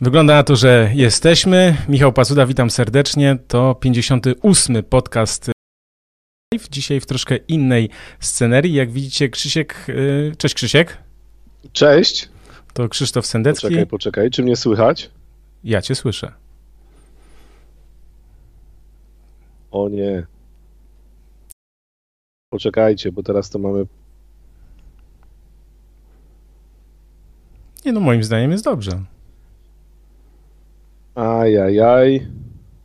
Wygląda na to, że jesteśmy. Michał Pacuda, witam serdecznie. To 58. podcast live. Dzisiaj w troszkę innej scenerii. Jak widzicie, Krzysiek. y, Cześć Krzysiek. Cześć. To Krzysztof Sendecki. Poczekaj, poczekaj. Czy mnie słychać? Ja cię słyszę. O nie. Poczekajcie, bo teraz to mamy. Nie no, moim zdaniem jest dobrze. Ajajaj.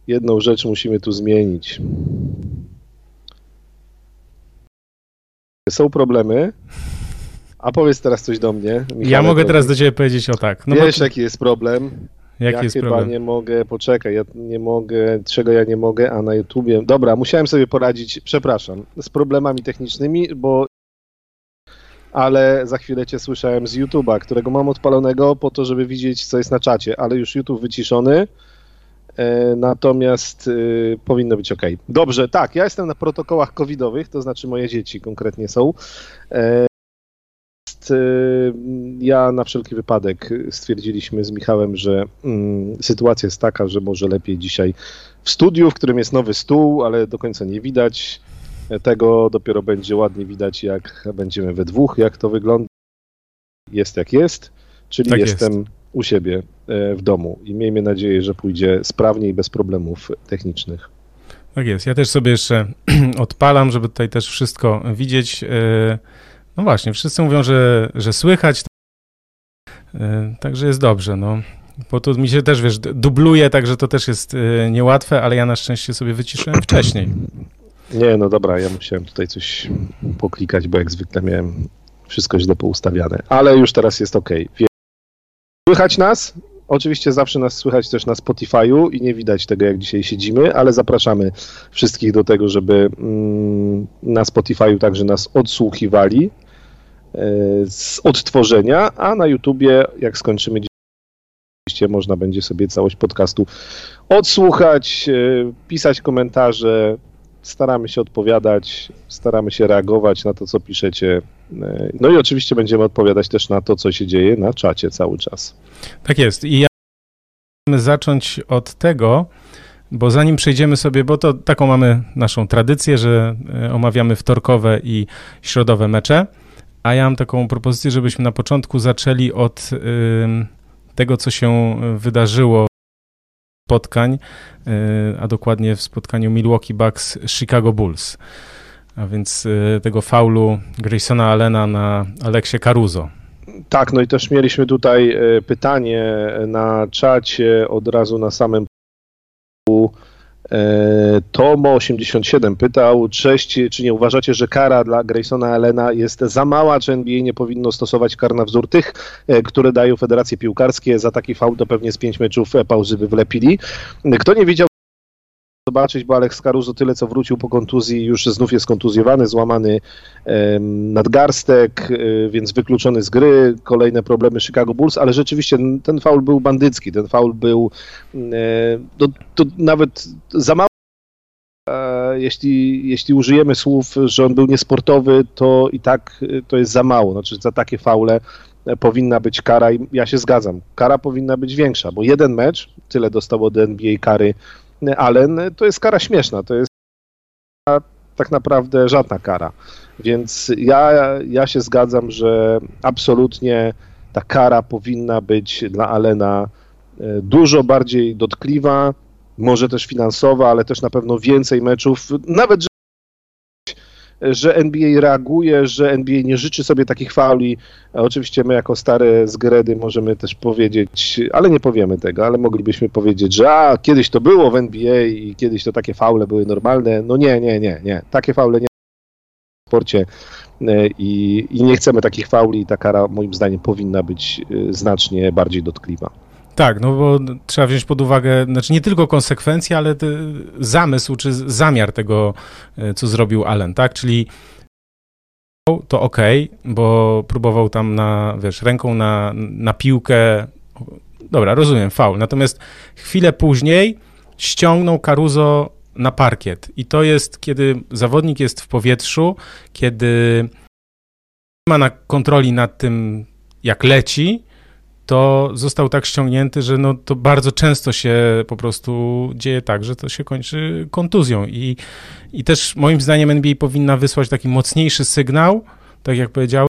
Jedną rzecz musimy tu zmienić. Są problemy. A powiedz teraz coś do mnie. Michale, ja mogę teraz do ciebie powiedzieć o tak. No Wiesz, bo, jaki jest problem? jaki ja jest chyba problem? nie mogę, poczekaj, ja nie mogę, czego ja nie mogę, a na YouTubie. Dobra, musiałem sobie poradzić, przepraszam, z problemami technicznymi, bo. Ale za chwilę cię słyszałem z YouTube'a, którego mam odpalonego po to, żeby widzieć, co jest na czacie, ale już YouTube wyciszony. E, natomiast y, powinno być ok. Dobrze, tak, ja jestem na protokołach covidowych, to znaczy moje dzieci konkretnie są. E, y, ja na wszelki wypadek stwierdziliśmy z Michałem, że mm, sytuacja jest taka, że może lepiej dzisiaj w studiu, w którym jest nowy stół, ale do końca nie widać tego. Dopiero będzie ładnie widać, jak będziemy we dwóch, jak to wygląda. Jest jak jest, czyli Tak jest. jestem u siebie e, w domu i miejmy nadzieję, że pójdzie sprawnie i bez problemów technicznych. Tak jest. Ja też sobie jeszcze odpalam, żeby tutaj też wszystko widzieć. Yy, No właśnie, wszyscy mówią, że, że słychać. Yy, Także jest dobrze, no. Bo tu mi się też, wiesz, dubluje, także to też jest niełatwe, ale ja na szczęście sobie wyciszyłem wcześniej. Nie, no dobra, ja musiałem tutaj coś poklikać, bo jak zwykle miałem wszystko źle poustawiane. Ale już teraz jest ok. Słychać nas? Oczywiście zawsze nas słychać też na Spotify'u i nie widać tego, jak dzisiaj siedzimy, ale zapraszamy wszystkich do tego, żeby mm, na Spotify'u także nas odsłuchiwali e, z odtworzenia, a na YouTubie, jak skończymy oczywiście można będzie sobie całość podcastu odsłuchać, e, pisać komentarze, staramy się odpowiadać, staramy się reagować na to, co piszecie. E, No i oczywiście będziemy odpowiadać też na to, co się dzieje na czacie cały czas. Tak jest. I ja zacząć od tego, bo zanim przejdziemy sobie, bo to taką mamy naszą tradycję, że e, omawiamy wtorkowe i środowe mecze, a ja mam taką propozycję, żebyśmy na początku zaczęli od tego, co się wydarzyło spotkań, y, a dokładnie w spotkaniu Milwaukee Bucks Chicago Bulls. A więc y, tego faulu Graysona Allena na Aleksie Caruso. Tak, no i też mieliśmy tutaj e, pytanie na czacie od razu na samym Tomo87 pytał, cześć, czy nie uważacie, że kara dla Graysona Elena jest za mała, czy NBA nie powinno stosować kar na wzór tych, e, które dają federacje piłkarskie? Za taki fał to pewnie z pięć meczów e, pauzy by wlepili. Kto nie widział zobaczyć, bo Alex Caruso tyle co wrócił po kontuzji, już znów jest kontuzjowany, złamany nadgarstek, y, więc wykluczony z gry, kolejne problemy Chicago Bulls, ale rzeczywiście ten faul był bandycki, ten faul był e, to, to nawet za mało e, jeśli, jeśli użyjemy słów, że on był niesportowy, to i tak to jest za mało. Znaczy za takie faule e, powinna być kara i ja się zgadzam. Kara powinna być większa, bo jeden mecz, tyle dostał od NBA kary e, Allen, to jest kara śmieszna, to jest tak naprawdę żadna kara. Więc ja, ja się zgadzam, że absolutnie ta kara powinna być dla Alena e, dużo bardziej dotkliwa, może też finansowa, ale też na pewno więcej meczów. Nawet, że, NBA reaguje, że NBA nie życzy sobie takich fauli. Oczywiście my jako stare zgredy możemy też powiedzieć, ale nie powiemy tego, ale moglibyśmy powiedzieć, że a, kiedyś to było w NBA i kiedyś to takie faule były normalne. No nie, nie, nie, nie. Takie faule nie w sporcie e, i, i nie chcemy takich fauli i ta kara moim zdaniem powinna być e, znacznie bardziej dotkliwa. Tak, no bo trzeba wziąć pod uwagę, znaczy nie tylko konsekwencje, ale zamysł czy zamiar tego, e, co zrobił Allen, tak? Czyli to ok, bo próbował tam na, wiesz, ręką na, na piłkę. Dobra, rozumiem, faul. Natomiast chwilę później ściągnął Caruso na parkiet. I to jest, kiedy zawodnik jest w powietrzu, kiedy nie ma na kontroli nad tym, jak leci, to został tak ściągnięty, że no to bardzo często się po prostu dzieje tak, że to się kończy kontuzją i, i też moim zdaniem NBA powinna wysłać taki mocniejszy sygnał, tak jak powiedziałem,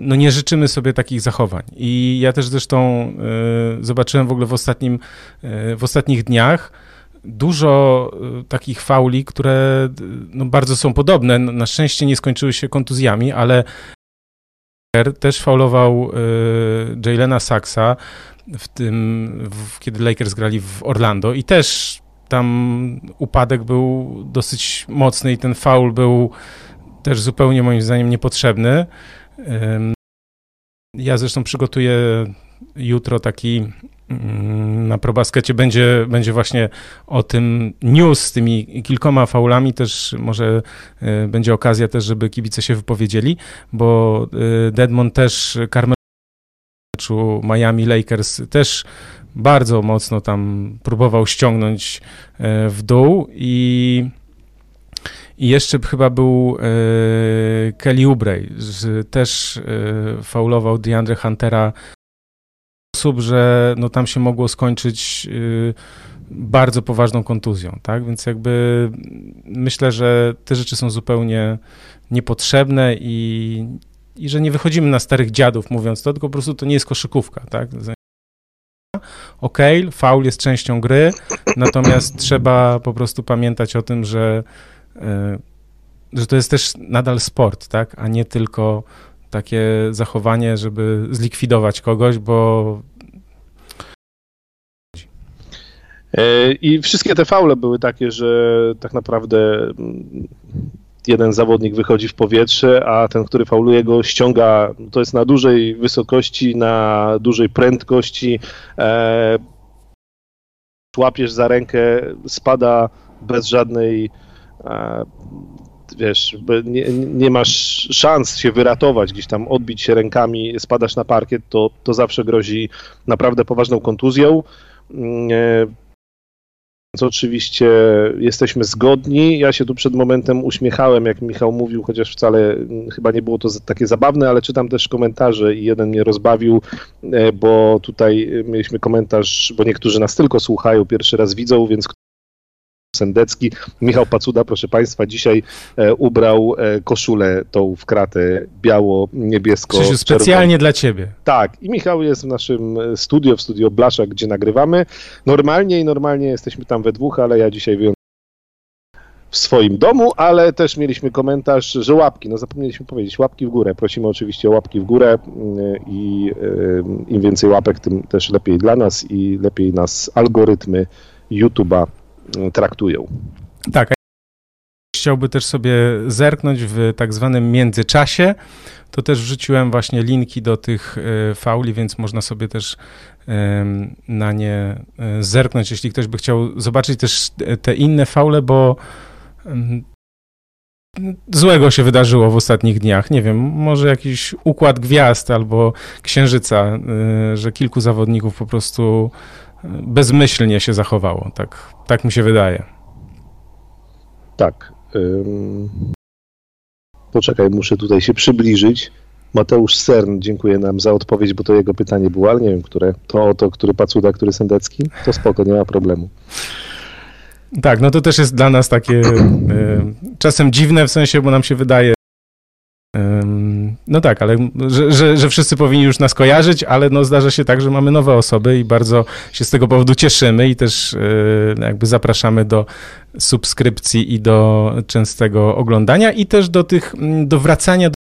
no nie życzymy sobie takich zachowań. I ja też zresztą y, zobaczyłem w ogóle w, ostatnim, y, w ostatnich dniach dużo y, takich fauli, które no, bardzo są podobne. Na szczęście nie skończyły się kontuzjami, ale też faulował Jalena Saxa w tym, w, kiedy Lakers grali w Orlando i też tam upadek był dosyć mocny i ten faul był też zupełnie moim zdaniem niepotrzebny. Ja zresztą przygotuję jutro taki na probaskecie będzie, będzie właśnie o tym news z tymi kilkoma faulami, też może e, będzie okazja też, żeby kibice się wypowiedzieli, bo e, Deadmond też Carmelo Miami Lakers też bardzo mocno tam próbował ściągnąć e, w dół. I i jeszcze chyba był Kelly Oubre, też faulował DeAndre Huntera w sposób, że no, tam się mogło skończyć e, bardzo poważną kontuzją, tak? Więc jakby myślę, że te rzeczy są zupełnie niepotrzebne i, i że nie wychodzimy na starych dziadów mówiąc to, tylko po prostu to nie jest koszykówka, tak? Okay, faul jest częścią gry, natomiast trzeba po prostu pamiętać o tym, że E, że to jest też nadal sport, tak, a nie tylko takie zachowanie, żeby zlikwidować kogoś, bo e, i wszystkie te faule były takie, że tak naprawdę mm, jeden zawodnik wychodzi w powietrze, a ten, który fauluje go, ściąga, to jest na dużej wysokości, na dużej prędkości, e, łapiesz za rękę, spada bez żadnej wiesz, nie, nie, masz szans się wyratować, gdzieś tam odbić się rękami, spadasz na parkiet, to, to zawsze grozi naprawdę poważną kontuzją. Mm, e, oczywiście jesteśmy zgodni. Ja się tu przed momentem uśmiechałem, jak Michał mówił, chociaż wcale mm, chyba nie było to takie zabawne, ale czytam też komentarze i jeden mnie rozbawił, e, bo tutaj mieliśmy komentarz, bo niektórzy nas tylko słuchają, pierwszy raz widzą, więc Sendecki. Michał Pacuda, proszę Państwa, dzisiaj e, ubrał e, koszulę tą w kratę biało-niebiesko. Krzysiu, specjalnie dla Ciebie. Tak, i Michał jest w naszym e, studio, w studio Blasza, gdzie nagrywamy. Normalnie i normalnie jesteśmy tam we dwóch, ale ja dzisiaj wyjąłem w swoim domu, ale też mieliśmy komentarz, że łapki, no zapomnieliśmy powiedzieć, łapki w górę. Prosimy oczywiście o łapki w górę i im więcej łapek, tym też lepiej dla nas i lepiej nas algorytmy YouTube'a traktują. Tak. Chciałby też sobie zerknąć w tak zwanym międzyczasie, to też wrzuciłem właśnie linki do tych e, fauli, więc można sobie też na nie e, zerknąć, jeśli ktoś by chciał zobaczyć też te inne faule, bo złego się wydarzyło w ostatnich dniach. Nie wiem, może jakiś układ gwiazd albo księżyca, e, że kilku zawodników po prostu bezmyślnie się zachowało. Tak, tak mi się wydaje. Tak. Ym... Poczekaj, muszę tutaj się przybliżyć. Mateusz Cern dziękuję nam za odpowiedź, bo to jego pytanie było, ale nie wiem, które. To to, który Pacuda, który Sendecki? To spoko, nie ma problemu. Tak, no to też jest dla nas takie y, czasem dziwne, w sensie, bo nam się wydaje, no tak, ale że, że, że, wszyscy powinni już nas kojarzyć, ale no zdarza się tak, że mamy nowe osoby i bardzo się z tego powodu cieszymy i też e, jakby zapraszamy do subskrypcji i do częstego oglądania i też do tych, do wracania do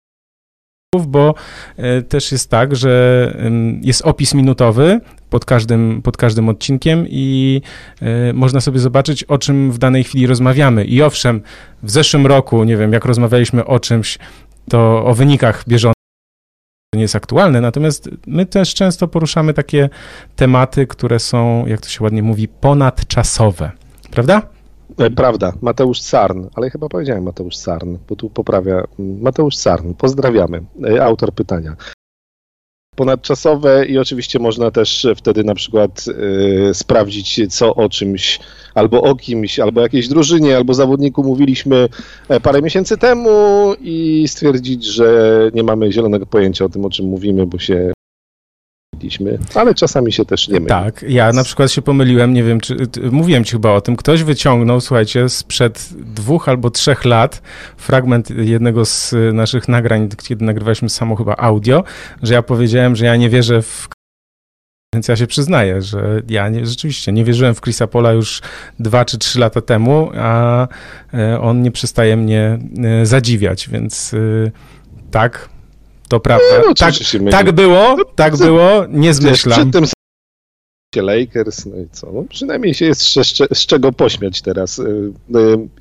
bo e, też jest tak, że jest opis minutowy pod każdym, pod każdym odcinkiem i e, można sobie zobaczyć, o czym w danej chwili rozmawiamy. I owszem, w zeszłym roku, nie wiem, jak rozmawialiśmy o czymś, to o wynikach bieżących nie jest aktualne, natomiast my też często poruszamy takie tematy, które są, jak to się ładnie mówi, ponadczasowe. Prawda? E, prawda, Mateusz Sarn, ale chyba powiedziałem Mateusz Sarn, bo tu poprawia Mateusz Sarn. Pozdrawiamy, e, autor pytania ponadczasowe i oczywiście można też wtedy na przykład y, sprawdzić, co o czymś, albo o kimś, albo jakiejś drużynie, albo zawodniku mówiliśmy e, parę miesięcy temu i stwierdzić, że nie mamy zielonego pojęcia o tym, o czym mówimy, bo się ale czasami się też nie myli. Tak, ja na przykład się pomyliłem, nie wiem, czy mówiłem ci chyba o tym, ktoś wyciągnął, słuchajcie, sprzed dwóch albo trzech lat fragment jednego z naszych nagrań, kiedy nagrywaliśmy samo chyba audio, że ja powiedziałem, że ja nie wierzę w więc ja się przyznaję, że ja nie, rzeczywiście nie wierzyłem w Chrisa Pola już dwa czy trzy lata temu, a e, on nie przestaje mnie e, zadziwiać, więc e, tak, to prawda. No, tak, tak było, tak było, nie zmyślam. Przy tym Lakers, no i co? No, przynajmniej się jest z, z, czego pośmiać teraz.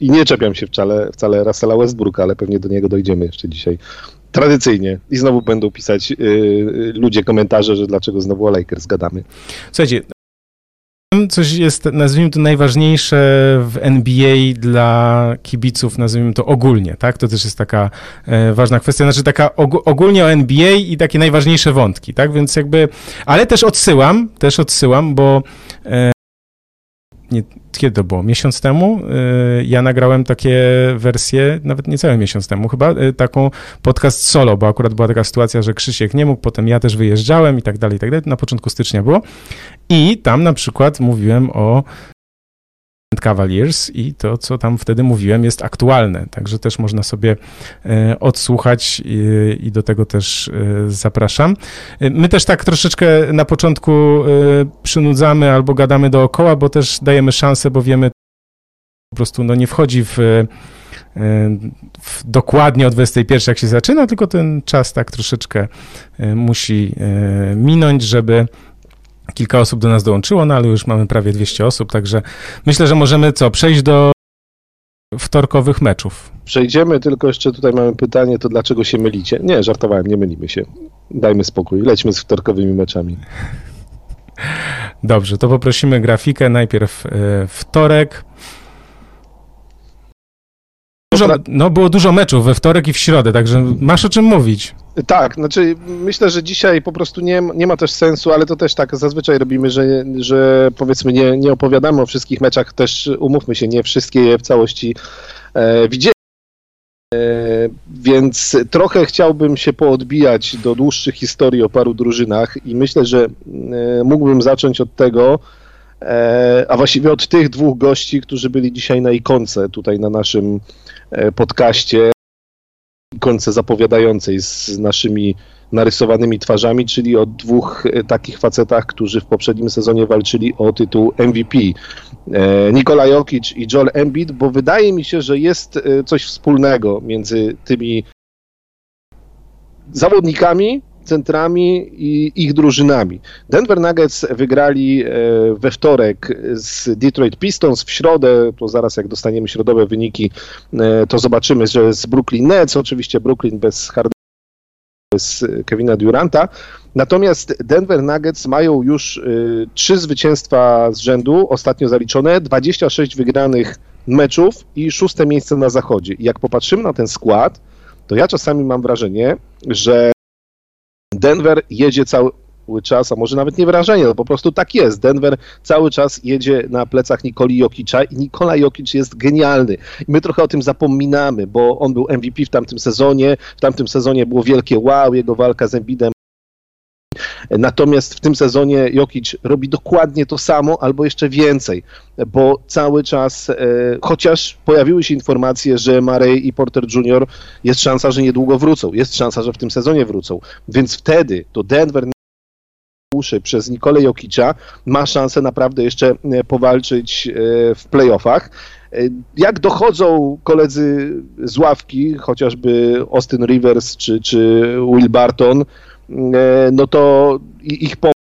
I nie czepiam się wcale, wcale Russella Westbrooka, ale pewnie do niego dojdziemy jeszcze dzisiaj tradycyjnie. I znowu będą pisać yy, ludzie komentarze, że dlaczego znowu o Lakers gadamy. Słuchajcie, coś jest, nazwijmy to, najważniejsze w NBA dla kibiców, nazwijmy to ogólnie, tak? To też jest taka e, ważna kwestia, znaczy taka og ogólnie o NBA i takie najważniejsze wątki, tak? Więc jakby, ale też odsyłam, też odsyłam, bo e, nie, kiedy to było? Miesiąc temu y, ja nagrałem takie wersje, nawet niecały miesiąc temu chyba, y, taką podcast solo, bo akurat była taka sytuacja, że Krzysiek nie mógł, potem ja też wyjeżdżałem i tak dalej, i tak dalej. Na początku stycznia było. I tam na przykład mówiłem o Cavaliers i to, co tam wtedy mówiłem, jest aktualne. Także też można sobie e, odsłuchać i, i do tego też e, zapraszam. E, my też tak troszeczkę na początku przynudzamy albo gadamy dookoła, bo też dajemy szansę, bo wiemy, po prostu no, nie wchodzi w, w dokładnie o 21 jak się zaczyna, tylko ten czas tak troszeczkę musi minąć, żeby Kilka osób do nas dołączyło, no ale już mamy prawie 200 osób, także myślę, że możemy co, przejść do wtorkowych meczów. Przejdziemy, tylko jeszcze tutaj mamy pytanie, to dlaczego się mylicie? Nie, żartowałem, nie mylimy się. Dajmy spokój, lećmy z wtorkowymi meczami. Dobrze, to poprosimy grafikę. Najpierw e, wtorek. Dużo, no było dużo meczów we wtorek i w środę, także masz o czym mówić. Tak, znaczy myślę, że dzisiaj po prostu nie, nie ma też sensu, ale to też tak zazwyczaj robimy, że, że powiedzmy nie, nie opowiadamy o wszystkich meczach, też umówmy się, nie wszystkie je w całości e, widzieli. E, więc trochę chciałbym się poodbijać do dłuższych historii o paru drużynach i myślę, że e, mógłbym zacząć od tego, e, a właściwie od tych dwóch gości, którzy byli dzisiaj na ikonce tutaj na naszym podcaście ikonce zapowiadającej z naszymi narysowanymi twarzami, czyli o dwóch e, takich facetach, którzy w poprzednim sezonie walczyli o tytuł MVP. E, Nikola Jokic i Joel Embiid, bo wydaje mi się, że jest e, coś wspólnego między tymi zawodnikami, centrami i ich drużynami. Denver Nuggets wygrali we wtorek z Detroit Pistons, w środę, to zaraz jak dostaniemy środowe wyniki, to zobaczymy, że z Brooklyn Nets, oczywiście Brooklyn bez Hardena, bez Kevina Duranta. Natomiast Denver Nuggets mają już trzy zwycięstwa z rzędu, ostatnio zaliczone, 26 wygranych meczów i szóste miejsce na zachodzie. I jak popatrzymy na ten skład, to ja czasami mam wrażenie, że Denver jedzie cały czas, a może nawet nie wrażenie, no po prostu tak jest. Denver cały czas jedzie na plecach Nikoli Jokicza i Nikola Jokic jest genialny. I my trochę o tym zapominamy, bo on był MVP w tamtym sezonie, w tamtym sezonie było wielkie wow, jego walka z Embidem Natomiast w tym sezonie Jokic robi dokładnie to samo, albo jeszcze więcej, bo cały czas, e, chociaż pojawiły się informacje, że Murray i Porter Jr. jest szansa, że niedługo wrócą, jest szansa, że w tym sezonie wrócą, więc wtedy to Denver uszy przez Nikolę Jokicza ma szansę naprawdę jeszcze e, powalczyć e, w playoffach. Jak dochodzą koledzy z ławki, chociażby Austin Rivers czy, czy Will Barton, no to ich pomoc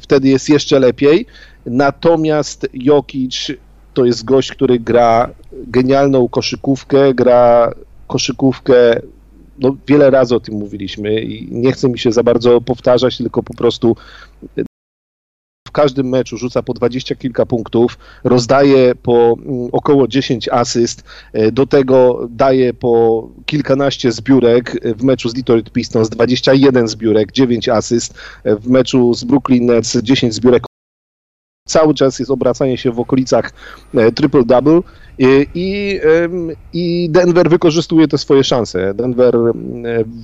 wtedy jest jeszcze lepiej. Natomiast Jokic to jest gość, który gra genialną koszykówkę, gra koszykówkę, no wiele razy o tym mówiliśmy i nie chcę mi się za bardzo powtarzać, tylko po prostu w każdym meczu rzuca po dwadzieścia kilka punktów, rozdaje po mm, około 10 asyst, e, do tego daje po kilkanaście zbiórek w meczu z Detroit Pistons, 21 zbiórek, 9 asyst, e, w meczu z Brooklyn Nets 10 zbiórek. Cały czas jest obracanie się w okolicach triple-double i, i Denver wykorzystuje te swoje szanse. Denver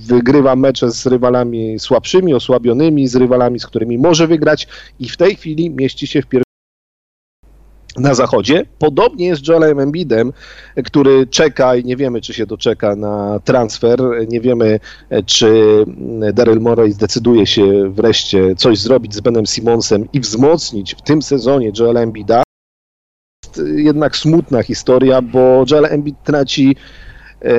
wygrywa mecze z rywalami słabszymi, osłabionymi, z rywalami, z którymi może wygrać i w tej chwili mieści się w pierwszym na zachodzie. Podobnie jest z Joelem Embidem, który czeka i nie wiemy, czy się doczeka na transfer. Nie wiemy, czy Daryl Morey zdecyduje się wreszcie coś zrobić z Benem Simonsem i wzmocnić w tym sezonie Joela Embida. Jest jednak smutna historia, bo Joel Embiid traci e,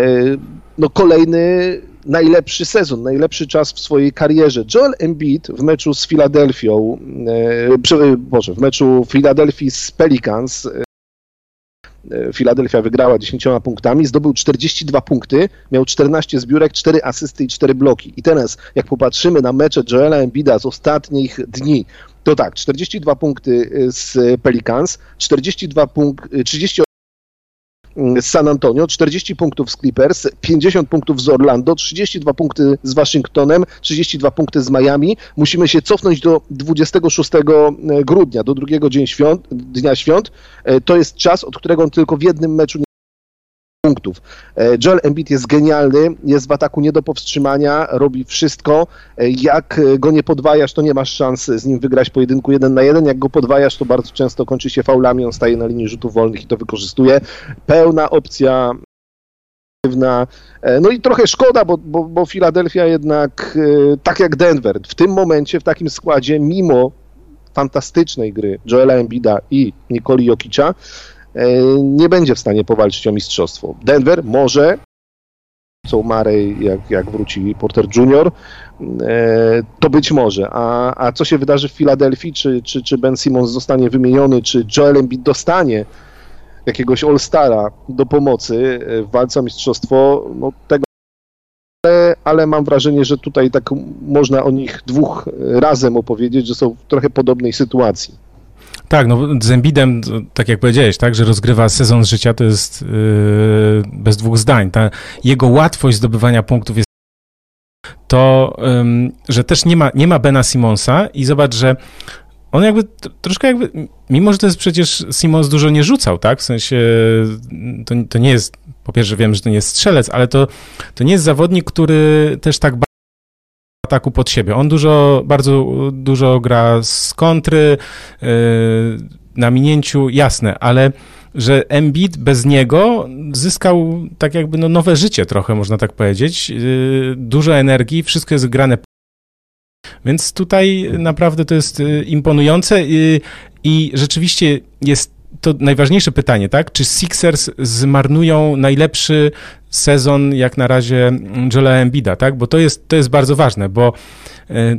no, kolejny najlepszy sezon, najlepszy czas w swojej karierze. Joel Embiid w meczu z Filadelfią, e, Boże, w meczu Filadelfii z Pelicans, e, Filadelfia wygrała 10 punktami, zdobył 42 punkty, miał 14 zbiórek, 4 asysty i 4 bloki. I teraz, jak popatrzymy na mecze Joela Embida z ostatnich dni, to tak, 42 punkty z Pelicans, 42 punkt, 38 z San Antonio, 40 punktów z Clippers, 50 punktów z Orlando, 32 punkty z Waszyngtonem, 32 punkty z Miami. Musimy się cofnąć do 26 grudnia, do drugiego dnia świąt. E, to jest czas, od którego on tylko w jednym meczu punktów. E, Joel Embiid jest genialny, jest w ataku nie do powstrzymania, robi wszystko. E, jak go nie podwajasz, to nie masz szans z nim wygrać pojedynku jeden na jeden. Jak go podwajasz, to bardzo często kończy się faulami, on staje na linii rzutów wolnych i to wykorzystuje. Pełna opcja e, no i trochę szkoda, bo, bo, bo Filadelfia jednak, tak jak Denver, w tym momencie, w takim składzie, mimo fantastycznej gry Joela Embida i Nikoli Jokicza, E, nie będzie w stanie powalczyć o mistrzostwo. Denver może, co Marej, jak, jak wróci Porter Jr., e, to być może. A, a co się wydarzy w Filadelfii? Czy, czy, czy Ben Simmons zostanie wymieniony, czy Joel Embiid dostanie jakiegoś All-Stara do pomocy w walce o mistrzostwo, no tego ale, ale mam wrażenie, że tutaj tak można o nich dwóch razem opowiedzieć, że są w trochę podobnej sytuacji. Tak, no z Embidem, tak jak powiedziałeś, tak, że rozgrywa sezon życia, to jest yy, bez dwóch zdań. Ta jego łatwość zdobywania punktów jest to, że też nie ma, nie ma Bena Simonsa i zobacz, że on jakby troszkę jakby, mimo że to jest przecież Simons dużo nie rzucał, tak, w sensie to, to nie jest, po pierwsze wiem, że to nie jest strzelec, ale to, to nie jest zawodnik, który też tak ataku pod siebie. On dużo, bardzo dużo gra z kontry, yy, na minięciu, jasne, ale że Embiid bez niego zyskał tak jakby no, nowe życie trochę, można tak powiedzieć. Yy, dużo energii, wszystko jest grane. Więc tutaj naprawdę to jest yy, imponujące i rzeczywiście jest to najważniejsze pytanie, tak? Czy Sixers zmarnują najlepszy sezon jak na razie Joela Embida, tak? Bo to jest, to jest bardzo ważne, bo e,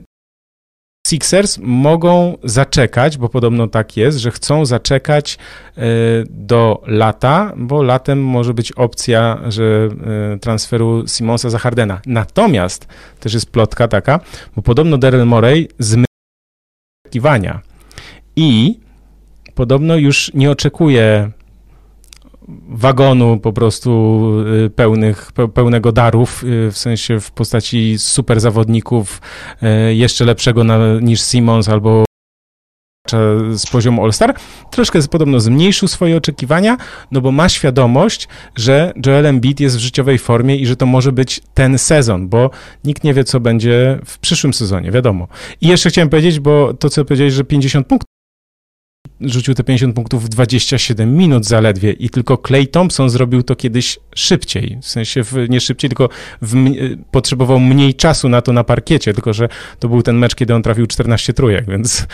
Sixers mogą zaczekać, bo podobno tak jest, że chcą zaczekać e, do lata, bo latem może być opcja, że e, transferu Simonsa za Hardena. Natomiast też jest plotka taka, bo podobno Daryl Morey zmyślił oczekiwania i podobno już nie oczekuje wagonu po prostu y, pełnych, pełnego darów, y, w sensie w postaci super zawodników, y, jeszcze lepszego na, niż Simons albo z poziomu All-Star, troszkę podobno zmniejszył swoje oczekiwania, no bo ma świadomość, że Joel Embiid jest w życiowej formie i że to może być ten sezon, bo nikt nie wie, co będzie w przyszłym sezonie, wiadomo. I jeszcze chciałem powiedzieć, bo to, co powiedziałeś, że 50 punktów rzucił te 50 punktów w 27 minut zaledwie i tylko Clay Thompson zrobił to kiedyś szybciej, w sensie w, nie szybciej, tylko w, potrzebował mniej czasu na to na parkiecie, tylko że to był ten mecz, kiedy on trafił 14 trójek, więc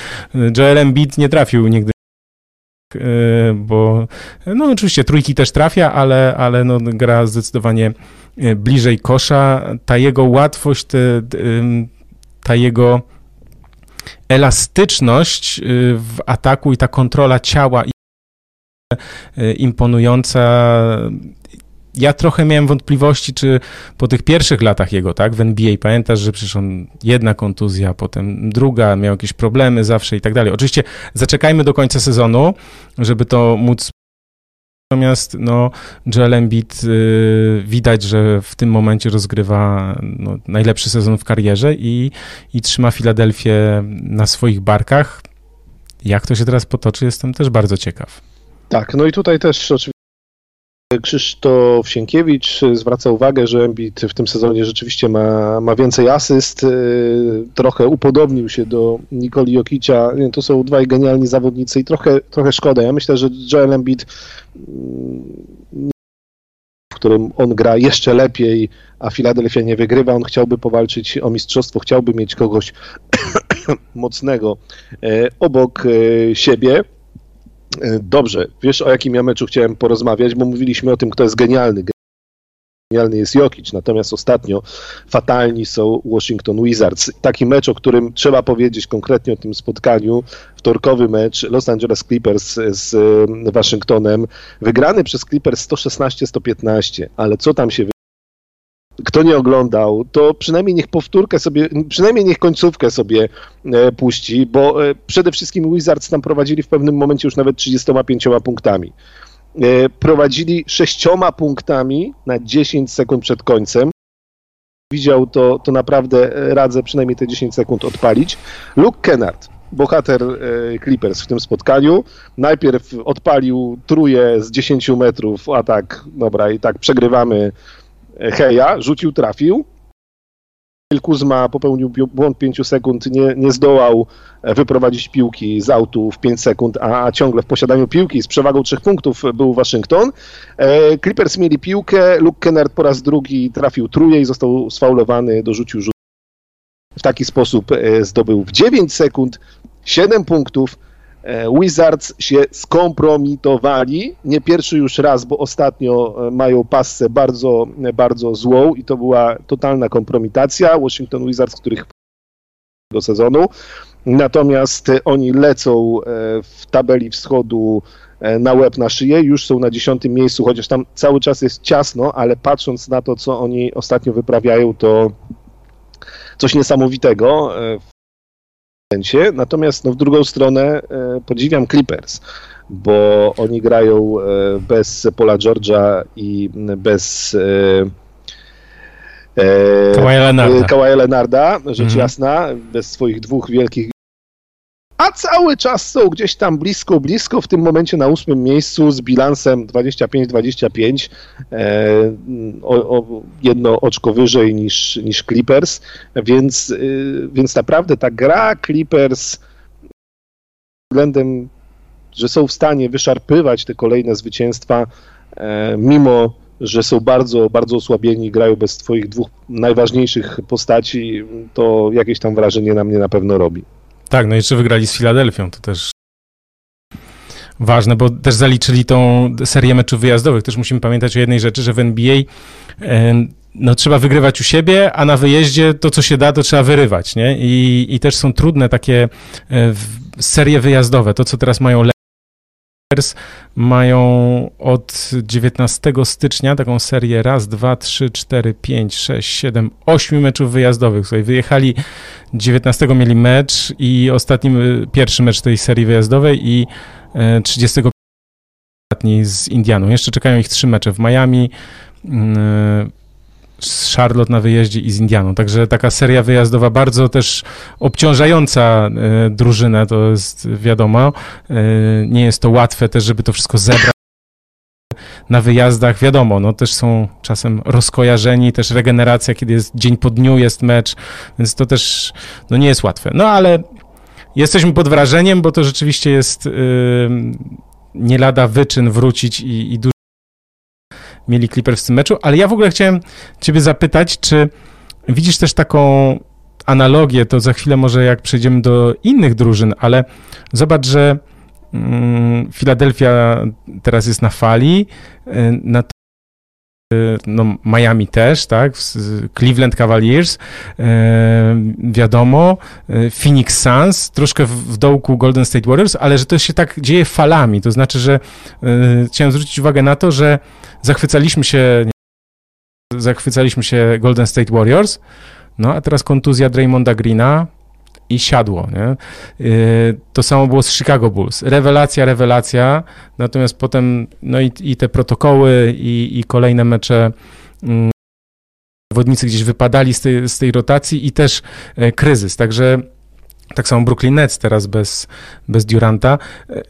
Joel Embiid nie trafił nigdy e, bo no oczywiście trójki też trafia, ale, ale no, gra zdecydowanie e, bliżej kosza. Ta jego łatwość, ta jego elastyczność y, w ataku i ta kontrola ciała y, imponująca. Ja trochę miałem wątpliwości, czy po tych pierwszych latach jego, tak, w NBA, pamiętasz, że przecież on jedna kontuzja, potem druga, miał jakieś problemy zawsze i tak dalej. Oczywiście zaczekajmy do końca sezonu, żeby to móc Natomiast no, Joel Embiid y, widać, że w tym momencie rozgrywa no, najlepszy sezon w karierze i, i trzyma Filadelfię na swoich barkach. jak to się teraz potoczy, jestem też bardzo ciekaw. Tak, no i tutaj też oczywiście Krzysztof Sienkiewicz zwraca uwagę, że Embiid w tym sezonie rzeczywiście ma, ma więcej asyst, y, trochę upodobnił się do Nikoli Jokicia, to są dwaj genialni zawodnicy i trochę, trochę szkoda. Ja myślę, że Joel Embiid mm, w którym on gra jeszcze lepiej, a Filadelfia nie wygrywa, on chciałby powalczyć o mistrzostwo, chciałby mieć kogoś mocnego e, obok e, siebie. E, dobrze, wiesz o jakim ja meczu chciałem porozmawiać, bo mówiliśmy o tym, kto jest genialny. Genialny jest Jokic, natomiast ostatnio fatalni są Washington Wizards. Taki mecz, o którym trzeba powiedzieć konkretnie o tym spotkaniu, wtorkowy mecz Los Angeles Clippers z e, Waszyngtonem, wygrany przez Clippers 116-115, ale co tam się kto nie oglądał, to przynajmniej niech powtórkę sobie, przynajmniej niech końcówkę sobie e, puści, bo e, przede wszystkim Wizards tam prowadzili w pewnym momencie już nawet 35 punktami. E, prowadzili sześcioma punktami na 10 sekund przed końcem. Widział to, to naprawdę radzę przynajmniej te 10 sekund odpalić. Luke Kennard, bohater Clippers w tym spotkaniu. Najpierw odpalił truje z 10 metrów, a tak, dobra, i tak przegrywamy Heja, rzucił, trafił. Kuzma popełnił błąd 5 sekund, nie, nie zdołał e, wyprowadzić piłki z autu w 5 sekund, a, ciągle w posiadaniu piłki z przewagą 3 punktów był Waszyngton. E, Clippers mieli piłkę, Luke Kennard po raz drugi trafił truje i został sfaulowany, dorzucił rzut. W taki sposób e, zdobył w 9 sekund 7 punktów, Wizards się skompromitowali, nie pierwszy już raz, bo ostatnio e, mają passę bardzo, bardzo złą i to była totalna kompromitacja. Washington Wizards, których do sezonu, natomiast oni lecą e, w tabeli wschodu na łeb, na szyję, już są na dziesiątym miejscu, chociaż tam cały czas jest ciasno, ale patrząc na to, co oni ostatnio wyprawiają, to coś niesamowitego momencie. Natomiast no, w drugą stronę e, podziwiam Clippers, bo oni grają e, bez Paula George'a i bez e, Kawaja Leonarda. rzecz mhm. jasna, bez swoich dwóch wielkich a cały czas są gdzieś tam blisko, blisko, w tym momencie na ósmym miejscu z bilansem 25-25, e, o, o, jedno oczko wyżej niż, niż Clippers, więc, y, więc naprawdę ta gra Clippers względem, że są w stanie wyszarpywać te kolejne zwycięstwa, e, mimo że są bardzo, bardzo osłabieni, grają bez swoich dwóch najważniejszych postaci, to jakieś tam wrażenie na mnie na pewno robi. Tak, no jeszcze wygrali z Filadelfią, to też ważne, bo też zaliczyli tą serię meczów wyjazdowych. Też musimy pamiętać o jednej rzeczy, że w NBA no, trzeba wygrywać u siebie, a na wyjeździe to, co się da, to trzeba wyrywać, nie? I, i też są trudne takie e, serie wyjazdowe. To, co teraz mają mają od 19 stycznia taką serię raz, dwa, trzy, cztery, pięć, sześć, siedem, ośmiu meczów wyjazdowych. Słuchaj, wyjechali 19 mieli mecz i ostatni, pierwszy mecz tej serii wyjazdowej i 30 e, ostatni z Indianą. Jeszcze czekają ich trzy mecze w Miami, mm, z Charlotte na wyjeździe i z Indianą. Także taka seria wyjazdowa bardzo też obciążająca e, drużynę, to jest wiadomo. E, nie jest to łatwe też, żeby to wszystko zebrać na wyjazdach, wiadomo, no też są czasem rozkojarzeni, też regeneracja, kiedy jest dzień po dniu, jest mecz, więc to też no nie jest łatwe. No ale jesteśmy pod wrażeniem, bo to rzeczywiście jest yy, nie lada wyczyn wrócić i, i dużo mieli Clippers w tym meczu, ale ja w ogóle chciałem ciebie zapytać, czy widzisz też taką analogię, to za chwilę może jak przejdziemy do innych drużyn, ale zobacz, że Filadelfia mm, teraz jest na fali, y, no, Miami też, tak, Cleveland Cavaliers, y, wiadomo, Phoenix Suns, troszkę w dołku Golden State Warriors, ale że to się tak dzieje falami, to znaczy, że chciałem zwrócić uwagę na to, że zachwycaliśmy się zachwycaliśmy się Golden State Warriors, no a teraz kontuzja Draymonda Greena i siadło, nie? Y, to samo było z Chicago Bulls. Rewelacja, rewelacja, natomiast potem, no i, i te protokoły i, i kolejne mecze mm, zawodnicy gdzieś wypadali z tej, z tej rotacji i też e, kryzys, także Tak samo Brooklyn Nets teraz bez, bez Duranta.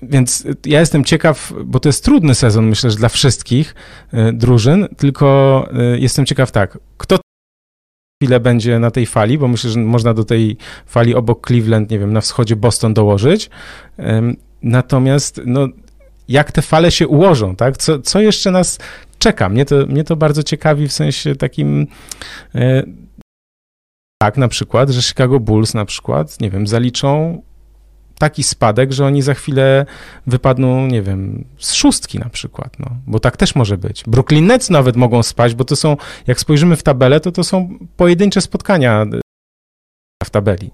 Więc ja jestem ciekaw, bo to jest trudny sezon, myślę, że dla wszystkich drużyn, tylko jestem ciekaw tak, kto chwilę będzie na tej fali, bo myślę, że można do tej fali obok Cleveland, nie wiem, na wschodzie Boston dołożyć. Natomiast, no, jak te fale się ułożą, tak? Co, co jeszcze nas czeka? Mnie to, mnie to bardzo ciekawi w sensie takim. E, tak, na przykład, że Chicago Bulls na przykład, nie wiem, zaliczą taki spadek, że oni za chwilę wypadną, nie wiem, z szóstki na przykład, no, bo tak też może być. Brooklyn Nets nawet mogą spać, bo to są, jak spojrzymy w tabelę, to to są pojedyncze spotkania w tabeli.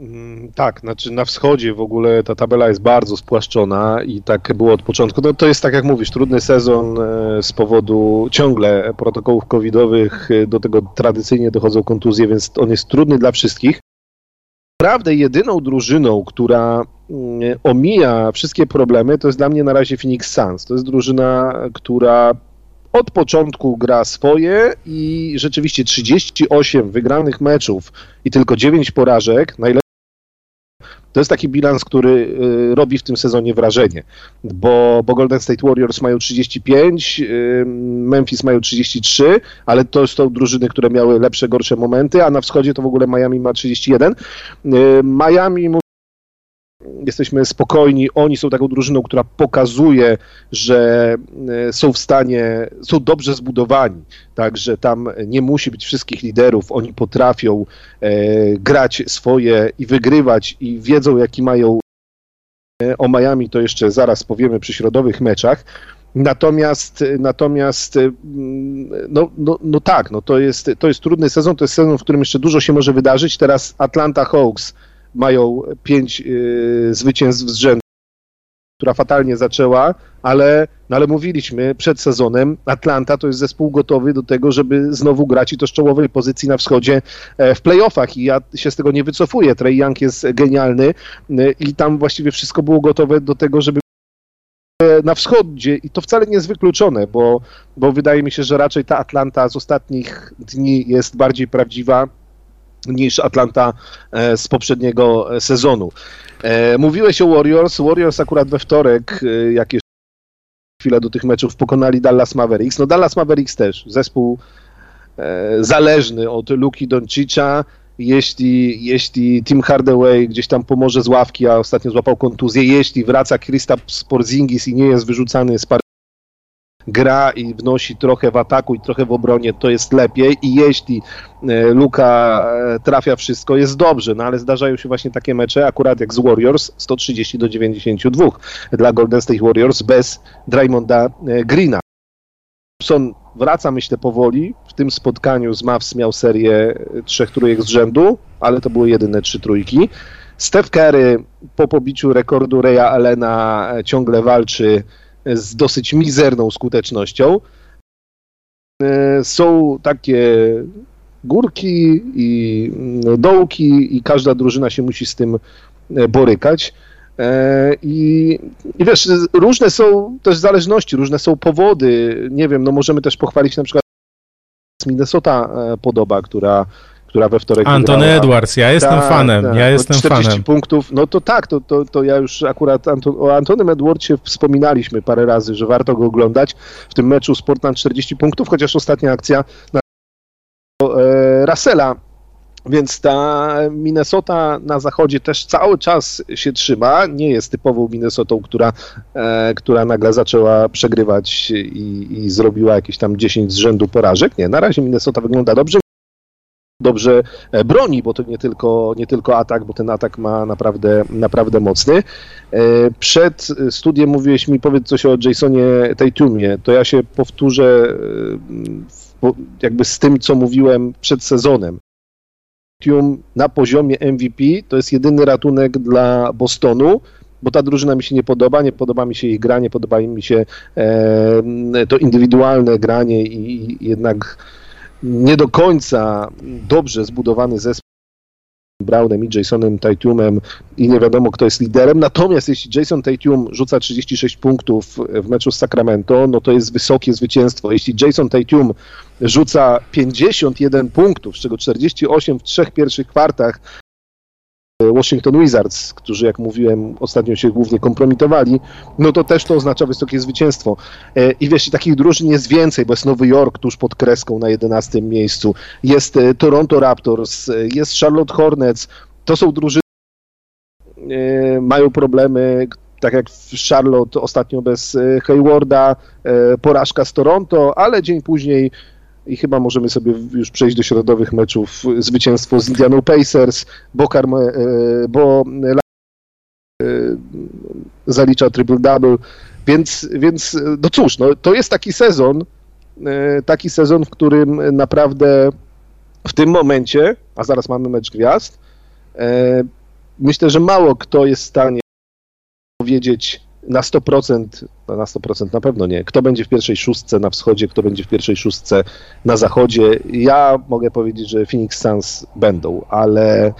Mm, tak, znaczy na wschodzie w ogóle ta tabela jest bardzo spłaszczona i tak było od początku. No to jest tak jak mówisz, trudny sezon e, z powodu ciągle protokołów covidowych, e, do tego tradycyjnie dochodzą kontuzje, więc on jest trudny dla wszystkich. Naprawdę jedyną drużyną, która mm, omija wszystkie problemy, to jest dla mnie na razie Phoenix Suns. To jest drużyna, która od początku gra swoje i rzeczywiście 38 wygranych meczów i tylko 9 porażek, to jest taki bilans, który y, robi w tym sezonie wrażenie, bo, bo Golden State Warriors mają 35, y, Memphis mają 33, ale to są drużyny, które miały lepsze, gorsze momenty, a na wschodzie to w ogóle Miami ma 31. Y, Miami jesteśmy spokojni. Oni są taką drużyną, która pokazuje, że e, są w stanie, są dobrze zbudowani, także tam nie musi być wszystkich liderów. Oni potrafią e, grać swoje i wygrywać i wiedzą, jaki mają. E, o Miami to jeszcze zaraz powiemy przy środowych meczach. Natomiast, natomiast no, no, no tak, no to, jest, to jest trudny sezon, to jest sezon, w którym jeszcze dużo się może wydarzyć. Teraz Atlanta Hawks mają pięć y, zwycięstw z rzędu, która fatalnie zaczęła, ale, no ale mówiliśmy przed sezonem, Atlanta to jest zespół gotowy do tego, żeby znowu grać i to z czołowej pozycji na wschodzie e, w playoffach. I ja się z tego nie wycofuję. Trey Young jest genialny e, i tam właściwie wszystko było gotowe do tego, żeby na wschodzie. I to wcale nie jest wykluczone, bo, bo wydaje mi się, że raczej ta Atlanta z ostatnich dni jest bardziej prawdziwa niż Atlanta e, z poprzedniego e, sezonu. E, mówiłeś o Warriors. Warriors akurat we wtorek, jakieś chwilę do tych meczów, pokonali Dallas Mavericks. No Dallas Mavericks też, zespół zależny od Luki Doncicza. Jeśli, jeśli Tim Hardaway gdzieś tam pomoże z ławki, a ostatnio złapał kontuzję, jeśli wraca Krista Porzingis i nie jest wyrzucany z par gra i wnosi trochę w ataku i trochę w obronie, to jest lepiej i jeśli e, Luka e, trafia wszystko, jest dobrze, no ale zdarzają się właśnie takie mecze, akurat jak z Warriors, 130 do 92 dla Golden State Warriors bez Draymonda e, Greena. Thompson wraca, myślę, powoli. W tym spotkaniu z Mavs miał serię trzech trójek z rzędu, ale to były jedyne trzy trójki. Steph Curry po pobiciu rekordu Reya Allena ciągle walczy z dosyć mizerną skutecznością. E, są takie górki i mm, dołki i każda drużyna się musi z tym e, borykać. E, I, I wiesz, różne są też zależności, różne są powody. Nie wiem, no możemy też pochwalić na przykład Minnesota podoba, która która we wtorek Antony wygrała. Edwards, ja jestem tak, fanem, tak, ja jestem 40 fanem. punktów, no to tak, to, to, to ja już akurat Anton, o Antonym Edwardsie wspominaliśmy parę razy, że warto go oglądać. W tym meczu Sportland 40 punktów, chociaż ostatnia akcja na e, Russella więc ta Minnesota na zachodzie też cały czas się trzyma. Nie jest typową Minnesotą, która, e, która nagle zaczęła przegrywać i, i, zrobiła jakieś tam 10 z rzędu porażek. Nie, na razie Minnesota wygląda dobrze dobrze e, broni, bo to nie tylko, nie tylko atak, bo ten atak ma naprawdę, naprawdę mocny. E, przed studiem mówiłeś mi, powiedz coś o Jasonie Tatumie, to ja się powtórzę e, jakby z tym, co mówiłem przed sezonem. Tatum na poziomie MVP to jest jedyny ratunek dla Bostonu, bo ta drużyna mi się nie podoba, nie podoba mi się ich granie, podoba mi się to indywidualne granie i jednak nie do końca dobrze zbudowany zespół Brownem i Jasonem Tatumem i nie wiadomo, kto jest liderem. Natomiast jeśli Jason Tatum rzuca 36 punktów w meczu z Sacramento, no to jest wysokie zwycięstwo. Jeśli Jason Tatum rzuca 51 punktów, z czego 48 w trzech pierwszych kwartach, Washington Wizards, którzy, jak mówiłem, ostatnio się głównie kompromitowali, no to też to oznacza wysokie zwycięstwo. E, I wiesz, takich drużyn jest więcej, bo jest Nowy Jork tuż pod kreską na 11 miejscu, jest e, Toronto Raptors, jest Charlotte Hornets. To są drużyny, mają problemy, tak jak w Charlotte ostatnio bez Haywarda, porażka z Toronto, ale dzień później i chyba możemy sobie już przejść do środowych meczów. Zwycięstwo z Indianą Pacers, bo, Karme, bo e, zalicza triple-double, więc, więc no cóż, no, to jest taki sezon, e, taki sezon, w którym naprawdę w tym momencie, a zaraz mamy mecz gwiazd, e, myślę, że mało kto jest w stanie powiedzieć, na 100%, no na 100% na pewno nie. Kto będzie w pierwszej szóstce na wschodzie, kto będzie w pierwszej szóstce na zachodzie. Ja mogę powiedzieć, że Phoenix Suns będą, ale...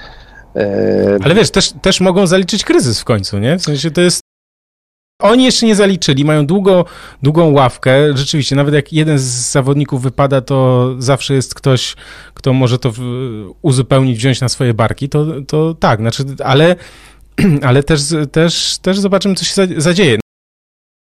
E... Ale wiesz, też, też mogą zaliczyć kryzys w końcu, nie? W sensie to jest oni jeszcze nie zaliczyli, mają długo, długą ławkę. Rzeczywiście, nawet jak jeden z zawodników wypada, to zawsze jest ktoś, kto może to uzupełnić, wziąć na swoje barki. To, to tak, znaczy, ale ale też, też, też zobaczymy, co się zadzieje.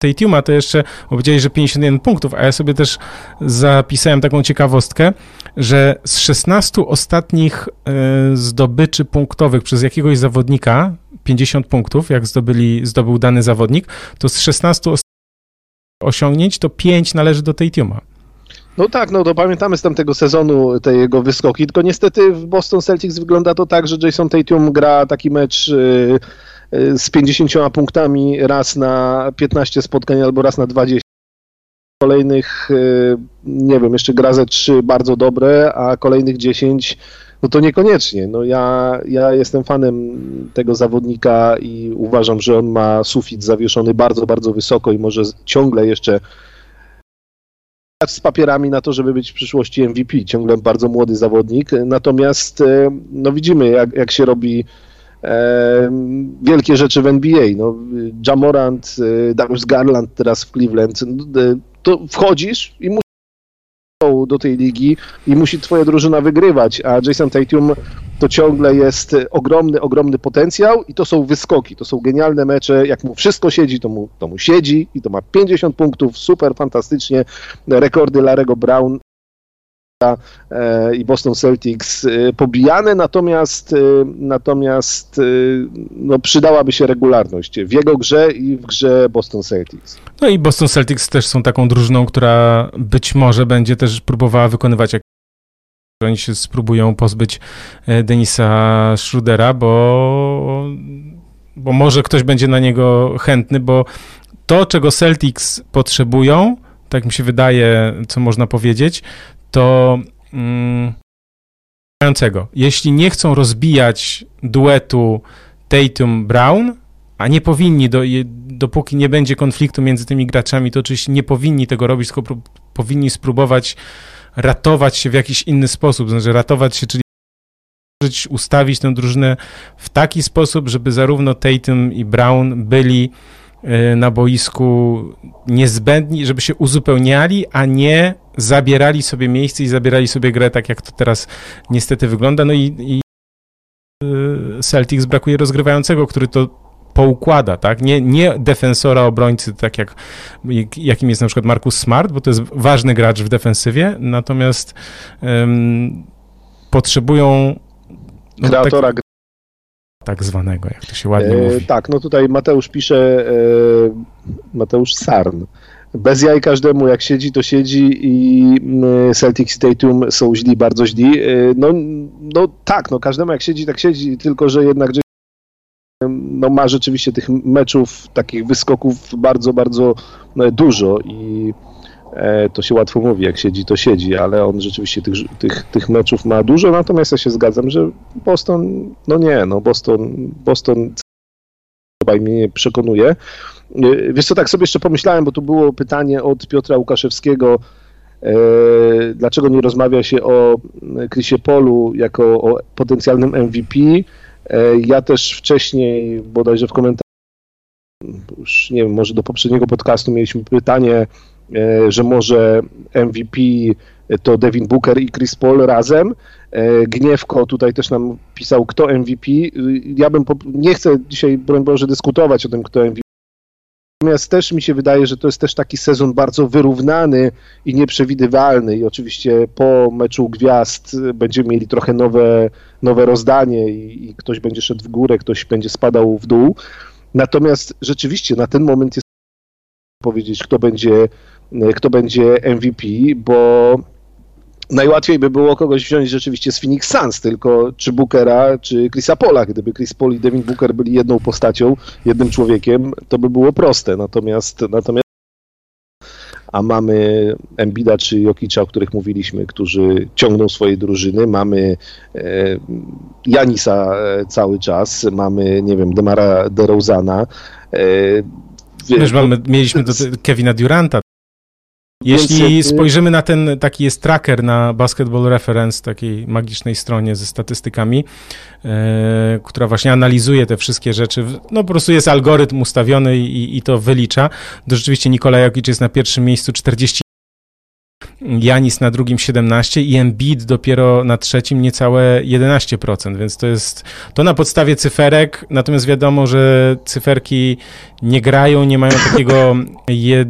Tej Tuma to jeszcze powiedzieli, że 51 punktów, a ja sobie też zapisałem taką ciekawostkę, że z 16 ostatnich e, zdobyczy punktowych przez jakiegoś zawodnika, 50 punktów, jak zdobyli, zdobył dany zawodnik, to z 16 osiągnięć to 5 należy do tej Tuma. No tak, no to pamiętamy z tamtego sezonu te jego wyskoki, tylko niestety w Boston Celtics wygląda to tak, że Jason Tatum gra taki mecz y, y, z 50 punktami raz na 15 spotkań albo raz na 20. Kolejnych, y, nie wiem, jeszcze gra ze 3 bardzo dobre, a kolejnych 10 no to niekoniecznie. No ja, ja jestem fanem tego zawodnika i uważam, że on ma sufit zawieszony bardzo, bardzo wysoko i może ciągle jeszcze z papierami na to, żeby być w przyszłości MVP. Ciągle bardzo młody zawodnik. Natomiast e, no widzimy, jak, jak się robi e, wielkie rzeczy w NBA. No, Jamorant, e, Darius Garland teraz w Cleveland. No, e, to wchodzisz i musisz do tej ligi i musi twoja drużyna wygrywać, a Jason Tatum to ciągle jest ogromny, ogromny potencjał i to są wyskoki, to są genialne mecze, jak mu wszystko siedzi, to mu, to mu siedzi i to ma 50 punktów, super, fantastycznie, rekordy Larego Brown i Boston Celtics e, pobijane, natomiast, e, natomiast no, przydałaby się regularność w jego grze i w grze Boston Celtics. No i Boston Celtics też są taką drużyną, która być może będzie też próbowała wykonywać oni się spróbują pozbyć e, Denisa Schrudera, bo, bo może ktoś będzie na niego chętny, bo to, czego Celtics potrzebują, tak mi się wydaje, co można powiedzieć, to mm, jeśli nie chcą rozbijać duetu Tatum-Brown, a nie powinni, do, dopóki nie będzie konfliktu między tymi graczami, to oczywiście nie powinni tego robić, tylko powinni spróbować ratować się w jakiś inny sposób, znaczy ratować się, czyli ustawić tę drużynę w taki sposób, żeby zarówno Tatum i Brown byli e, na boisku niezbędni, żeby się uzupełniali, a nie zabierali sobie miejsce i zabierali sobie grę, tak jak to teraz niestety wygląda. No i, i e, Celtics brakuje rozgrywającego, który to poukłada, tak? Nie, nie defensora, obrońcy, tak jak jakim jest na przykład Markus Smart, bo to jest ważny gracz w defensywie, natomiast um, potrzebują no, kreatora tak, tak zwanego, jak to się ładnie e, mówi. Tak, no tutaj Mateusz pisze, e, Mateusz Sarn. Bez jaj każdemu, jak siedzi, to siedzi i mm, Celtics i Tatum są źli, bardzo źli. E, no, no tak, no każdemu jak siedzi, tak siedzi, tylko że jednak no ma rzeczywiście tych meczów, takich wyskoków bardzo, bardzo e, dużo i e, to się łatwo mówi, jak siedzi, to siedzi, ale on rzeczywiście tych, tych, tych meczów ma dużo, natomiast ja się zgadzam, że Boston, no nie, no Boston, Boston chyba mnie nie przekonuje. E, wiesz co, tak sobie jeszcze pomyślałem, bo tu było pytanie od Piotra Łukaszewskiego, dlaczego nie rozmawia się o Chrisie Polu jako o potencjalnym MVP, E, ja też wcześniej, bodajże w komentarzu, już nie wiem, może do poprzedniego podcastu mieliśmy pytanie że może MVP to Devin Booker i Chris Paul razem. Gniewko tutaj też nam pisał, kto MVP. Ja bym, nie chcę dzisiaj, broń Boże, dyskutować o tym, kto MVP. Natomiast też mi się wydaje, że to jest też taki sezon bardzo wyrównany i nieprzewidywalny i oczywiście po meczu gwiazd będziemy mieli trochę nowe, nowe rozdanie i, i ktoś będzie szedł w górę, ktoś będzie spadał w dół. Natomiast rzeczywiście na ten moment jest powiedzieć, kto będzie, kto będzie MVP, bo najłatwiej by było kogoś wziąć rzeczywiście z Phoenix Suns, tylko czy Bookera, czy Chrisa Pola. Gdyby Chris Paul i Devin Booker byli jedną postacią, jednym człowiekiem, to by było proste. Natomiast, natomiast a mamy Embida czy Jokicza, o których mówiliśmy, którzy ciągną swoje drużyny, mamy e, Janisa e, cały czas, mamy, nie wiem, Demara DeRozana. E, Wiesz, mamy, mieliśmy do Kevina Duranta, jeśli spojrzymy na ten, taki jest tracker na Basketball Reference, takiej magicznej stronie ze statystykami, e, która właśnie analizuje te wszystkie rzeczy, no po prostu jest algorytm ustawiony i, i to wylicza, to rzeczywiście Nikola Jokic jest na pierwszym miejscu 40 Janis na drugim 17 i Embiid dopiero na trzecim niecałe 11%, więc to jest to na podstawie cyferek, natomiast wiadomo, że cyferki nie grają, nie mają takiego je,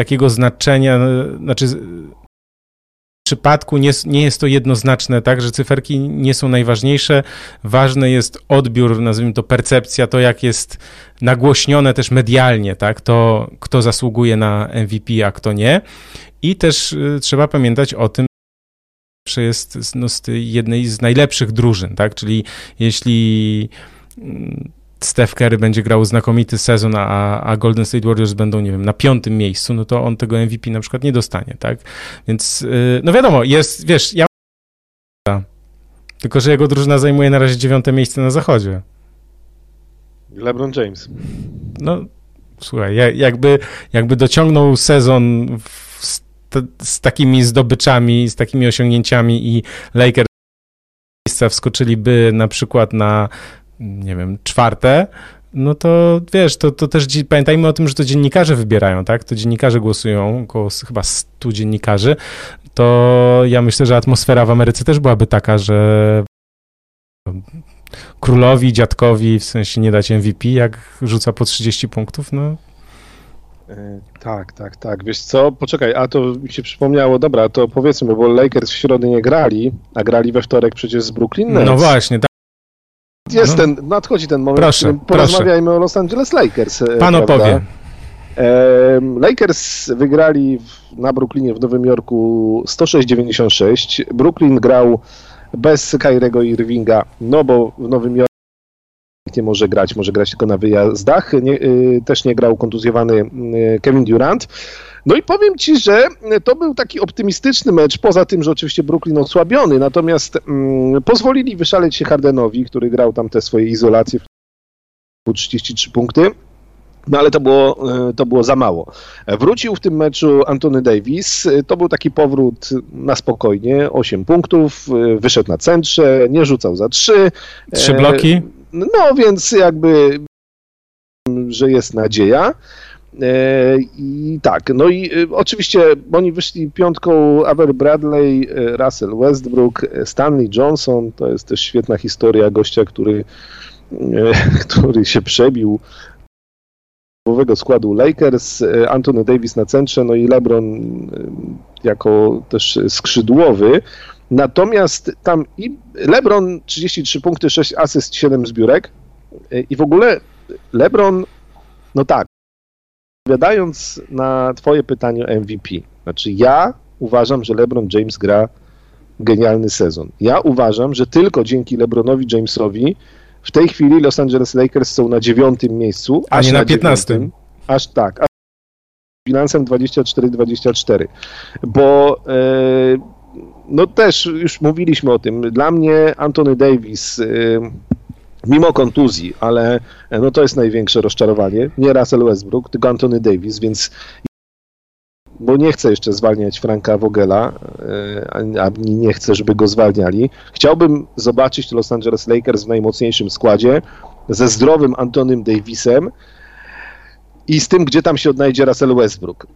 takiego znaczenia, znaczy w przypadku nie, nie jest to jednoznaczne, tak, że cyferki nie są najważniejsze. Ważny jest odbiór, nazwijmy to percepcja, to jak jest nagłośnione też medialnie, tak, to kto zasługuje na MVP, a kto nie. I też y, trzeba pamiętać o tym, że jest no, z jednej z najlepszych drużyn, tak, czyli jeśli mm, Steph Curry będzie grał znakomity sezon, a, a Golden State Warriors będą, nie wiem, na piątym miejscu, no to on tego MVP na przykład nie dostanie, tak? Więc, yy, no wiadomo, jest, wiesz, ja tylko, że jego drużyna zajmuje na razie dziewiąte miejsce na zachodzie. LeBron James. No, słuchaj, jakby, jakby dociągnął sezon z, z, takimi zdobyczami, z takimi osiągnięciami i Lakers wskoczyliby na przykład na nie wiem, czwarte, no to wiesz, to, to też pamiętajmy o tym, że to dziennikarze wybierają, tak? To dziennikarze głosują, około chyba 100 dziennikarzy. To ja myślę, że atmosfera w Ameryce też byłaby taka, że królowi, dziadkowi, w sensie nie dać MVP, jak rzuca po 30 punktów, no. E, tak, tak, tak. Wiesz co, poczekaj, a to mi się przypomniało, dobra, to powiedzmy, bo Lakers w środę nie grali, a grali we wtorek przecież z Brooklyn Nets. No właśnie, tak jest no. ten, nadchodzi ten moment, proszę, w którym porozmawiajmy proszę. o Los Angeles Lakers. E, Pan prawda? opowie. Lakers wygrali na Brooklynie w Nowym Jorku 106-96. Brooklyn grał bez Kyriego Irvinga, no bo w Nowym Jorku nie może grać, może grać tylko na wyjazdach. Nie, y, też nie grał kontuzjowany y, Kevin Durant. No i powiem Ci, że to był taki optymistyczny mecz, poza tym, że oczywiście Brooklyn osłabiony, natomiast mm, pozwolili wyszaleć się Hardenowi, który grał tam te swoje izolacje, 33 punkty. No ale to było, e, to było za mało. Wrócił w tym meczu Antony Davis. To był taki powrót na spokojnie. 8 punktów, e, wyszedł na centrze, nie rzucał za 3. Trzy bloki? No więc jakby, że jest nadzieja. E, I tak, no i e, oczywiście oni wyszli piątką Aver Bradley, e, Russell Westbrook, Stanley Johnson, to jest też świetna historia gościa, który, który się przebił głowego składu Lakers, Anthony Davis na centrze, no i LeBron jako też skrzydłowy. Natomiast tam i LeBron 33 punkty, 6 asyst, 7 zbiórek i w ogóle LeBron, no tak, odpowiadając na Twoje pytanie o MVP, znaczy ja uważam, że LeBron James gra genialny sezon. Ja uważam, że tylko dzięki LeBronowi Jamesowi w tej chwili Los Angeles Lakers są na dziewiątym miejscu. A nie na piętnastym. Aż tak. Aż bilansem 24-24. Bo e, no też już mówiliśmy o tym. Dla mnie Anthony Davis e, mimo kontuzji, ale no to jest największe rozczarowanie. Nie Russell Westbrook, tylko Anthony Davis, więc bo nie chcę jeszcze zwalniać Franka Vogela, e, ani nie chcę, żeby go zwalniali. Chciałbym zobaczyć Los Angeles Lakers w najmocniejszym składzie ze zdrowym Antonym Davisem i z tym, gdzie tam się odnajdzie Russell Westbrook.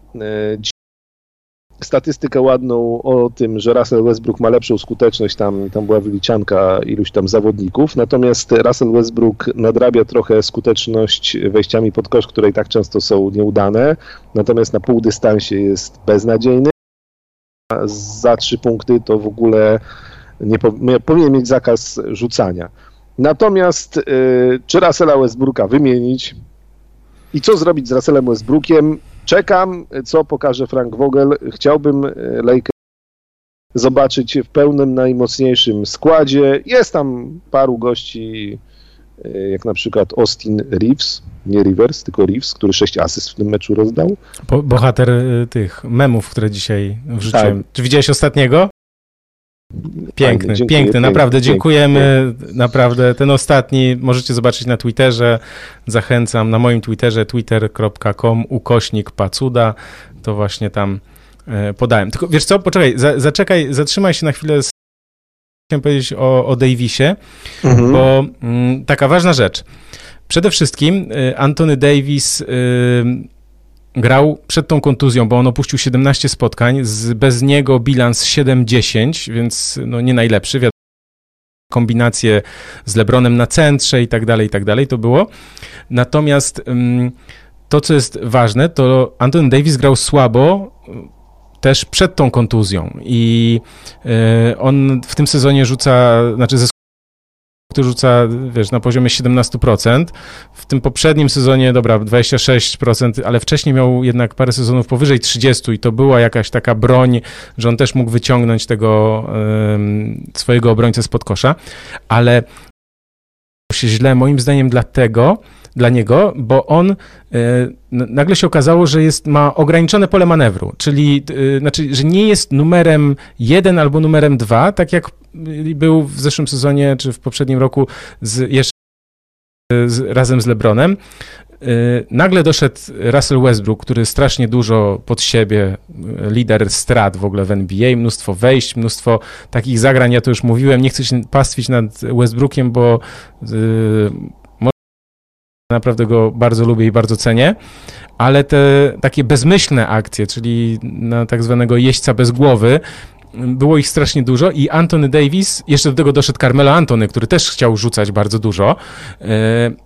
Statystykę ładną o tym, że Russell Westbrook ma lepszą skuteczność, tam, tam była wyliczanka iluś tam zawodników, natomiast Russell Westbrook nadrabia trochę skuteczność wejściami pod kosz, które i tak często są nieudane, natomiast na półdystansie jest beznadziejny. Za trzy punkty to w ogóle nie powinien mieć zakaz rzucania. Natomiast y, czy Russella Westbrooka wymienić i co zrobić z Russellem Westbrookiem? Czekam, co pokaże Frank Vogel. Chciałbym y, Lakers zobaczyć w pełnym, najmocniejszym składzie. Jest tam paru gości, y, jak na przykład Austin Reeves, nie Rivers, tylko Reeves, który sześć asyst w tym meczu rozdał. Bo, bohater tych memów, które dzisiaj wrzuciłem. Tak. Czy widziałeś ostatniego? Piękny, Fajny, piękny, naprawdę piękny, dziękujemy. Piękny. Naprawdę ten ostatni możecie zobaczyć na Twitterze. Zachęcam na moim Twitterze twitter.com ukośnik pacuda. To właśnie tam e, podałem. Tylko wiesz co, poczekaj, za, zaczekaj, zatrzymaj się na chwilę. Z... Chciałem powiedzieć o, o Davisie, mhm. bo m, mm, taka ważna rzecz. Przede wszystkim y, Anthony Davis y, grał przed tą kontuzją, bo on opuścił 17 spotkań, z, bez niego bilans 7-10, więc no nie najlepszy, wiadomo, kombinacje z Lebronem na centrze i tak dalej, i tak dalej to było. Natomiast to, co jest ważne, to Anton Davis grał słabo też przed tą kontuzją i y, on w tym sezonie rzuca, znaczy ze który rzuca, wiesz, na poziomie 17%. W tym poprzednim sezonie, dobra, 26%, ale wcześniej miał jednak parę sezonów powyżej 30 i to była jakaś taka broń, że on też mógł wyciągnąć tego um, swojego obrońcę spod kosza, ale się źle moim zdaniem dlatego, dla niego, bo on y, nagle się okazało, że jest, ma ograniczone pole manewru, czyli y, znaczy, że nie jest numerem jeden albo numerem dwa, tak jak był w zeszłym sezonie, czy w poprzednim roku z, jeszcze z, razem z LeBronem. Y, nagle doszedł Russell Westbrook, który strasznie dużo pod siebie, y, lider strat w ogóle w NBA, mnóstwo wejść, mnóstwo takich zagrań, ja to już mówiłem, nie chcę się pastwić nad Westbrookiem, bo yy, naprawdę go bardzo lubię i bardzo cenię, ale te takie bezmyślne akcje, czyli na tak zwanego jeźdźca bez głowy, było ich strasznie dużo i Anthony Davis, jeszcze do tego doszedł Carmelo Antony, który też chciał rzucać bardzo dużo. E,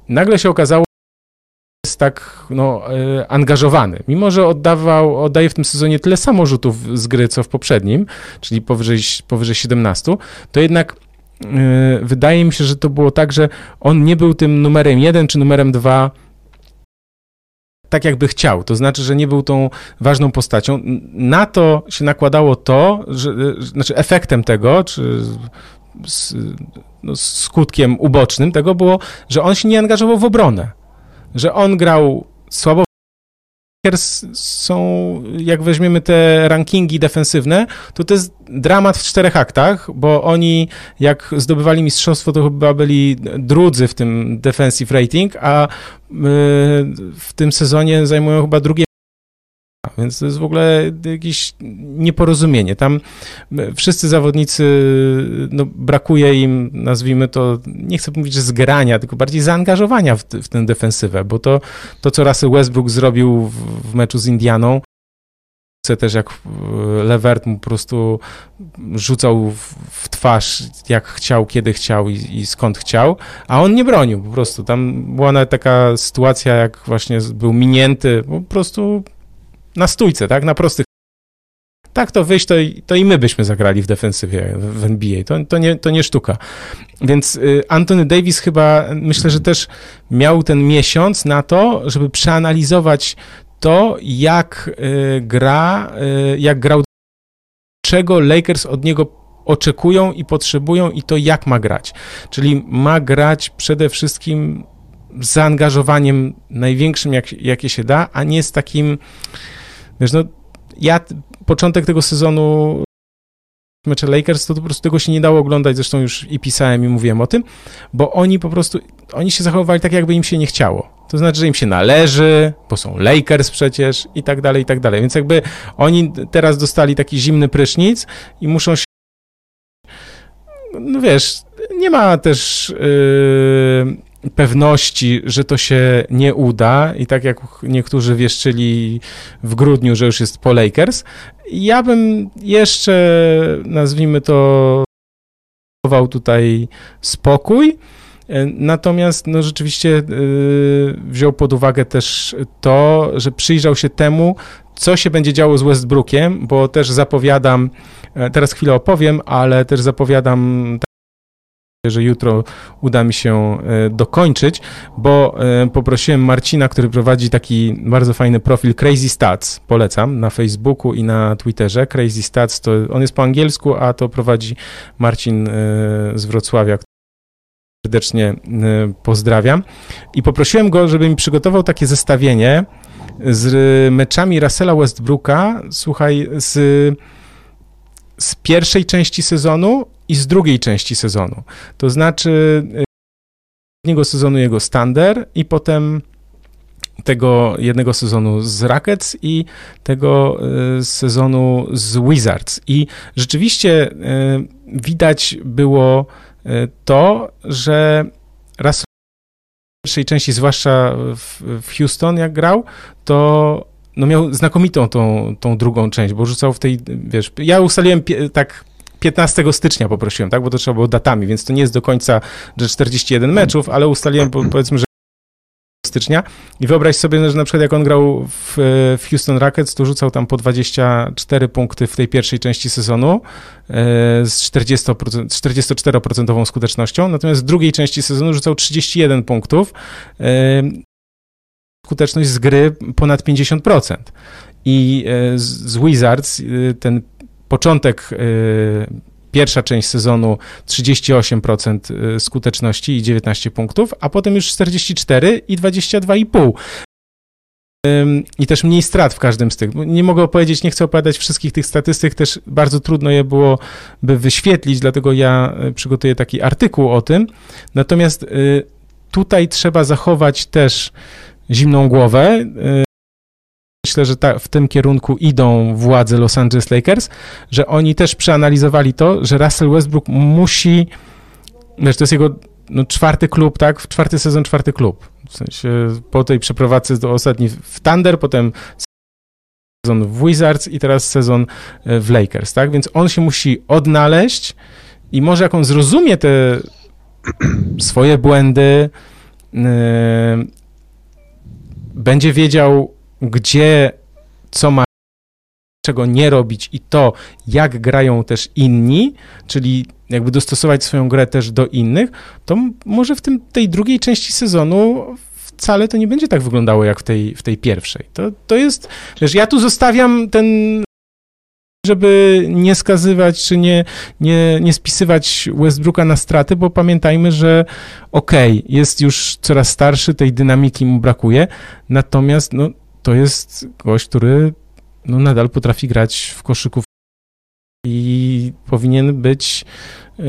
nagle się okazało, że jest tak no, e, angażowany. Mimo, że oddawał, oddaje w tym sezonie tyle samo rzutów z gry, co w poprzednim, czyli powyżej, powyżej 17, to jednak e, wydaje mi się, że to było tak, że on nie był tym numerem jeden czy numerem dwa tak jakby chciał. To znaczy, że nie był tą ważną postacią. Na to się nakładało to, że, znaczy efektem tego, czy no, skutkiem ubocznym tego było, że on się nie angażował w obronę. Że on grał słabo Lakers są, jak weźmiemy te rankingi defensywne, to to jest dramat w czterech aktach, bo oni jak zdobywali mistrzostwo, to chyba byli drudzy w tym defensive rating, a y, w tym sezonie zajmują chyba drugie więc to jest w ogóle jakieś nieporozumienie. Tam wszyscy zawodnicy, no, brakuje im, nazwijmy to, nie chcę mówić, zgrania, tylko bardziej zaangażowania w, w tę defensywę, bo to, to co Russell Westbrook zrobił w, w meczu z Indianą, też jak Levert mu po prostu rzucał w twarz jak chciał, kiedy chciał i, i, skąd chciał, a on nie bronił po prostu. Tam była nawet taka sytuacja, jak właśnie był minięty, po prostu na stójce, tak, na prostych. Tak to wyjść, to, to i my byśmy zagrali w defensywie w NBA. To, to, nie, to nie sztuka. Więc y, Anthony Davis chyba, myślę, że też miał ten miesiąc na to, żeby przeanalizować to, jak y, gra, y, jak grał, czego Lakers od niego oczekują i potrzebują i to jak ma grać. Czyli ma grać przede wszystkim z zaangażowaniem największym, jak, jakie się da, a nie z takim Wiesz, no ja początek tego sezonu mecze Lakers, to po prostu tego się nie dało oglądać, zresztą już i pisałem i mówiłem o tym, bo oni po prostu, oni się zachowywali tak, jakby im się nie chciało. To znaczy, że im się należy, bo są Lakers przecież i tak dalej, i tak dalej. Więc jakby oni teraz dostali taki zimny prysznic i muszą się no wiesz, nie ma też yy, pewności, że to się nie uda i tak jak niektórzy wieszczyli w grudniu, że już jest po Lakers, ja bym jeszcze, nazwijmy to, tutaj spokój. Natomiast no, rzeczywiście yy, wziął pod uwagę też to, że przyjrzał się temu, co się będzie działo z Westbrookiem, bo też zapowiadam, e, teraz chwilę opowiem, ale też zapowiadam że jutro uda mi się e, dokończyć, bo e, poprosiłem Marcina, który prowadzi taki bardzo fajny profil Crazy Stats, polecam, na Facebooku i na Twitterze. Crazy Stats to on jest po angielsku, a to prowadzi Marcin z Wrocławia, serdecznie pozdrawiam. I poprosiłem go, żeby mi przygotował takie zestawienie z meczami Russella Westbrooka, słuchaj, z, z pierwszej części sezonu i z drugiej części sezonu. To znaczy jednego sezonu jego Stander i potem tego jednego sezonu z Rockets i tego y, sezonu z Wizards. I rzeczywiście y, widać było y, to, że raz pierwszej części, zwłaszcza w, w Houston, jak grał, to no miał znakomitą tą, tą drugą część, bo rzucał w tej, wiesz, ja ustaliłem tak 15 stycznia poprosiłem, tak, bo to trzeba było datami, więc to nie jest do końca, że 41 meczów, ale ustaliłem powiedzmy, że stycznia. I wyobraź sobie, że na przykład jak on grał w, w Houston Rockets, to rzucał tam po 24 punkty w tej pierwszej części sezonu e, z 40%, 44% skutecznością, natomiast w drugiej części sezonu rzucał 31 punktów, e, skuteczność z gry ponad 50%. I e, z Wizards ten początek pierwsza część sezonu 38% y, skuteczności i 19 punktów, a potem już 44 i 22,5 i też mniej strat w każdym z tych. Nie mogę opowiedzieć, nie chcę opowiadać wszystkich tych statystyk, też bardzo trudno je było by wyświetlić, dlatego ja y, przygotuję taki artykuł o tym. Natomiast y, tutaj trzeba zachować też zimną głowę myślę, że ta, w tym kierunku idą władze Los Angeles Lakers, że oni też przeanalizowali to, że Russell Westbrook musi, wiesz, to jest jego no, czwarty klub, tak? Czwarty sezon, czwarty klub. W sensie po tej przeprowadzce do ostatni w Thunder, potem sezon w Wizards i teraz sezon e, w Lakers, tak? Więc on się musi odnaleźć i może jak on zrozumie te swoje błędy, yy, będzie wiedział, gdzie co ma, czego nie robić i to, jak grają też inni, czyli jakby dostosować swoją grę też do innych, to może w tym, tej drugiej części sezonu wcale to nie będzie tak wyglądało jak w tej, w tej pierwszej. To, to jest, wiesz, ja tu zostawiam ten żeby nie skazywać, czy nie, nie, nie spisywać Westbrooka na straty, bo pamiętajmy, że okej, okay, jest już coraz starszy, tej dynamiki mu brakuje, natomiast no, to jest gość, który no, nadal potrafi grać w koszyków i powinien być e,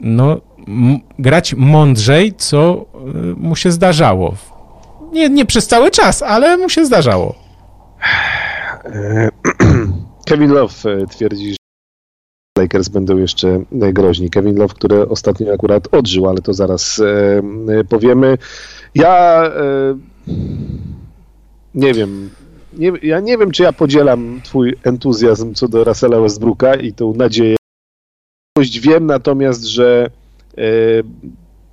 no, grać mądrzej, co e, mu się zdarzało. Nie, nie przez cały czas, ale mu się zdarzało. Kevin Love twierdzi, że Lakers będą jeszcze groźni. Kevin Love, który ostatnio akurat odżył, ale to zaraz powiemy. Ja nie wiem. Nie, ja nie wiem, czy ja podzielam twój entuzjazm co do Russella Westbrooka i tą nadzieję. Wiem natomiast, że e,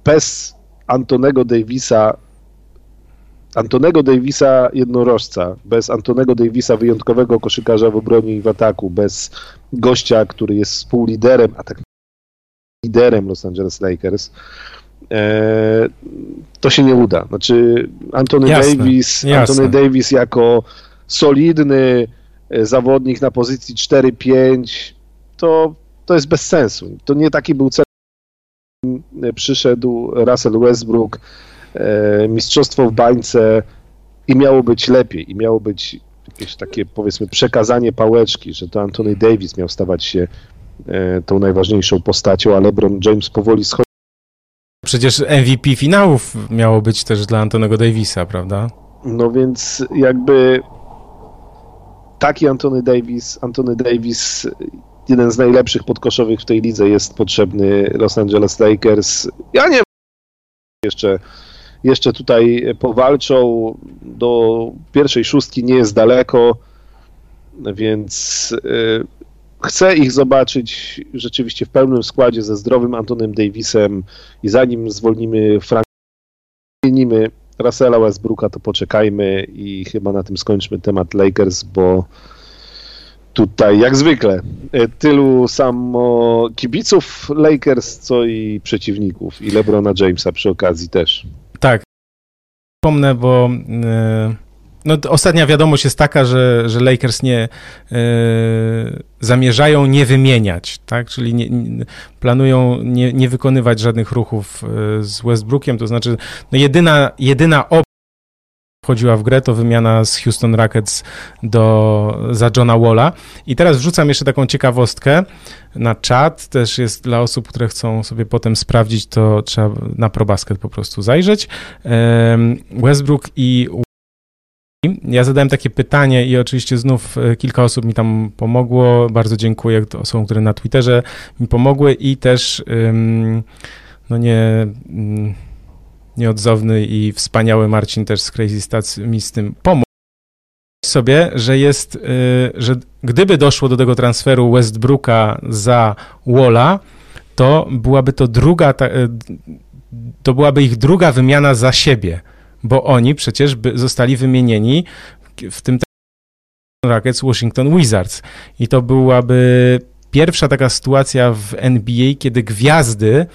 bez Antonego Davisa Antonego Davisa jednorożca, bez Antonego Davisa wyjątkowego koszykarza w obronie i w ataku, bez gościa, który jest współliderem, a tak liderem Los Angeles Lakers, to się nie uda. Znaczy Anthony jasne, Davis, jasne. Anthony Davis jako solidny e, zawodnik na pozycji 4-5, to, to jest bez sensu. To nie taki był cel. Przyszedł Russell Westbrook, e, mistrzostwo w bańce i miało być lepiej, i miało być jakieś takie powiedzmy przekazanie pałeczki, że to Anthony Davis miał stawać się tą najważniejszą postacią, a LeBron James powoli schodzi Przecież MVP finałów miało być też dla Antonego Davisa, prawda? No więc jakby taki Antony Davis, Antony Davis, jeden z najlepszych podkoszowych w tej lidze jest potrzebny Los Angeles Lakers. Ja nie jeszcze, jeszcze tutaj powalczą. Do pierwszej szóstki nie jest daleko, więc chcę ich zobaczyć rzeczywiście w pełnym składzie ze zdrowym Antonem Davisem i zanim zwolnimy Frank, zmienimy Russella Westbrooka, to poczekajmy i chyba na tym skończmy temat Lakers, bo tutaj jak zwykle tylu samo kibiców Lakers, co i przeciwników i LeBrona Jamesa przy okazji też. Tak. Wspomnę, bo yy no, ostatnia wiadomość jest taka, że, że Lakers nie e, zamierzają nie wymieniać, tak? Czyli nie, nie, planują nie, nie wykonywać żadnych ruchów e, z Westbrookiem, to znaczy no jedyna, jedyna opcja wchodziła w grę, to wymiana z Houston Rockets do, za Johna Walla. I teraz wrzucam jeszcze taką ciekawostkę na czat, też jest dla osób, które chcą sobie potem sprawdzić, to trzeba na ProBasket po prostu zajrzeć. Westbrook i ja zadałem takie pytanie i oczywiście znów e, kilka osób mi tam pomogło. Bardzo dziękuję osobom, które na Twitterze mi pomogły i też no nie mm, nieodzowny i wspaniały Marcin też z Crazy Stats mi z tym pomógł. Sobie, że jest, e, że gdyby doszło do tego transferu Westbrooka za Walla, to byłaby to druga, e, to byłaby ich druga wymiana za siebie bo oni przecież by zostali wymienieni w tym Rockets Washington Wizards. I to byłaby pierwsza taka sytuacja w NBA, kiedy gwiazdy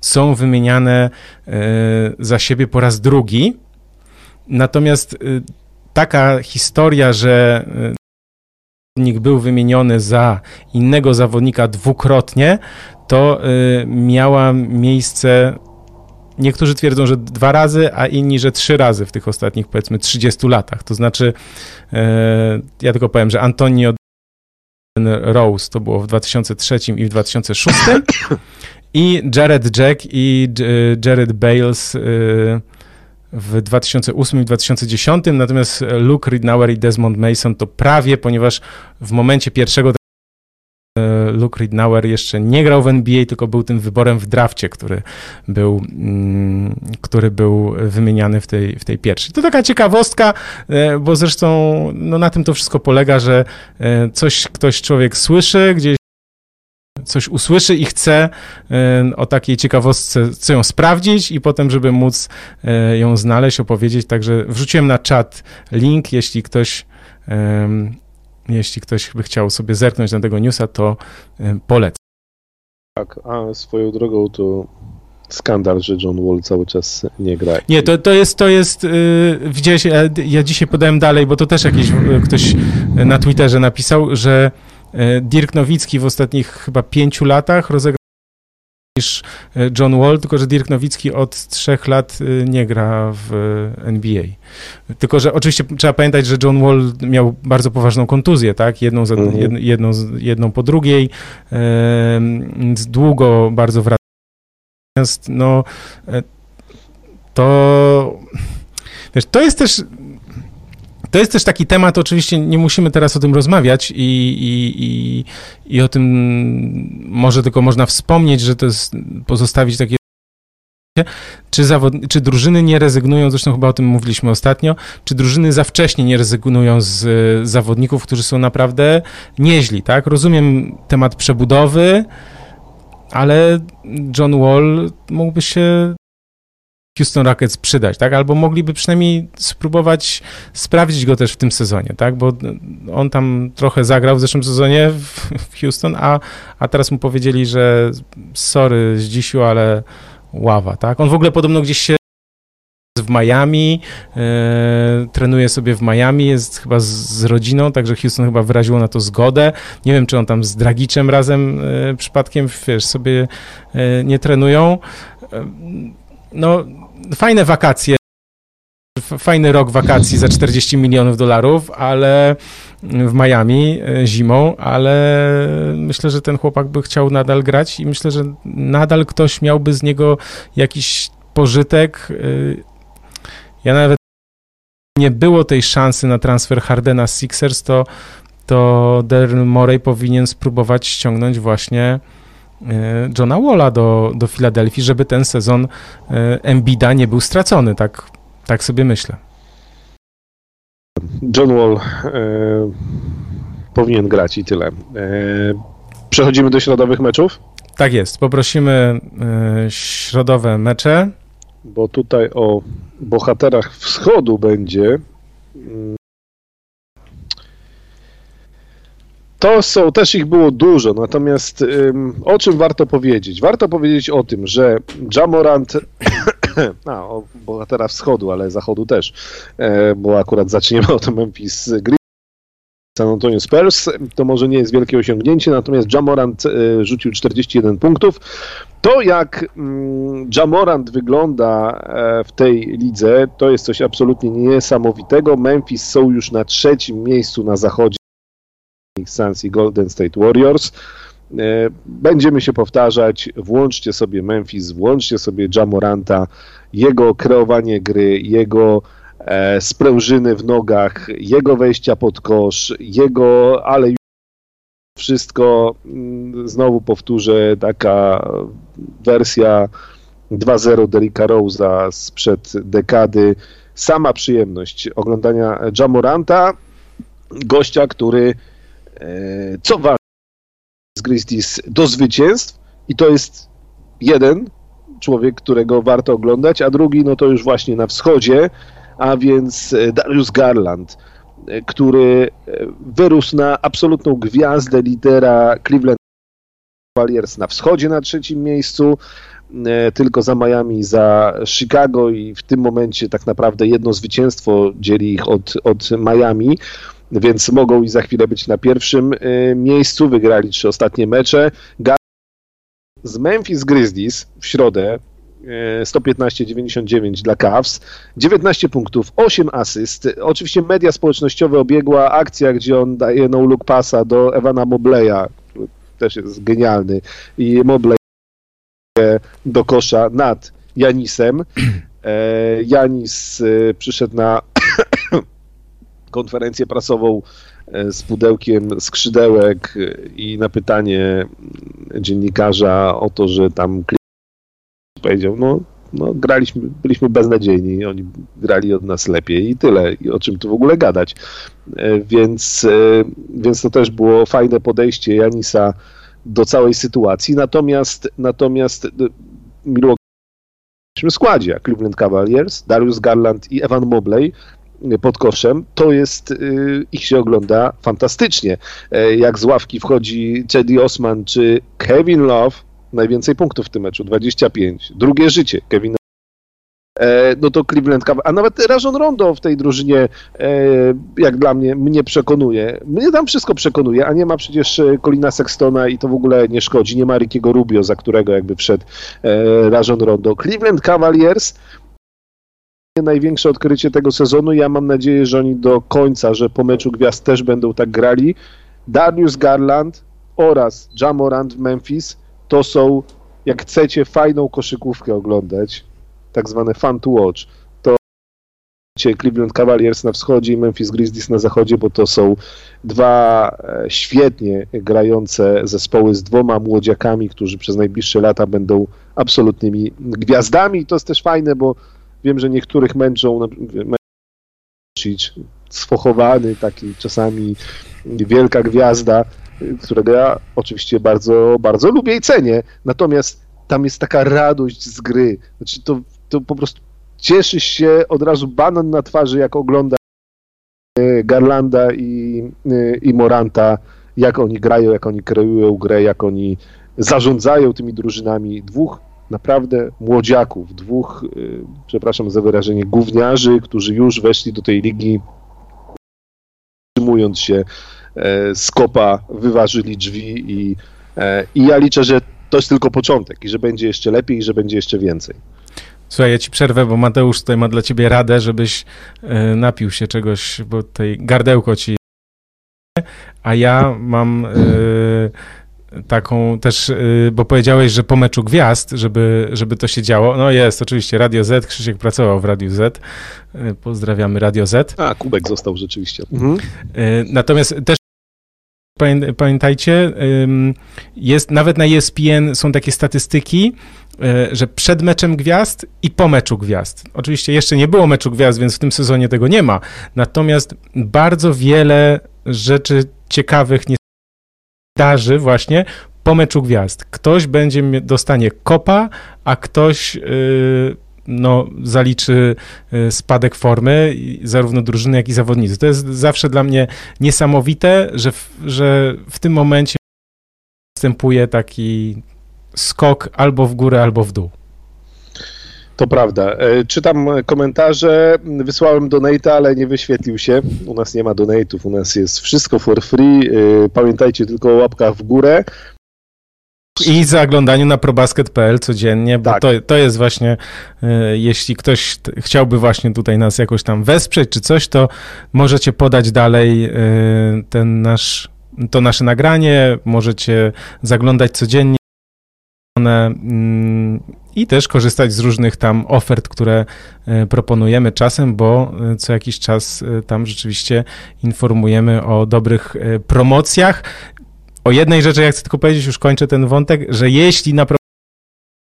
są wymieniane e, za siebie po raz drugi. Natomiast e, taka historia, że e, zawodnik był wymieniony za innego zawodnika dwukrotnie, to miała miejsce Niektórzy twierdzą, że dwa razy, a inni, że trzy razy w tych ostatnich, powiedzmy, 30 latach. To znaczy, e, ja tylko powiem, że Antonio Rose to było w 2003 i w 2006 i Jared Jack i Jared Bales e, w 2008 i 2010, natomiast Luke Ridnour i Desmond Mason to prawie, ponieważ w momencie pierwszego E, Luke Ridnour jeszcze nie grał w NBA, tylko był tym wyborem w drafcie, który był, mm, który był wymieniany w tej, w tej pierwszej. To taka ciekawostka, e, bo zresztą no, na tym to wszystko polega, że e, coś ktoś człowiek słyszy, gdzieś coś usłyszy i chce o takiej ciekawostce, chce ją sprawdzić i potem, żeby móc ją znaleźć, opowiedzieć. Także wrzuciłem na czat link, jeśli ktoś jeśli ktoś by chciał sobie zerknąć na tego newsa, to y, polecam. Tak, a swoją drogą to skandal, że John Wall cały czas nie gra. Nie, to, to jest, to jest, yy, widziałeś, ja, ja dzisiaj podałem dalej, bo to też jakiś y, ktoś na Twitterze napisał, że y, Dirk Nowicki w ostatnich chyba pięciu latach rozegrał niż e, John Wall, tylko że Dirk Nowicki od trzech lat e, nie gra w e, NBA. Tylko, że oczywiście trzeba pamiętać, że John Wall miał bardzo poważną kontuzję, tak? Jedną, za, mhm. jedną, jedną po drugiej. Długo bardzo wracał. Natomiast no to wiesz, to jest też to jest też taki temat, oczywiście nie musimy teraz o tym rozmawiać i, i, i, i o tym może tylko można wspomnieć, że to jest pozostawić takie czy, zawod... czy drużyny nie rezygnują, zresztą chyba o tym mówiliśmy ostatnio, czy drużyny za wcześnie nie rezygnują z zawodników, którzy są naprawdę nieźli, tak? Rozumiem temat przebudowy, ale John Wall mógłby się Houston Rockets przydać, tak? Albo mogliby przynajmniej spróbować sprawdzić go też w tym sezonie, tak? Bo on tam trochę zagrał w zeszłym sezonie w Houston, a, a teraz mu powiedzieli, że sorry Zdzisiu, ale ława, tak? On w ogóle podobno gdzieś się w Miami, e, trenuje sobie w Miami, jest chyba z, z, rodziną, także Houston chyba wyraziło na to zgodę. Nie wiem, czy on tam z Dragiczem razem e, przypadkiem, wiesz, sobie e, nie trenują. No, fajne wakacje, fajny rok wakacji za 40 milionów dolarów, ale w Miami e, zimą, ale myślę, że ten chłopak by chciał nadal grać i myślę, że nadal ktoś miałby z niego jakiś pożytek. E, ja nawet nie było tej szansy na transfer Hardena z Sixers, to, to Darren Morey powinien spróbować ściągnąć właśnie Johna Walla do, do Filadelfii, żeby ten sezon Embida nie był stracony, tak, tak sobie myślę. John Wall e, powinien grać i tyle. E, przechodzimy do środowych meczów? Tak jest. Poprosimy e, środowe mecze. Bo tutaj o bohaterach wschodu będzie. To są, też ich było dużo, natomiast o czym warto powiedzieć? Warto powiedzieć o tym, że Jamorant, a, o bohatera wschodu, ale zachodu też, e, bo akurat zaczniemy od Memphis Grizzlies, San Antonio Spurs, to może nie jest wielkie osiągnięcie, natomiast Jamorant e, rzucił 41 punktów. To jak mm, Jamorant wygląda e, w tej lidze, to jest coś absolutnie niesamowitego. Memphis są już na trzecim miejscu na zachodzie Suns i Golden State Warriors. E, będziemy się powtarzać, włączcie sobie Memphis, włączcie sobie Jamoranta, jego kreowanie gry, jego e, sprężyny w nogach, jego wejścia pod kosz, jego, ale wszystko, mm, znowu powtórzę, taka wersja 2-0 Derricka Rose'a sprzed dekady. Sama przyjemność oglądania Jamoranta, gościa, który co ważne, z Grizzlies do zwycięstw i to jest jeden człowiek, którego warto oglądać, a drugi no to już właśnie na wschodzie, a więc e, Darius Garland, e, który e, wyrósł na absolutną gwiazdę lidera Cleveland Cavaliers na wschodzie na trzecim miejscu, tylko za Miami, za Chicago i w tym momencie tak naprawdę jedno zwycięstwo dzieli ich od, od Miami więc mogą i za chwilę być na pierwszym y, miejscu. Wygrali trzy ostatnie mecze. Z Memphis Grizzlies w środę 115-99 y, dla Cavs, 19 punktów, 8 asyst. Oczywiście media społecznościowe obiegła akcja, gdzie on daje no look pasa do Ewana Mobleya, też jest genialny i Mobley do kosza nad Janisem. E, Janis y, przyszedł na konferencję prasową e, z pudełkiem skrzydełek i na pytanie dziennikarza o to, że tam powiedział, no, no graliśmy, byliśmy beznadziejni, oni grali od nas lepiej i tyle, i o czym tu w ogóle gadać. E, więc, e, więc to też było fajne podejście Janisa do całej sytuacji, natomiast natomiast Milwaukee w składzie Cleveland Cavaliers, Darius Garland i Evan Mobley pod koszem, to jest, y, ich się ogląda fantastycznie. E, jak z ławki wchodzi Cedi Osman czy Kevin Love, najwięcej punktów w tym meczu, 25. Drugie życie Kevin e, no to Cleveland Cavaliers, a nawet Rajon Rondo w tej drużynie, e, jak dla mnie, mnie przekonuje. Mnie tam wszystko przekonuje, a nie ma przecież Colina Sextona i to w ogóle nie szkodzi. Nie ma Rickiego Rubio, za którego jakby wszedł Rajon Rondo. Cleveland Cavaliers największe odkrycie tego sezonu. Ja mam nadzieję, że oni do końca, że po meczu gwiazd też będą tak grali. Darius Garland oraz Jamorant w Memphis to są, jak chcecie fajną koszykówkę oglądać, tak zwane fun to watch, to Cleveland Cavaliers na wschodzie i Memphis Grizzlies na zachodzie, bo to są dwa e, świetnie grające zespoły z dwoma młodziakami, którzy przez najbliższe lata będą absolutnymi gwiazdami. To jest też fajne, bo Wiem, że niektórych męczą, sfochowany, taki czasami wielka gwiazda, którego ja oczywiście bardzo, bardzo lubię i cenię. Natomiast tam jest taka radość z gry. Znaczy to, to po prostu cieszysz się od razu banan na twarzy, jak ogląda e, Garlanda i, e, i Moranta, jak oni grają, jak oni kreują grę, jak oni zarządzają tymi drużynami. Dwóch naprawdę młodziaków, dwóch, y, przepraszam za wyrażenie, gówniarzy, którzy już weszli do tej ligi, trzymując się e, z kopa, wyważyli drzwi i, e, i ja liczę, że to jest tylko początek i że będzie jeszcze lepiej i że będzie jeszcze więcej. Słuchaj, ja ci przerwę, bo Mateusz tutaj ma dla ciebie radę, żebyś e, napił się czegoś, bo tutaj gardełko ci a ja mam taką też, y, bo powiedziałeś, że po meczu gwiazd, żeby, żeby to się działo. No jest, oczywiście, Radio Z, Krzysiek pracował w Radiu Z. Y, pozdrawiamy Radio Z. A, Kubek został rzeczywiście. Mhm. Y, natomiast też pamiętajcie, jest nawet na ESPN są takie statystyki, że przed meczem gwiazd i po meczu gwiazd. Oczywiście jeszcze nie było meczu gwiazd, więc w tym sezonie tego nie ma. Natomiast bardzo wiele rzeczy ciekawych darzy właśnie po meczu gwiazd. Ktoś będzie dostanie kopa, a ktoś yy, no, zaliczy y, spadek formy zarówno drużyny, jak i zawodnicy. To jest zawsze dla mnie niesamowite, że w, że w tym momencie następuje taki skok albo w górę, albo w dół. To prawda. E, czytam komentarze, wysłałem donate, ale nie wyświetlił się. U nas nie ma donate'ów, u nas jest wszystko for free. E, pamiętajcie tylko o łapkach w górę. I zaglądaniu na probasket.pl codziennie, bo tak. to, to jest właśnie, e, jeśli ktoś chciałby właśnie tutaj nas jakoś tam wesprzeć czy coś, to możecie podać dalej ten nasz, to nasze nagranie, możecie zaglądać codziennie Mm, i też korzystać z różnych tam ofert, które e, proponujemy czasem, bo e, co jakiś czas e, tam rzeczywiście informujemy o dobrych promocjach. O jednej rzeczy ja chcę tylko powiedzieć, już kończę ten wątek, że jeśli na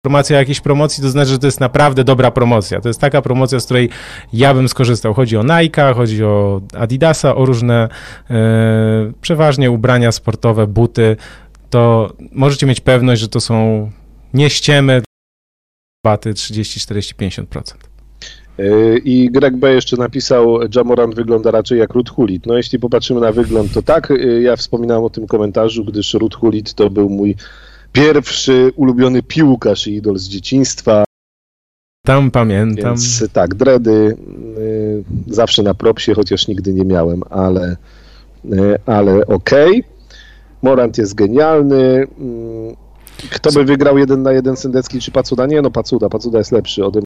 informacja jakiejś promocji, to znaczy, że to jest naprawdę dobra promocja. To jest taka promocja, z której ja bym skorzystał. Chodzi o Nike, chodzi o Adidasa, o różne e, przeważnie ubrania sportowe, buty, to możecie mieć pewność, że to są nie ściemy, baty 30, 40, 50%. I Greg B. jeszcze napisał, Jamoran wygląda raczej jak Ruth Hulit. No jeśli popatrzymy na wygląd, to tak, y, ja wspominałem o tym komentarzu, gdyż Ruth Hulit to był mój pierwszy ulubiony piłkarz i idol z dzieciństwa. Tam pamiętam. Więc tak, dredy y, zawsze na propsie, chociaż nigdy nie miałem, ale, y, ale okej. Okay. Morant jest genialny. Mm, kto by wygrał jeden na jeden Sendecki czy Pacuda? Nie, no Pacuda. Pacuda jest lepszy ode mnie.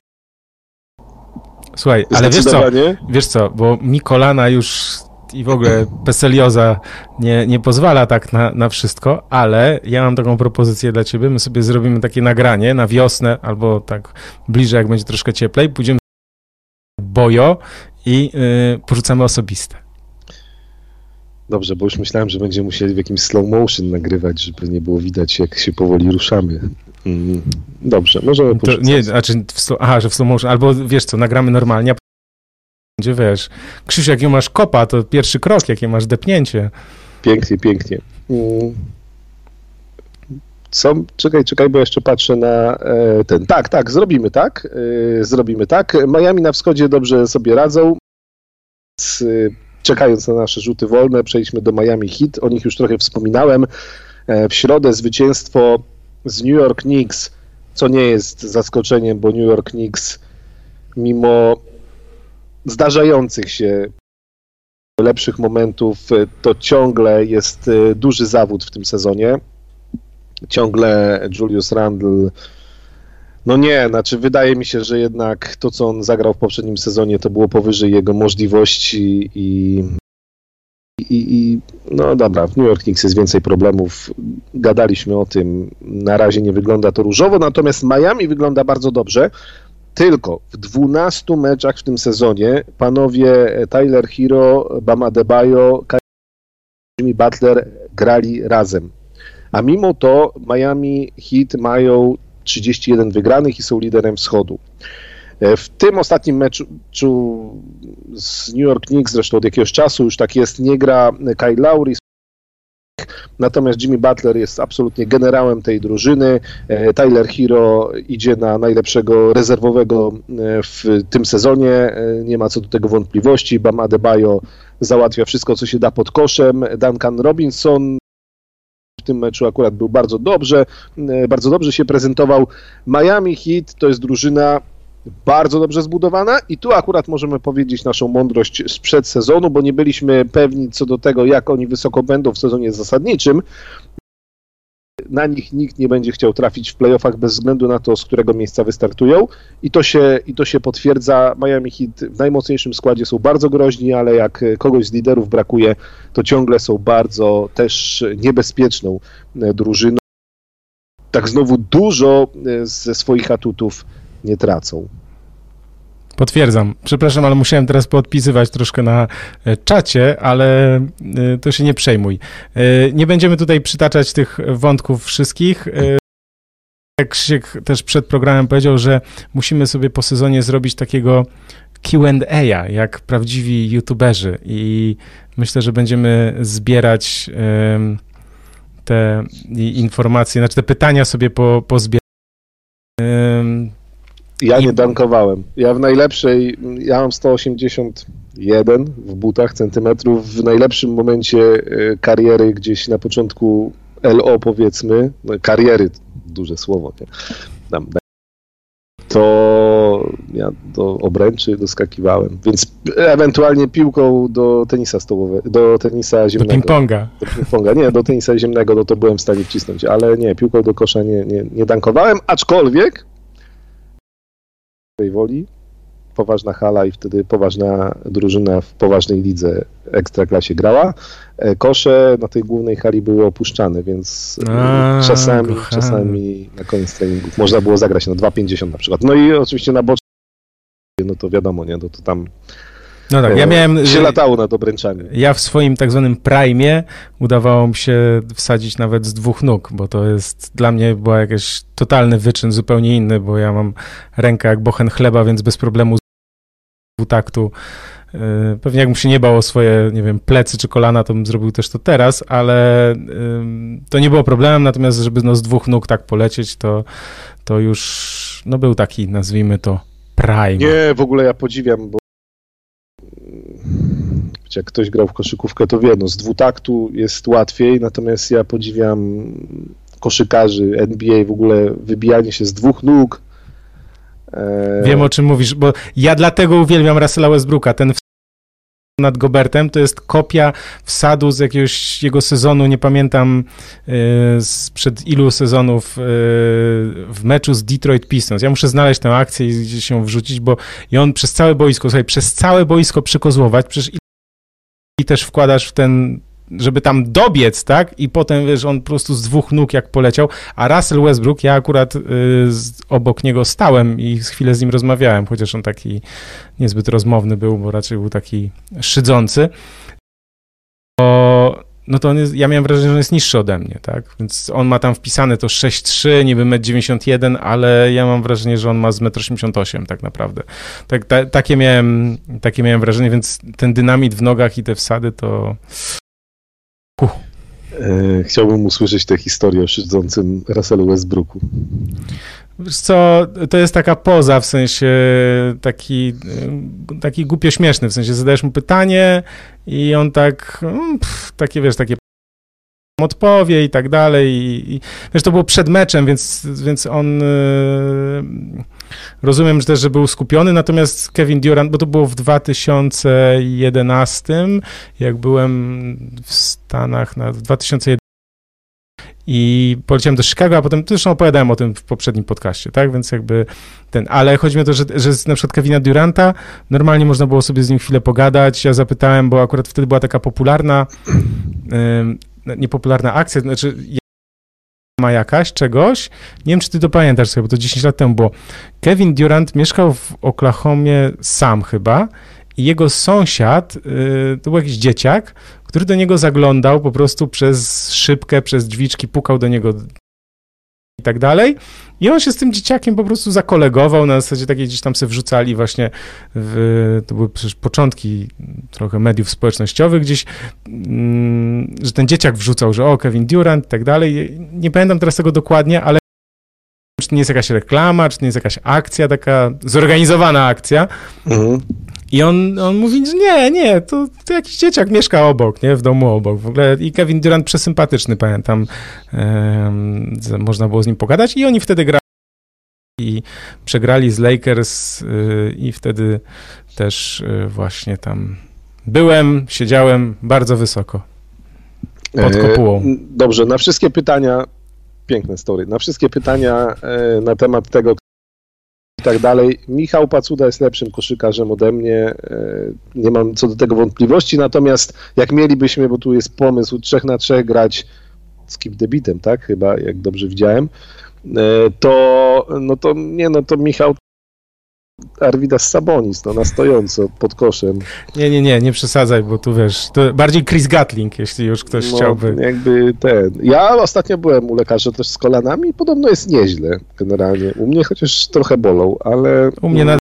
Słuchaj, ale wiesz co, wiesz co, bo mi kolana już i w ogóle peselioza nie, nie pozwala tak na, na wszystko, ale ja mam taką propozycję dla ciebie. My sobie zrobimy takie nagranie na wiosnę albo tak bliżej, jak będzie troszkę cieplej. Pójdziemy bojo i yy, porzucamy osobiste. Dobrze, bo już myślałem, że będziemy musieli w jakimś slow motion nagrywać, żeby nie było widać, jak się powoli ruszamy. Mm, dobrze, możemy to, Nie, znaczy, w slow, aha, że w slow motion, albo wiesz co, nagramy normalnie, a będzie, wiesz, Krzysiu, jakie masz kopa, to pierwszy krok, jakie masz depnięcie. Pięknie, pięknie. Mm. Co? Czekaj, czekaj, bo jeszcze patrzę na e, ten. Tak, tak, zrobimy tak. E, zrobimy tak. Miami na wschodzie dobrze sobie radzą czekając na nasze rzuty wolne, przejdźmy do Miami Heat. O nich już trochę wspominałem. E, w środę zwycięstwo z New York Knicks, co nie jest zaskoczeniem, bo New York Knicks mimo zdarzających się lepszych momentów, e, to ciągle jest e, duży zawód w tym sezonie. Ciągle Julius Randle no nie, znaczy wydaje mi się, że jednak to, co on zagrał w poprzednim sezonie, to było powyżej jego możliwości i, i, i no dobra, w New York Knicks jest więcej problemów. Gadaliśmy o tym, na razie nie wygląda to różowo, natomiast Miami wygląda bardzo dobrze. Tylko w 12 meczach w tym sezonie panowie Tyler Hero, Bama Debajo, Jimmy Butler grali razem. A mimo to Miami Heat mają 31 wygranych i są liderem wschodu. E, w tym ostatnim meczu z New York Knicks, zresztą od jakiegoś czasu już tak jest, nie gra Kyle Lowry, Natomiast Jimmy Butler jest absolutnie generałem tej drużyny. E, Tyler Hero idzie na najlepszego rezerwowego e, w tym sezonie. Nie ma co do tego wątpliwości. Bam Adebayo załatwia wszystko, co się da pod koszem. Duncan Robinson w tym meczu akurat był bardzo dobrze, e, bardzo dobrze się prezentował. Miami Heat to jest drużyna bardzo dobrze zbudowana i tu akurat możemy powiedzieć naszą mądrość sprzed sezonu, bo nie byliśmy pewni co do tego, jak oni wysoko będą w sezonie zasadniczym na nich nikt nie będzie chciał trafić w playoffach bez względu na to, z którego miejsca wystartują i to się, i to się potwierdza. Miami Heat w najmocniejszym składzie są bardzo groźni, ale jak kogoś z liderów brakuje, to ciągle są bardzo też niebezpieczną e, drużyną. Tak znowu dużo e, ze swoich atutów nie tracą. Potwierdzam. Przepraszam, ale musiałem teraz podpisywać troszkę na e, czacie, ale e, to się nie przejmuj. E, nie będziemy tutaj przytaczać tych wątków wszystkich. Jak Krzysiek też przed programem powiedział, że musimy sobie po sezonie zrobić takiego Q&A, jak prawdziwi youtuberzy i myślę, że będziemy zbierać te informacje, znaczy te pytania sobie po, pozbierać. Ja nie dankowałem. Ja w najlepszej, ja mam 181 w butach centymetrów, w najlepszym momencie e, kariery gdzieś na początku LO powiedzmy, no, kariery, duże słowo, nie? To ja do obręczy doskakiwałem, więc ewentualnie piłką do tenisa stołowego, do tenisa ziemnego. Do ping-ponga. Do ping-ponga, nie, do tenisa ziemnego, no to byłem w stanie wcisnąć, ale nie, piłką do kosza nie, nie, nie dankowałem, aczkolwiek woli, poważna hala i wtedy poważna drużyna w poważnej lidze ekstraklasie grała. E, kosze na tej głównej hali były opuszczane, więc e, A, czasami, czasami na koniec treningów można było zagrać na 2,50 na przykład. No i oczywiście na bocznej no to wiadomo, nie, no to tam no tak, ja miałem... się latało nad obręczami. Ja w swoim tak zwanym prime udawało mi się wsadzić nawet z dwóch nóg, bo to jest, dla mnie była jakiś totalny wyczyn, zupełnie inny, bo ja mam rękę jak bochen chleba, więc bez problemu z taktu y, Pewnie jakbym się nie bał o swoje, nie wiem, plecy czy kolana, to bym zrobił też to teraz, ale to nie było problemem, natomiast żeby no z dwóch nóg tak polecieć, to, to już, no był taki, nazwijmy to, prime. Nie, w ogóle ja podziwiam, bo jak ktoś grał w koszykówkę, to wie, no z dwutaktu jest łatwiej, natomiast ja podziwiam koszykarzy NBA, w ogóle wybijanie się z dwóch nóg. E, Wiem o czym mówisz, bo ja dlatego uwielbiam Russella Westbrooka. Ten nad Gobertem to jest kopia wsadu z jakiegoś jego sezonu, nie pamiętam yy, sprzed ilu sezonów yy, w meczu z Detroit Pistons. Ja muszę znaleźć tę akcję i gdzieś się wrzucić, bo i on przez całe boisko, słuchaj, przez całe boisko przykozłować, przecież i też wkładasz w ten żeby tam dobiec, tak? I potem, wiesz, on po prostu z dwóch nóg jak poleciał, a Russell Westbrook, ja akurat y, z, obok niego stałem i chwilę z nim rozmawiałem, chociaż on taki niezbyt rozmowny był, bo raczej był taki szydzący. No to on jest, ja miałem wrażenie, że on jest niższy ode mnie, tak? Więc on ma tam wpisane to 6,3, niby 1,91 m, ale ja mam wrażenie, że on ma z 1,88 m tak naprawdę. Tak, ta, takie, miałem, takie miałem wrażenie, więc ten dynamit w nogach i te wsady to... Uh. Chciałbym usłyszeć tę historię o szydzącym Russellu Westbrooku. Wiesz co, to jest taka poza, w sensie taki, taki głupio śmieszny, w sensie zadajesz mu pytanie i on tak, mm, pff, takie wiesz, takie odpowie i tak dalej. I, i, wiesz, to było przed meczem, więc, więc on yy, rozumiem że też, że był skupiony, natomiast Kevin Durant, bo to było w 2011, jak byłem w Stanach, na, w 2011 i poleciałem do Chicago, a potem zresztą opowiadałem o tym w poprzednim podcaście, tak, więc jakby ten, ale chodzi mi o to, że, że na przykład Kevina Duranta, normalnie można było sobie z nim chwilę pogadać, ja zapytałem, bo akurat wtedy była taka popularna, yy, niepopularna akcja, znaczy ma jakaś czegoś, nie wiem, czy ty to pamiętasz sobie, bo to 10 lat temu było, Kevin Durant mieszkał w Oklahomie sam chyba i jego sąsiad, yy, to był jakiś dzieciak, który do niego zaglądał po prostu przez szybkę, przez drzwiczki, pukał do niego i tak dalej. I on się z tym dzieciakiem po prostu zakolegował, na zasadzie takiej gdzieś tam sobie wrzucali właśnie, w, to były przecież początki trochę mediów społecznościowych gdzieś, mm, że ten dzieciak wrzucał, że o, Kevin Durant i tak dalej. Nie pamiętam teraz tego dokładnie, ale czy to nie jest jakaś reklama, czy to nie jest jakaś akcja, taka zorganizowana akcja. Mhm. I on, on mówi, że nie, nie, to, to jakiś dzieciak mieszka obok, nie, w domu obok. W ogóle i Kevin Durant przesympatyczny, pamiętam, um, można było z nim pogadać i oni wtedy grali i przegrali z Lakers y, i wtedy też y, właśnie tam byłem, siedziałem bardzo wysoko pod e, kopułą. Dobrze, na wszystkie pytania, piękne story, na wszystkie pytania e, na temat tego, i tak dalej. Michał Pacuda jest lepszym koszykarzem ode mnie, e, nie mam co do tego wątpliwości, natomiast jak mielibyśmy, bo tu jest pomysł 3 na 3 grać z kim debitem, tak, chyba, jak dobrze widziałem, e, to, no to nie, no to Michał Arvidas Sabonis, no na stojąco, pod koszem. Nie, nie, nie, nie przesadzaj, bo tu wiesz, to bardziej Chris Gatling, jeśli już ktoś No, chciałby. jakby ten. Ja ostatnio byłem u lekarza też z kolanami podobno jest nieźle generalnie. U mnie chociaż trochę bolą, ale... U mnie na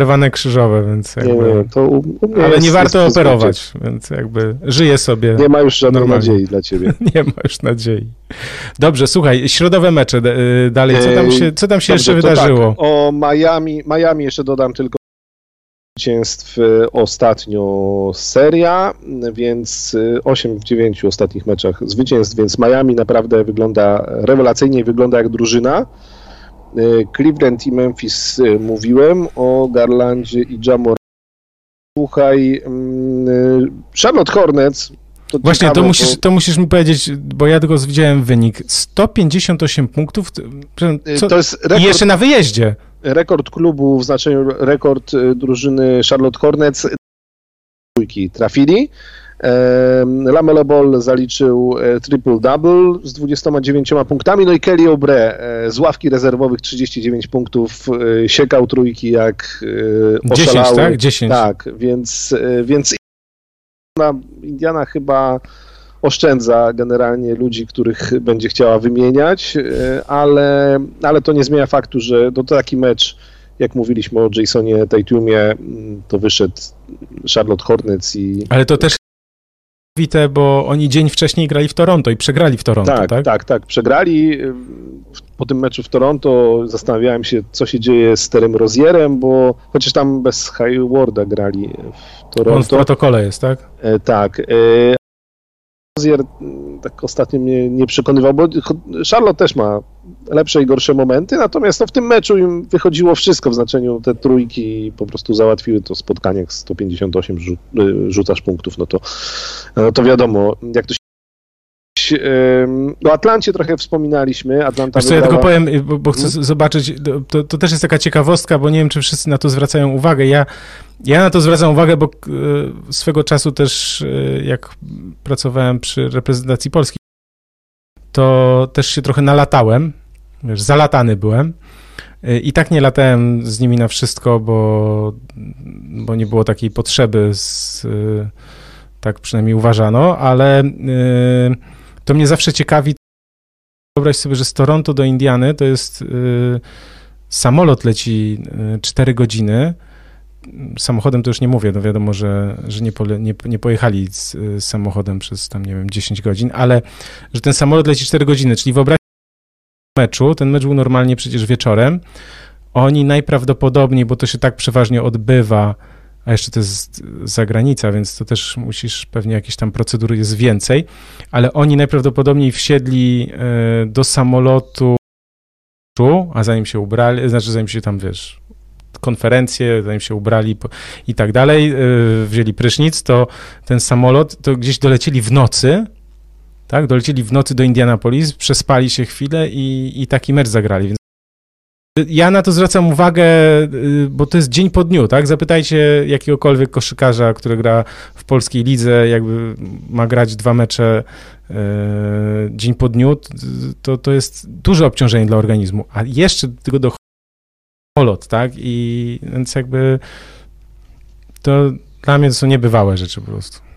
Czerwane krzyżowe, więc Nie, jakby... nie, to u, u mnie Ale jest, nie warto operować, więc jakby żyję sobie. Nie ma już żadnej Normalnie. nadziei dla ciebie. Nie ma już nadziei. Dobrze, słuchaj, środowe mecze y, dalej. Co tam się, co tam się Dobrze, jeszcze to wydarzyło? Tak, o Miami, Miami jeszcze dodam tylko zwycięstw y, ostatnio seria, więc y, 8 w 9 ostatnich meczach zwycięstw, więc Miami naprawdę wygląda rewelacyjnie, wygląda jak drużyna. Y, Cleveland i Memphis y, mówiłem, o Garlandzie i Jamor. Słuchaj, mm, y, Charlotte Hornets. To Właśnie, ciekawe, to musisz, to musisz mi powiedzieć, bo ja tylko widziałem wynik. 158 punktów. Co? To jest I rekord jeszcze na wyjeździe. rekord klubu w znaczeniu rekord drużyny Charlotte Hornets trafili. Lamelo Ball zaliczył e, triple-double z 29 punktami, no i Kelly Oubre e, z ławki rezerwowych 39 punktów, e, siekał trójki jak e, 10, oszalały. tak? 10. Tak, więc, więc Indiana, Indiana chyba oszczędza generalnie ludzi, których będzie chciała wymieniać, ale, ale to nie zmienia faktu, że to taki mecz, jak mówiliśmy o Jasonie Tatumie, mm, to wyszedł Charlotte Hornets i Ale to też bo oni dzień wcześniej grali w Toronto i przegrali w Toronto, tak? tak, tak, tak, przegrali. Po tym meczu w Toronto zastanawiałem się, co się dzieje z Terem Rozierem, bo chociaż tam bez Haywarda grali w On w Toronto. protokole jest, tak? E, tak. E, Rozier mm, tak ostatnio mnie nie przekonywał, bo Charlotte też ma lepsze i gorsze momenty, natomiast no, w tym meczu im wychodziło wszystko w znaczeniu. Te trójki po prostu załatwiły to spotkanie jak 158 rzu- y, rzucasz punktów, no to, no to wiadomo, jak to się O Atlancie trochę wspominaliśmy. Atlanta Wiesz ja tylko powiem, bo, bo chcę z- zobaczyć, to, to też jest taka ciekawostka, bo nie wiem, czy wszyscy na to zwracają uwagę. Ja, ja na to zwracam uwagę, bo e, swego czasu też, e, jak pracowałem przy reprezentacji Polski, to też się trochę nalatałem, wiesz, zalatany byłem. E, I tak nie latałem z nimi na wszystko, bo, bo nie było takiej potrzeby, z, tak przynajmniej uważano, ale e, to mnie zawsze ciekawi, Wyobraź sobie, że z Toronto do Indiany to jest y, samolot leci y, 4 godziny. Samochodem to już nie mówię, no wiadomo, że, że nie, pole, nie, nie pojechali z, z samochodem przez tam, nie wiem, 10 godzin, ale że ten samolot leci 4 godziny, czyli wyobraź sobie meczu, ten mecz był normalnie przecież wieczorem, oni najprawdopodobniej, bo to się tak przeważnie odbywa, a jeszcze to jest zagranica, więc to też musisz, pewnie jakieś tam procedury jest więcej, ale oni najprawdopodobniej wsiedli e, do samolotu, a zanim się ubrali, znaczy zanim się tam, wiesz, konferencje, zanim się ubrali i tak dalej, e, wzięli prysznic, to ten samolot, to gdzieś dolecieli w nocy, tak, dolecieli w nocy do Indianapolis, przespali się chwilę i, i taki mecz zagrali, więc ja na to zwracam uwagę, y, bo to jest dzień po dniu, tak? Zapytajcie jakiegokolwiek koszykarza, który gra w polskiej lidze, jakby ma grać dwa mecze e, dzień po dniu, to, to jest duże obciążenie dla organizmu. A jeszcze do tego dochodzi tak? I więc jakby to dla mnie to są niebywałe rzeczy po prostu.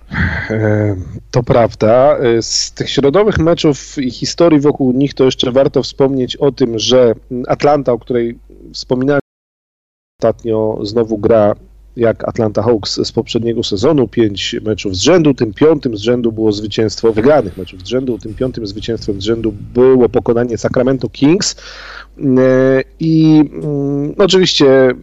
E, To prawda. E, Z tych środowych meczów i historii wokół nich to jeszcze warto wspomnieć o tym, że Atlanta, o której wspominałem ostatnio, znowu gra jak Atlanta Hawks z poprzedniego sezonu, pięć meczów z rzędu, tym piątym z rzędu było zwycięstwo, wygranych meczów z rzędu, tym piątym zwycięstwem z rzędu było pokonanie Sacramento Kings. E, i mm, oczywiście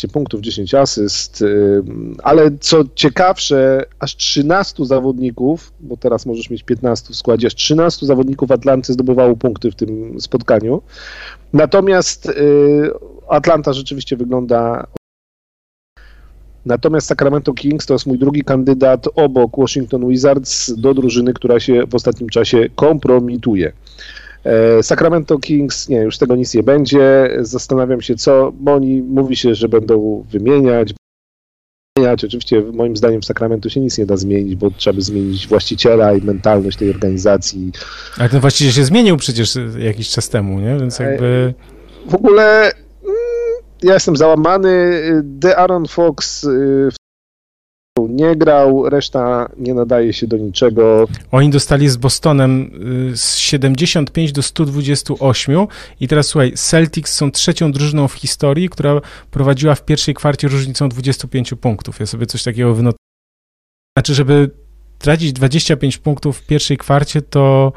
15 punktów, 10 asyst, y, ale co ciekawsze, aż 13 zawodników, bo teraz możesz mieć 15 w składzie, aż 13 zawodników Atlanty zdobywało punkty w tym spotkaniu. Natomiast y, Atlanta rzeczywiście wygląda. Natomiast Sacramento Kings to jest mój drugi kandydat obok Washington Wizards do drużyny, która się w ostatnim czasie kompromituje. E, Sacramento Kings, nie, już tego nic nie będzie. Zastanawiam się co, bo oni mówi się, że będą wymieniać. Wymieniać. Oczywiście moim zdaniem w Sacramento się nic nie da zmienić, bo trzeba by zmienić właściciela i mentalność tej organizacji. Ale ten właściciel się zmienił przecież jakiś czas temu, nie? Więc jakby... W ogóle mm, ja jestem załamany. De Aaron Fox nie grał, reszta nie nadaje się do niczego. Oni dostali z Bostonem z 75 do 128 i teraz słuchaj, Celtics są trzecią drużyną w historii, która prowadziła w pierwszej kwarcie różnicą 25 punktów. Ja sobie coś takiego wynotowałem. Znaczy, żeby tracić 25 punktów w pierwszej kwarcie, to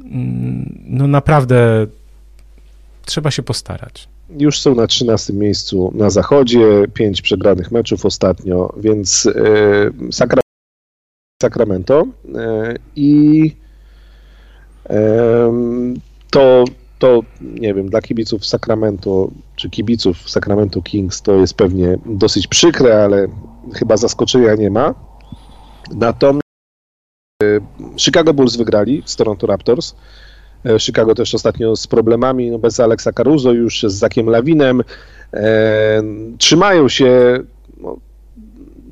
mm, no naprawdę trzeba się postarać. Już są na 13 miejscu na zachodzie, 5 przegranych meczów ostatnio, więc e, Sacramento e, i e, to, to, nie wiem, dla kibiców Sacramento, czy kibiców Sacramento Kings to jest pewnie dosyć przykre, ale chyba zaskoczenia nie ma. Natomiast Chicago Bulls wygrali z Toronto Raptors. E, Chicago też ostatnio z problemami, no bez Alexa Caruso już, z Zakiem Lawinem. E, trzymają się no,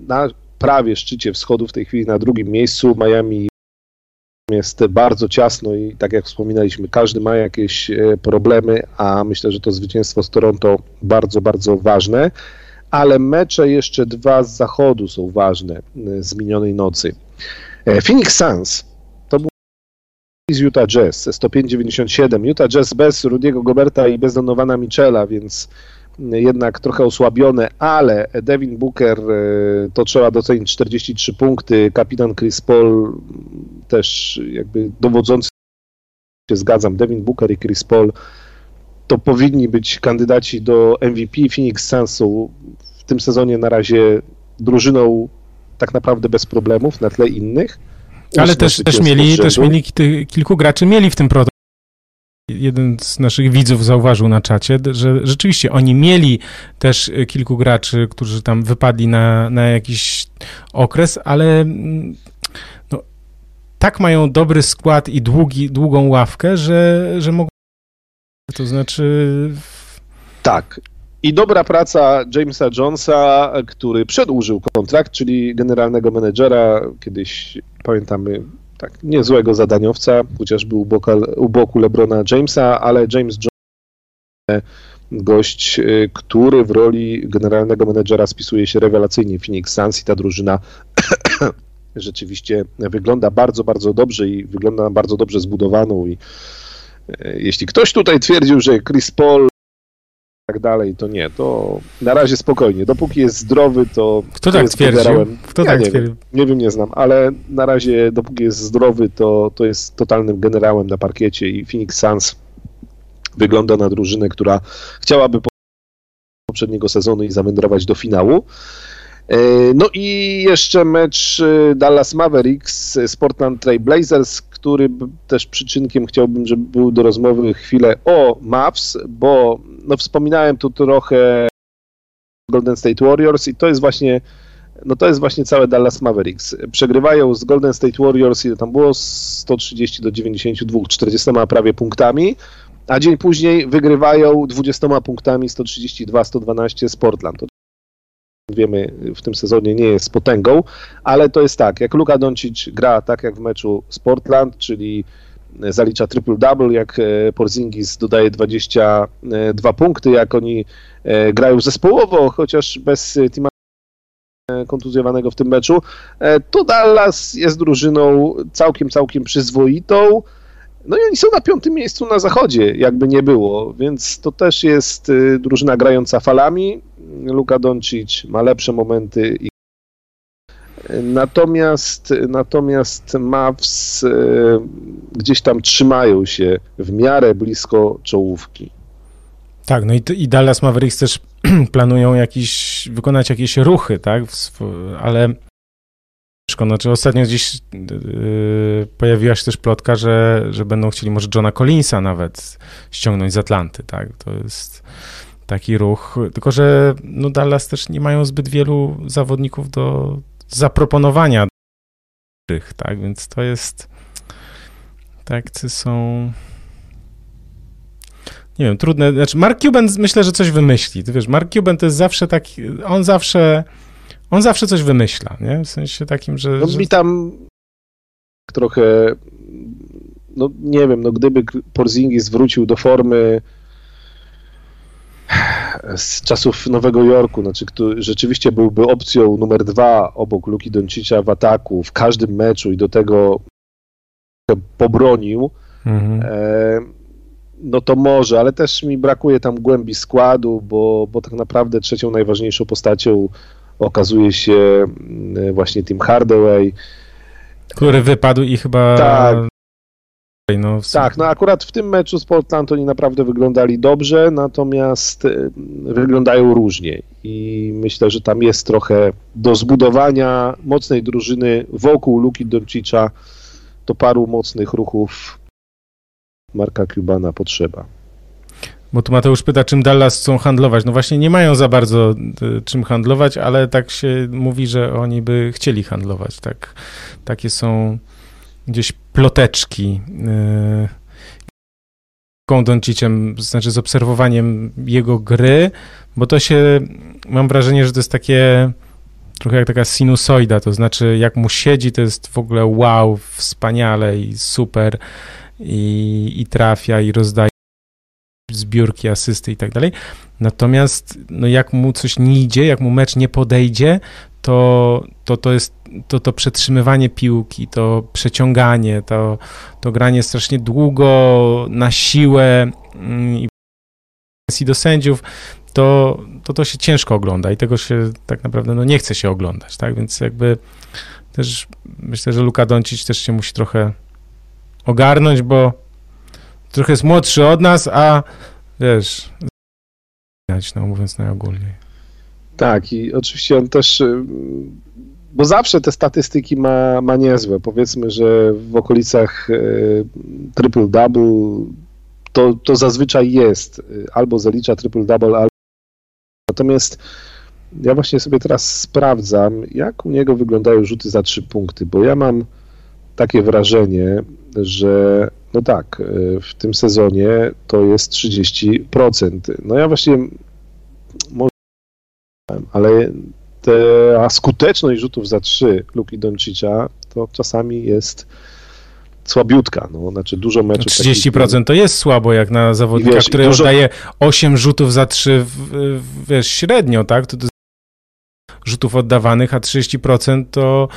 na prawie szczycie wschodu w tej chwili na drugim miejscu. Miami jest bardzo ciasno i tak jak wspominaliśmy, każdy ma jakieś e, problemy, a myślę, że to zwycięstwo z Toronto bardzo, bardzo ważne. Ale mecze jeszcze dwa z zachodu są ważne z minionej nocy. Phoenix Suns z Utah Jazz 105-97. Utah Jazz bez Rudiego Goberta i bez Donowana Michela, więc jednak trochę osłabione, ale Devin Booker e, to trzeba docenić 43 punkty, kapitan Chris Paul też jakby dowodzący się zgadzam, Devin Booker i Chris Paul to powinni być kandydaci do MVP Phoenix Sunsu w tym sezonie na razie drużyną tak naprawdę bez problemów na tle innych ale też, też mieli, też mieli kilku graczy mieli w tym prototypie. Jeden z naszych widzów zauważył na czacie, że rzeczywiście oni mieli też kilku graczy, którzy tam wypadli na, na jakiś okres, ale mm, no, tak mają dobry skład i długi, długą ławkę, że, że mogą. To znaczy. Tak. I dobra praca Jamesa Jonesa, który przedłużył kontrakt, czyli generalnego menedżera, kiedyś pamiętamy tak niezłego zadaniowca, chociażby u, boku, u boku LeBrona Jamesa, ale James Jones gość, y, który w roli generalnego menedżera spisuje się rewelacyjnie Phoenix Suns i ta drużyna rzeczywiście wygląda bardzo, bardzo dobrze i wygląda bardzo dobrze zbudowaną i y, jeśli ktoś tutaj twierdził, że Chris Paul tak dalej, to nie, to na razie spokojnie. Dopóki jest zdrowy, to. Kto tak twierdził? Kto ja tak nie twierdził? Wiem, nie wiem, nie znam, ale na razie, dopóki jest zdrowy, to, to jest totalnym generałem na parkiecie i Phoenix Suns wygląda na drużynę, która chciałaby poprzedniego sezonu i zawędrować do finału. E, no i jeszcze mecz e, Dallas Mavericks z Portland Trail Blazers, który też przyczynkiem chciałbym, żeby był do rozmowy chwilę o Mavs, bo no wspominałem tu trochę Golden State Warriors i to jest właśnie no to jest właśnie całe Dallas Mavericks. Przegrywają z Golden State Warriors, ile tam było? 130 do 92, 40 prawie punktami, a dzień później wygrywają 20 punktami 132-112 z Portland. Wiemy, w tym sezonie nie jest potęgą, ale to jest tak, jak Luka Doncic gra tak jak w meczu z Portland, czyli zalicza triple-double, jak e, Porzingis dodaje 22 punkty, jak oni e, grają zespołowo, chociaż bez Tima kontuzjowanego w tym meczu, e, to Dallas jest drużyną całkiem, całkiem przyzwoitą, no i oni są na piątym miejscu na zachodzie, jakby nie było, więc to też jest drużyna grająca falami. Luka Doncic ma lepsze momenty i Natomiast, natomiast Mavs e, gdzieś tam trzymają się w miarę blisko czołówki. Tak, no i, i Dallas Mavericks też planują jakiś, wykonać jakieś ruchy, tak, ale znaczy ostatnio gdzieś yy, pojawiła się też plotka, że, że będą chcieli może Johna Collinsa nawet ściągnąć z Atlanty, tak, to jest taki ruch, tylko że no Dallas też nie mają zbyt wielu zawodników do, zaproponowania, tak, więc to jest, tak, są, nie wiem, trudne, znaczy Mark Cuban myślę, że coś wymyśli, ty wiesz, Mark Cuban to jest zawsze taki, on zawsze, on zawsze coś wymyśla, nie, w sensie takim, że... No że... mi tam trochę, no nie wiem, no gdyby Porzingis wrócił do formy z czasów Nowego Jorku, znaczy, który rzeczywiście byłby opcją numer dwa obok Luki Doncicza w ataku w każdym meczu i do tego pobronił, mhm. e, no to może, ale też mi brakuje tam głębi składu, bo, bo tak naprawdę trzecią najważniejszą postacią okazuje się mm, właśnie Tim Hardaway. Który wypadł i chyba tak. No, tak, no akurat w tym meczu z Portland oni naprawdę wyglądali dobrze, natomiast y, wyglądają różnie i myślę, że tam jest trochę do zbudowania mocnej drużyny wokół Luki Doncicza, to paru mocnych ruchów Marka Cubana potrzeba. Bo tu Mateusz pyta, czym Dallas chcą handlować. No właśnie nie mają za bardzo y, czym handlować, ale tak się mówi, że oni by chcieli handlować. Tak, takie są gdzieś ploteczki. Yy, znaczy z obserwowaniem jego gry, bo to się, mam wrażenie, że to jest takie trochę jak taka sinusoida, to znaczy jak mu siedzi, to jest w ogóle wow, wspaniale i super i, i trafia i rozdaje zbiórki, asysty i tak dalej. Natomiast no jak mu coś nie idzie, jak mu mecz nie podejdzie, to to, to jest to, to przetrzymywanie piłki, to przeciąganie, to, to granie strasznie długo, na siłę mm, i do sędziów, to, to to się ciężko ogląda i tego się tak naprawdę no, nie chce się oglądać, tak? Więc jakby też myślę, że Luka Doncic też się musi trochę ogarnąć, bo trochę jest młodszy od nas, a wiesz, no mówiąc najogólniej. Tak, i oczywiście on też, y, bo zawsze te statystyki ma, ma niezłe. Powiedzmy, że w okolicach y, triple-double to, to zazwyczaj jest. Y, albo zalicza triple-double, albo. Natomiast ja właśnie sobie teraz sprawdzam, jak u niego wyglądają rzuty za trzy punkty, bo ja mam takie wrażenie, że no tak, w tym sezonie to jest 30%. No ja właśnie ale ta skuteczność rzutów za trzy Luki Doncicza to czasami jest słabiutka, no, znaczy dużo meczów. 30% takich, to jest słabo, jak na zawodnika, wiesz, który dużo... oddaje 8 rzutów za 3, wiesz, średnio, tak? To, to rzutów oddawanych, a 30% to,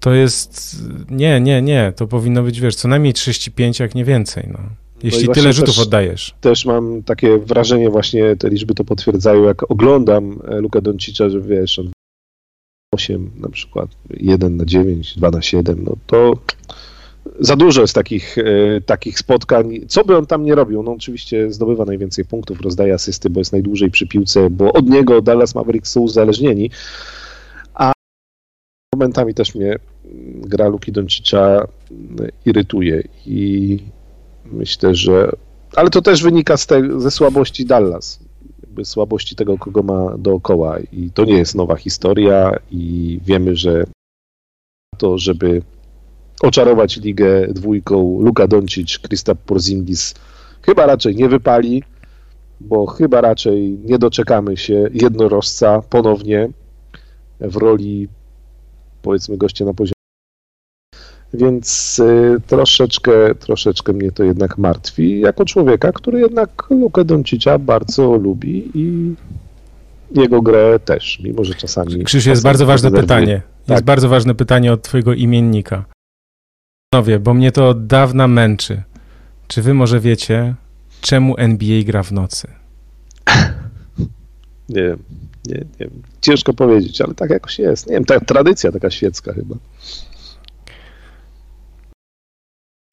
to jest, nie, nie, nie, to powinno być, wiesz, co najmniej 35, jak nie więcej, no. Jeśli no tyle rzutów też, oddajesz. Też mam takie wrażenie, właśnie te liczby to potwierdzają, jak oglądam e, Luka Doncicza, że wiesz, on 8 na przykład, 1 na 9, 2 na 7, no to za dużo jest takich, e, takich spotkań. Co by on tam nie robił? No oczywiście zdobywa najwięcej punktów, rozdaje asysty, bo jest najdłużej przy piłce, bo od niego Dallas Mavericks są uzależnieni, momentami też mnie gra Luki Doncicza irytuje i Myślę, że. Ale to też wynika z te, ze słabości Dallas. Jakby słabości tego, kogo ma dookoła. I to nie jest nowa historia, i wiemy, że to, żeby oczarować ligę dwójką Luka Doncic, Krzysztof Porzingis chyba raczej nie wypali, bo chyba raczej nie doczekamy się jednorożca ponownie w roli powiedzmy gościa na poziomie więc y, troszeczkę, troszeczkę mnie to jednak martwi, jako człowieka, który jednak Lukę Doncicza bardzo lubi i jego grę też, mimo że czasami... Krzyż, jest bardzo ważne pytanie. Jest tak. bardzo ważne pytanie od twojego imiennika. Panowie, bo mnie to od dawna męczy. Czy wy może wiecie, czemu NBA gra w nocy? Nie wiem, nie, nie wiem. Ciężko powiedzieć, ale tak jakoś jest. Nie wiem, ta tradycja taka świecka chyba.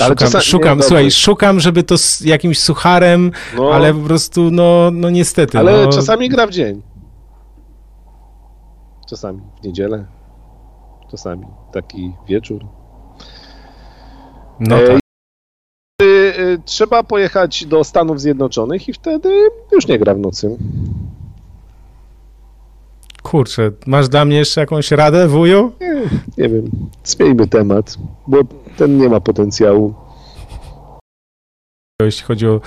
Ale szukam, szukam nie, słuchaj, szukam, żeby to z jakimś sucharem, no, ale po prostu, no, no niestety. Ale no. czasami gra w dzień. Czasami w niedzielę. Czasami taki wieczór. No e, tak. E, e, trzeba pojechać do Stanów Zjednoczonych i wtedy już nie gra w nocy. Kurczę, masz dla mnie jeszcze jakąś radę, wuju? Nie, nie wiem, zmieńmy temat, bo ten nie ma potencjału. Jeśli chodzi o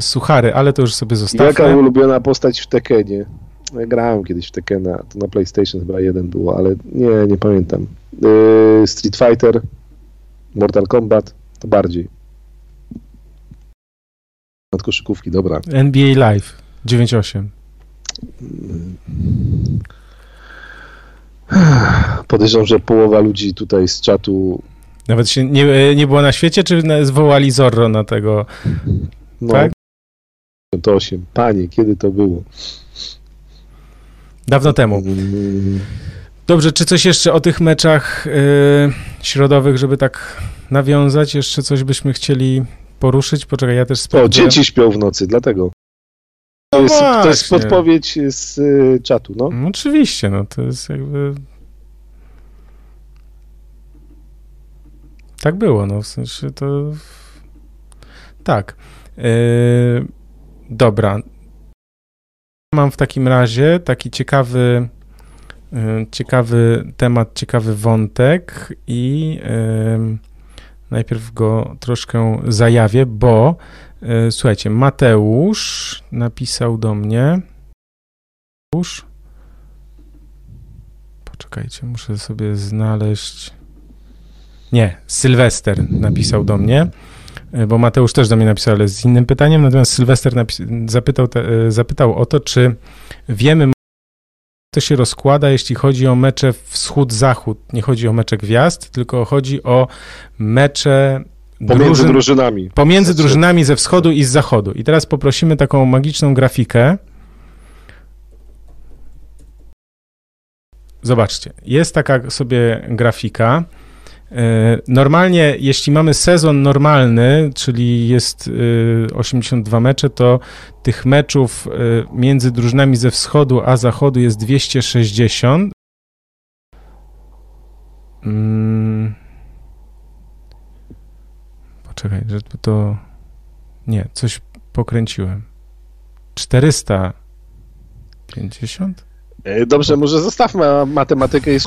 suchary, ale to już sobie zostawmy. Jaka ulubiona postać w Tekenie? Ja grałem kiedyś w Tekena, to na PlayStation chyba jeden było, ale nie, nie pamiętam. Yy, Street Fighter, Mortal Kombat, to bardziej. Nad koszykówki, dobra. NBA Live 98. Podejrzewam, że połowa ludzi tutaj z czatu. Nawet się nie, nie było na świecie, czy zwołali Zorro na tego? No, tak? 8. Panie, kiedy to było? Dawno temu. Dobrze, czy coś jeszcze o tych meczach yy, środowych, żeby tak nawiązać? Jeszcze coś byśmy chcieli poruszyć? Poczekaj, ja też sprawdzę. O, dzieci śpią w nocy, dlatego. To, jest, to jest podpowiedź z y, czatu, no. no. Oczywiście, no to jest jakby... Tak było, no w sensie to... Tak. Yy, dobra. Mam w takim razie taki ciekawy Y, ciekawy temat, ciekawy wątek i y, najpierw go troszkę zajawię, bo słuchajcie, Mateusz napisał do mnie. Mateusz? Poczekajcie, muszę sobie znaleźć. Nie, Sylwester napisał do mnie, bo Mateusz też do mnie napisał, ale z innym pytaniem. Natomiast Sylwester zapytał, te, zapytał o to, czy wiemy to się rozkłada, jeśli chodzi o mecze wschód-zachód. Nie chodzi o mecze gwiazd, tylko chodzi o mecze Pomiędzy drużyn, drużynami. Pomiędzy znaczy- drużynami ze wschodu i z zachodu. I teraz poprosimy taką magiczną grafikę. Zobaczcie, jest taka sobie grafika. E, normalnie, jeśli mamy sezon normalny, czyli jest 82 e, mecze, to tych meczów e, między drużynami ze wschodu a zachodu jest 260. Hmm. Poczekaj, żeby to. Nie, coś pokręciłem. 450? Dobrze, może zostawmy matematykę i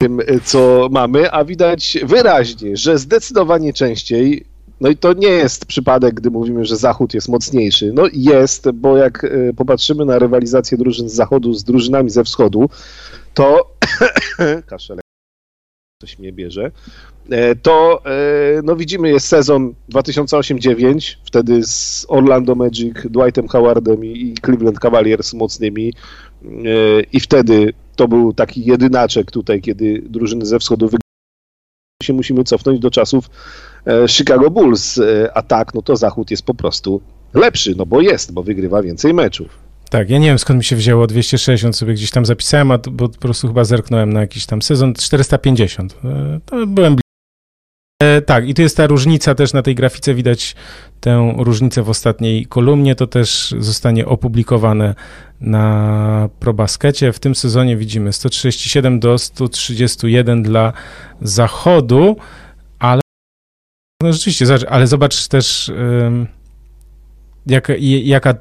tym, y, co mamy, a widać wyraźnie, że zdecydowanie częściej no i to nie jest przypadek, gdy mówimy, że Zachód jest mocniejszy. No jest, bo jak y, popatrzymy na rywalizację drużyn z Zachodu z drużynami ze Wschodu, to kaszelek coś mnie bierze, e, to e, no widzimy jest sezon 2008-9, wtedy z Orlando Magic, Dwightem Howardem i Cleveland Cavaliers mocnymi. E, i wtedy to był taki jedynaczek tutaj, kiedy drużyny ze wschodu wygrywały się musimy cofnąć do czasów Chicago Bulls, a tak, no to Zachód jest po prostu lepszy, no bo jest, bo wygrywa więcej meczów. Tak, ja nie wiem skąd mi się wzięło 260, sobie gdzieś tam zapisałem, a to, bo po prostu chyba zerknąłem na jakiś tam sezon 450. E, to byłem e, tak, i tu jest ta różnica też na tej grafice, widać tę różnicę w ostatniej kolumnie, to też zostanie opublikowane na ProBaskecie. W tym sezonie widzimy 137 do 131 dla zachodu, ale no rzeczywiście, ale zobacz też... Yy, jak, jaka,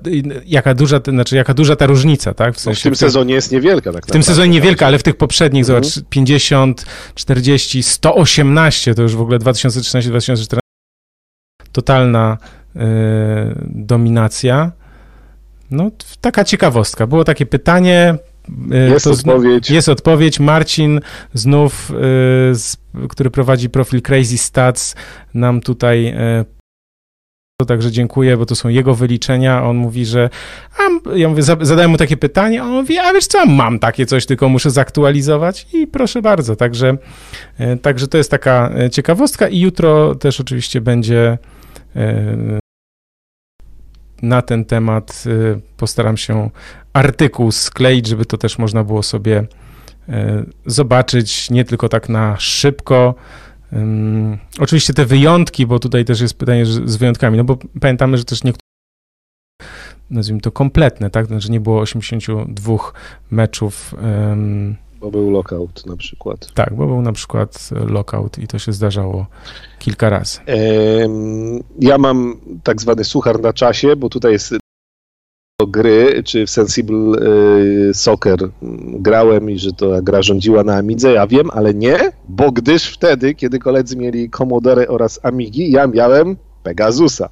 jaka, duża, znaczy jaka duża ta różnica, tak? W, sensie, no w tym sezonie jest niewielka. Tak w tym sezonie niewielka, ale w tych poprzednich, mhm. zobacz, 50, 40, 118, to już w ogóle 2013-2014, totalna y, dominacja. No, taka ciekawostka. Było takie pytanie, y, jest odpowiedź. Jest odpowiedź. Marcin znów, z, który prowadzi profil Crazy Stats, nam tutaj y, także dziękuję, bo to są jego wyliczenia. On mówi, że a, ja mówię, zadałem mu takie pytanie, a on mówi, a wiesz co, mam takie coś, tylko muszę zaktualizować i proszę bardzo. Także, e, także to jest taka e, ciekawostka i jutro też oczywiście będzie e, na ten temat postaram się artykuł skleić, żeby to też można było sobie zobaczyć, nie tylko tak na szybko, Um, oczywiście te wyjątki, bo tutaj też jest pytanie z wyjątkami, no bo pamiętamy, że też niektóre nazwijmy to kompletne, tak? Znaczy nie było 82 meczów. Um, bo był lockout na przykład. Tak, bo był na przykład lockout i to się zdarzało kilka razy. Ja mam tak zwany suchar na czasie, bo tutaj jest gry, czy w Sensible y, Soccer grałem i że to gra rządziła na Amidze, ja wiem, ale nie, bo gdyż wtedy, kiedy koledzy mieli Commodore oraz Amigi, ja miałem Pegasusa.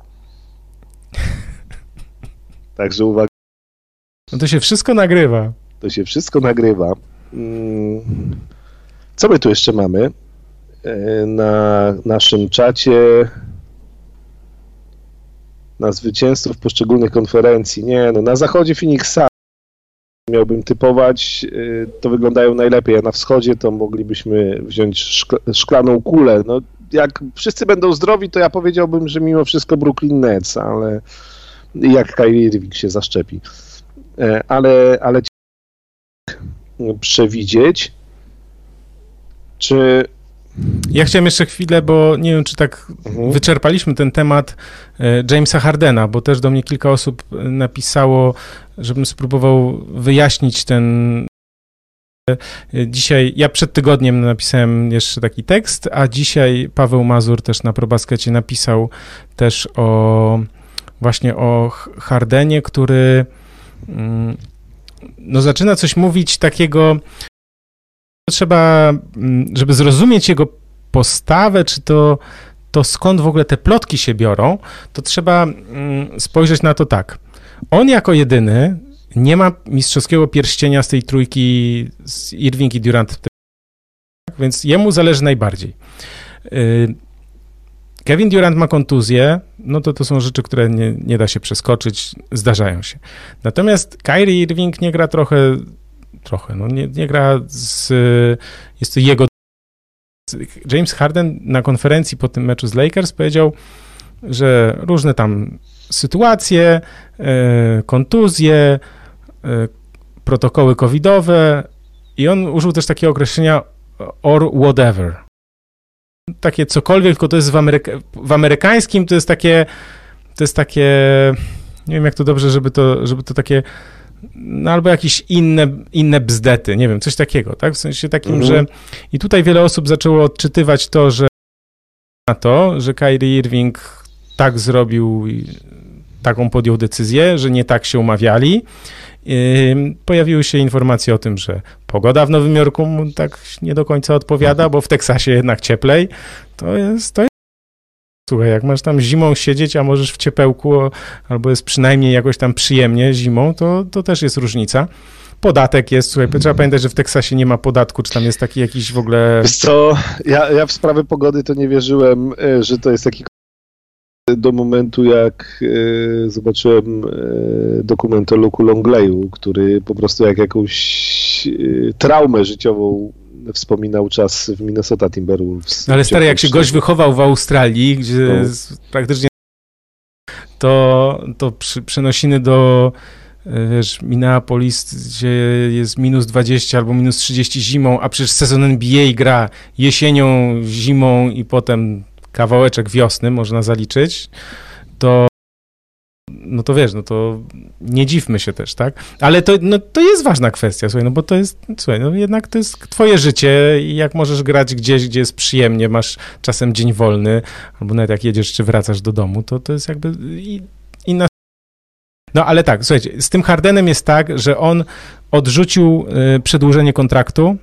Także uwaga. No to się wszystko nagrywa. To się wszystko nagrywa. Mm. Co my tu jeszcze mamy? E, na naszym czacie na zwycięzców poszczególnych konferencji. Nie, no na zachodzie Phoenix miałbym typować, y, to wyglądają najlepiej, a na wschodzie to moglibyśmy wziąć szkl- szklaną kulę. No, jak wszyscy będą zdrowi, to ja powiedziałbym, że mimo wszystko Brooklyn Nets, ale jak Kyrie Irving się zaszczepi. E, ale, ale przewidzieć, czy ja chciałem jeszcze chwilę, bo nie wiem, czy tak mhm. wyczerpaliśmy ten temat e, Jamesa Hardena, bo też do mnie kilka osób e, napisało, żebym spróbował wyjaśnić ten. E, dzisiaj, ja przed tygodniem napisałem jeszcze taki tekst, a dzisiaj Paweł Mazur też na ProBaskecie napisał też o właśnie o Hardenie, który mm, no zaczyna coś mówić takiego, trzeba, mm, żeby zrozumieć jego postawę, czy to, to skąd w ogóle te plotki się biorą, to trzeba mm, spojrzeć na to tak. On jako jedyny nie ma mistrzowskiego pierścienia z tej trójki z Irving i Durant, więc jemu zależy najbardziej. Y, Kevin Durant ma kontuzję, no to to są rzeczy, które nie, nie da się przeskoczyć, zdarzają się. Natomiast Kyrie Irving nie gra trochę trochę. No nie, nie gra z... Jest to jego... James Harden na konferencji po tym meczu z Lakers powiedział, że różne tam sytuacje, e, kontuzje, e, protokoły covidowe i on użył też takiego określenia or whatever. Takie cokolwiek, tylko to jest w, Ameryka w amerykańskim, to jest takie, to jest takie, nie wiem jak to dobrze, żeby to, żeby to takie no albo jakieś inne, inne bzdety, nie wiem, coś takiego, tak? W sensie takim, mhm. że i tutaj wiele osób zaczęło odczytywać to, że na to, że Kyrie Irving tak zrobił, taką podjął decyzję, że nie tak się umawiali. Pojawiły się informacje o tym, że pogoda w Nowym Jorku mu tak nie do końca odpowiada, bo w Teksasie jednak cieplej. To jest, to Słuchaj, jak masz tam zimą siedzieć, a możesz w ciepełku, albo jest przynajmniej jakoś tam przyjemnie zimą, to, to też jest różnica. Podatek jest, słuchaj, trzeba pamiętać, że w Teksasie nie ma podatku, czy tam jest taki jakiś w ogóle... Wiesz co, ja, ja w sprawę pogody to nie wierzyłem, e, że to jest taki do momentu, jak e, zobaczyłem e, dokument o Luku Longleyu, który po prostu jak jakąś traumę życiową wspominał czas w Minnesota Timberwolves. No ale stary, jak się gość wychował w Australii, gdzie no. praktycznie to, to przy, przenosiny do e, wiesz, Minneapolis, gdzie jest minus 20 albo minus 30 zimą, a przecież sezon NBA gra jesienią, zimą i potem kawałeczek wiosny można zaliczyć, to no to wiesz, no to nie dziwmy się też, tak? Ale to, no, to jest ważna kwestia, słuchaj, no bo to jest, słuchaj, no jednak to jest twoje życie i jak możesz grać gdzieś, gdzie jest przyjemnie, masz czasem dzień wolny, albo nawet jak jedziesz czy wracasz do domu, to to jest jakby inna no ale tak, słuchajcie, z tym Hardenem jest tak, że on odrzucił y, przedłużenie kontraktu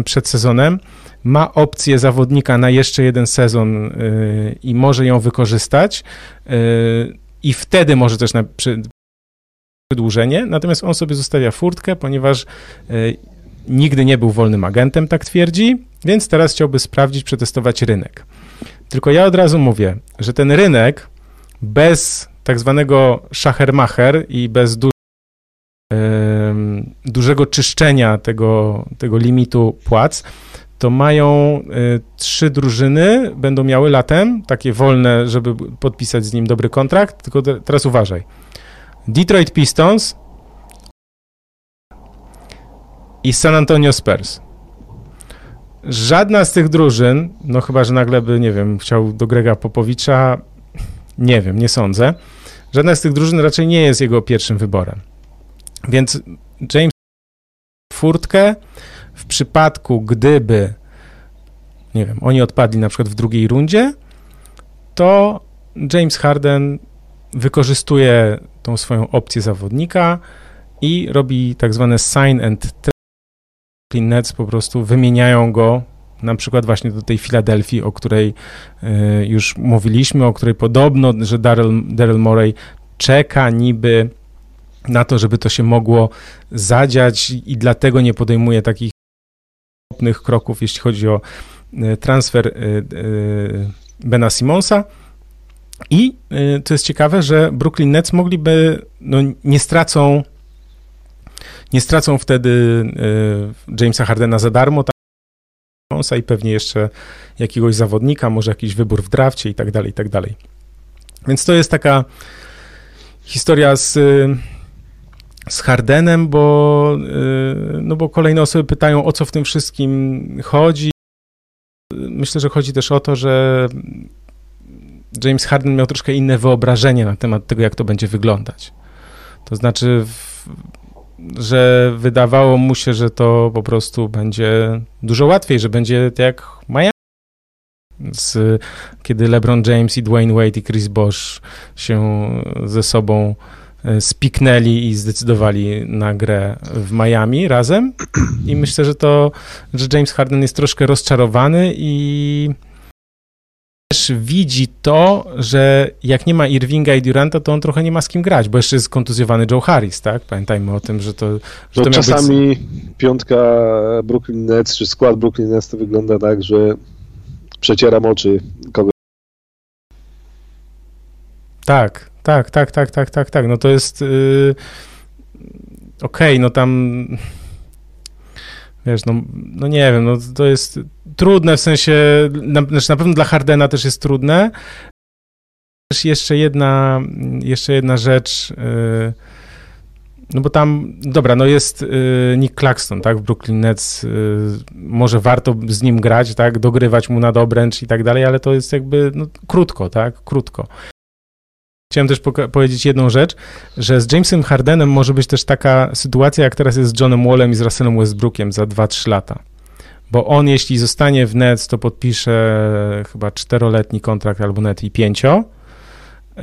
y, przed sezonem, ma opcję zawodnika na jeszcze jeden sezon y, i może ją wykorzystać i wtedy może też na przedłużenie, natomiast on sobie zostawia furtkę, ponieważ y, nigdy nie był wolnym agentem, tak twierdzi, więc teraz chciałby sprawdzić, przetestować rynek. Tylko ja od razu mówię, że ten rynek bez tak zwanego szachermacher i bez du dużego czyszczenia tego, tego limitu płac, to mają y, trzy drużyny, będą miały latem, takie wolne, żeby podpisać z nim dobry kontrakt, tylko te, teraz uważaj. Detroit Pistons i San Antonio Spurs. Żadna z tych drużyn, no chyba, że nagle by, nie wiem, chciał do Grega Popowicza, nie wiem, nie sądzę. Żadna z tych drużyn raczej nie jest jego pierwszym wyborem. Więc James furtkę, w przypadku, gdyby, nie wiem, oni odpadli na przykład w drugiej rundzie, to James Harden wykorzystuje tą swoją opcję zawodnika i robi tak zwane sign and trade. Nets po prostu wymieniają go na przykład właśnie do tej Filadelfii, o której y, już mówiliśmy, o której podobno, że Daryl, Daryl Morey czeka niby na to, żeby to się mogło zadziać i dlatego nie podejmuje takich kroków, jeśli chodzi o e, transfer e, e, Bena Simonsa. I to jest ciekawe, że Brooklyn Nets mogliby, no nie stracą, nie stracą wtedy Jamesa Hardena za darmo, i pewnie jeszcze jakiegoś zawodnika, może jakiś wybór w drafcie i tak dalej, i tak dalej. Więc to jest taka historia z, z Hardenem, bo, no bo kolejne osoby pytają, o co w tym wszystkim chodzi. Myślę, że chodzi też o to, że James Harden miał troszkę inne wyobrażenie na temat tego, jak to będzie wyglądać. To znaczy, że wydawało mu się, że to po prostu będzie dużo łatwiej, że będzie jak Miami. Z, kiedy LeBron James i Dwayne Wade i Chris Bosh się ze sobą spiknęli i zdecydowali na grę w Miami razem. I myślę, że to, że James Harden jest troszkę rozczarowany i też widzi to, że jak nie ma Irvinga i Duranta, to on trochę nie ma z kim grać, bo jeszcze jest kontuzjowany Joe Harris, tak? Pamiętajmy o tym, że to... Że to czasami być... piątka Brooklyn Nets, czy skład Brooklyn Nets to wygląda tak, że przecieram oczy kogo. Tak, tak, tak, tak, tak, tak, tak. No to jest... Yy... Okej, okay, no tam wiesz, no, no nie wiem, no to jest trudne w sensie, na, znaczy na pewno dla Hardena też jest trudne. Też jeszcze jedna, jeszcze jedna rzecz, yy, no bo tam, dobra, no jest yy, Nick Claxton, tak, w Brooklyn Nets, yy, może warto z nim grać, tak, dogrywać mu na dobręcz i tak dalej, ale to jest jakby, no, krótko, tak, krótko. Chciałem też powiedzieć jedną rzecz, że z Jamesem Hardenem może być też taka sytuacja, jak teraz jest z Johnem Wallem i z Russellem Westbrookiem za 2-3 lata. Bo on, jeśli zostanie w Nets, to podpisze chyba czteroletni kontrakt albo net i pięcio. Y,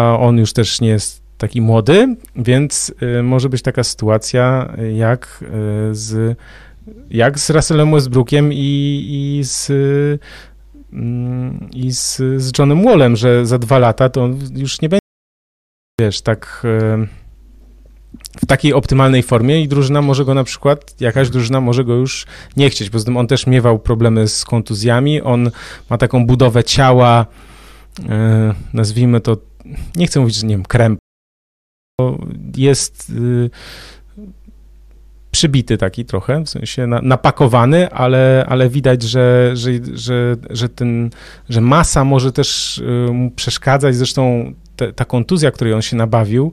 a on już też nie jest taki młody, więc y, może być taka sytuacja jak y, z, jak z Russellem Westbrookiem i, i z i z, z Johnem Wallem, że za dwa lata to już nie będzie, wiesz, tak e, w takiej optymalnej formie i drużyna może go na przykład, jakaś drużyna może go już nie chcieć, poza tym on też miewał problemy z kontuzjami, on ma taką budowę ciała, e, nazwijmy to, nie chcę mówić, że nie wiem, krem, jest y, przybity taki trochę, w sensie na, napakowany, ale, ale widać, że, że, że, że, ten, że masa może też y, mu przeszkadzać. Zresztą te, ta kontuzja, której on się nabawił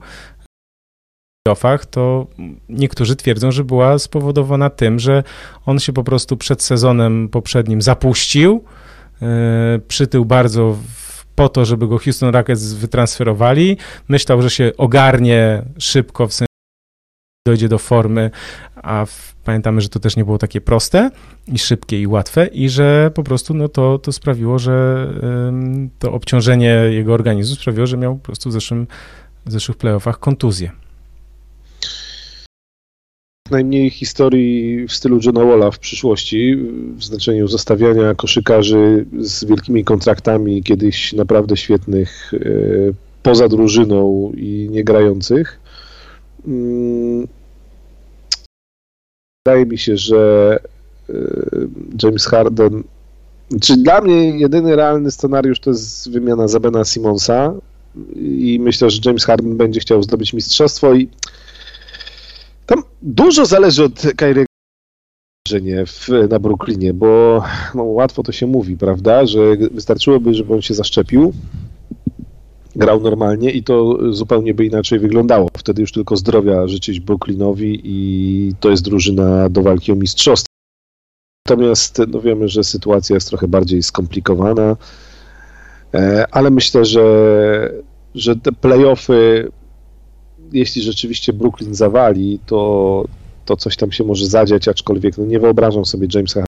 to niektórzy twierdzą, że była spowodowana tym, że on się po prostu przed sezonem poprzednim zapuścił, yy, przytył bardzo po to, żeby go Houston Rockets wytransferowali. Myślał, że się ogarnie szybko, w sensie dojdzie do formy, a w, pamiętamy, że to też nie było takie proste i szybkie i łatwe i że po prostu no, to, to sprawiło, że ym, to obciążenie jego organizmu sprawiło, że miał po prostu w, zeszłym, w zeszłych playoffach kontuzję. Najmniej historii w stylu Johna Walla w przyszłości, w znaczeniu zostawiania koszykarzy z wielkimi kontraktami, kiedyś naprawdę świetnych, yy, poza drużyną i niegrających. Yy wydaje mi się, że e, James Harden. Czy dla mnie jedyny realny scenariusz to jest wymiana Zabena Simonsa i myślę, że James Harden będzie chciał zdobyć mistrzostwo i tam dużo zależy od Kyrie nie w, na Brooklynie, bo no, łatwo to się mówi, prawda, że wystarczyłoby, żeby on się zaszczepił, grał normalnie i to zupełnie by inaczej wyglądało. Wtedy już tylko zdrowia życzyć Brooklynowi i to jest drużyna do walki o mistrzostwo. Natomiast no wiemy, że sytuacja jest trochę bardziej skomplikowana, e, ale myślę, że, że te playoffy, jeśli rzeczywiście Brooklyn zawali, to, to coś tam się może zadziać, aczkolwiek no nie wyobrażam sobie Jamesa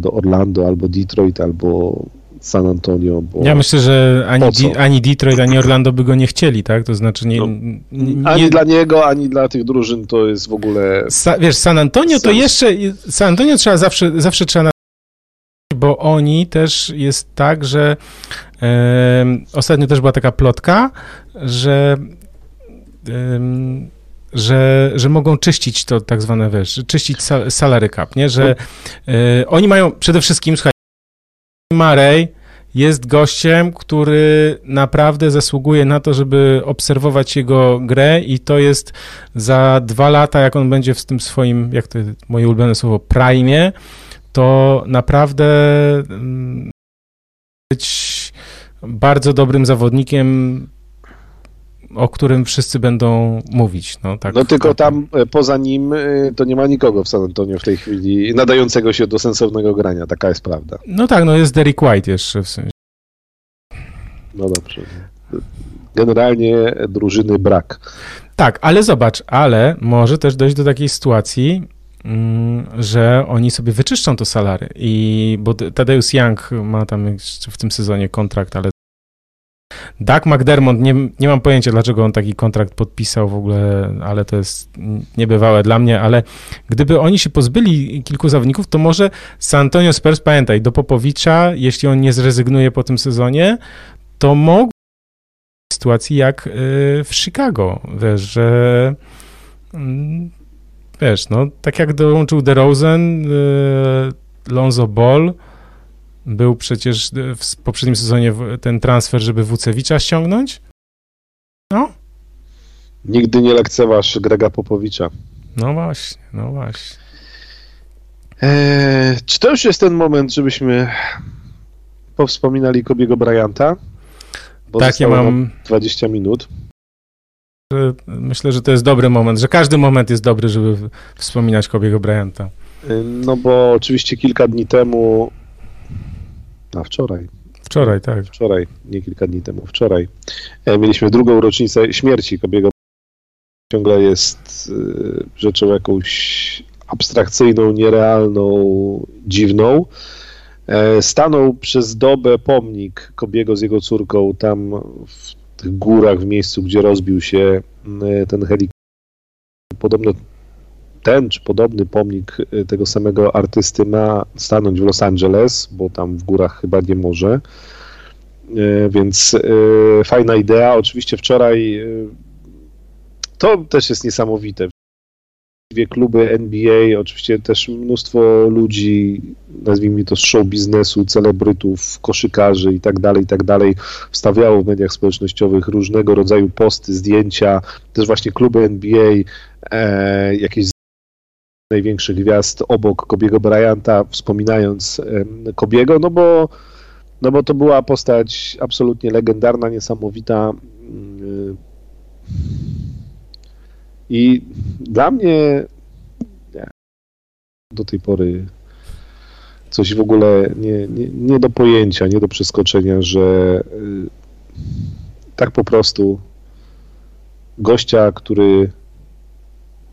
do Orlando albo Detroit albo San Antonio. ja myślę, że ani, Di, ani Detroit, ani Orlando by go nie chcieli, tak? To znaczy nie, no, nie... Ani dla niego, ani dla tych drużyn to jest w ogóle... Sa, wiesz, San Antonio to jeszcze... San Antonio trzeba zawsze, zawsze trzeba bo oni też jest tak, że ostatnio też była taka plotka, że że, że mogą czyścić to tak zwane, wiesz, czyścić sal, salary cap, nie? Że e, oni mają przede wszystkim, słuchaj, Marej jest gościem, który naprawdę zasługuje na to, żeby obserwować jego grę i to jest za dwa lata, jak on będzie w tym swoim, jak to moje ulubione słowo, prime, to naprawdę mm, być bardzo dobrym zawodnikiem, o którym wszyscy będą mówić. No, tak, no tylko tam e, poza nim e, to nie ma nikogo w San Antonio w tej chwili nadającego się do sensownego grania, taka jest prawda. No tak, no jest Derek White jeszcze w sensie. No dobrze. Generalnie drużyny brak. Tak, ale zobacz, ale może też dojść do takiej sytuacji, mm, że oni sobie wyczyszczą to salary. I bo Tadeusz Young ma tam w tym sezonie kontrakt, ale Doug McDermott, nie, nie mam pojęcia, dlaczego on taki kontrakt podpisał w ogóle, ale to jest niebywałe dla mnie, ale gdyby oni się pozbyli kilku zawodników, to może San Antonio Spurs, pamiętaj, do Popowicza, jeśli on nie zrezygnuje po tym sezonie, to mógł sytuacji jak y, w Chicago, wiesz, że mm, wiesz, no, tak jak dołączył DeRozan, y, Lonzo Ball, był przecież w poprzednim sezonie ten transfer, żeby Wucewicza ściągnąć? No. Nigdy nie lekceważ Grega Popowicza. No właśnie, no właśnie. Eee, czy to już jest ten moment, żebyśmy powspominali Kobiego Bryanta? Bo tak, ja mam 20 minut. Myślę, że to jest dobry moment, że każdy moment jest dobry, żeby wspominać Kobiego Bryanta. No bo oczywiście kilka dni temu a wczoraj. Wczoraj, tak. Wczoraj, nie kilka dni temu, wczoraj. E, mieliśmy drugą rocznicę śmierci Kobiego. Ciągle jest e, rzeczą jakąś abstrakcyjną, nierealną, dziwną. E, stanął przez dobę pomnik Kobiego z jego córką tam w tych górach, w miejscu, gdzie rozbił się ten helikopter. Podobno ten czy podobny pomnik y, tego samego artysty ma stanąć w Los Angeles, bo tam w górach chyba nie może. Y, więc y, fajna idea. Oczywiście wczoraj to też jest niesamowite. Dwie kluby NBA, oczywiście też mnóstwo ludzi, nazwijmy to show biznesu, celebrytów, koszykarzy i tak dalej, i tak dalej, wstawiało w mediach społecznościowych różnego rodzaju posty, zdjęcia, też właśnie kluby NBA, e, jakieś największych gwiazd obok Kobiego Bryanta, wspominając Kobiego, no bo, no bo to była postać absolutnie legendarna, niesamowita. Mm, I dla mnie do tej pory coś w ogóle nie, nie, nie do pojęcia, nie do przeskoczenia, że y, tak po prostu gościa, który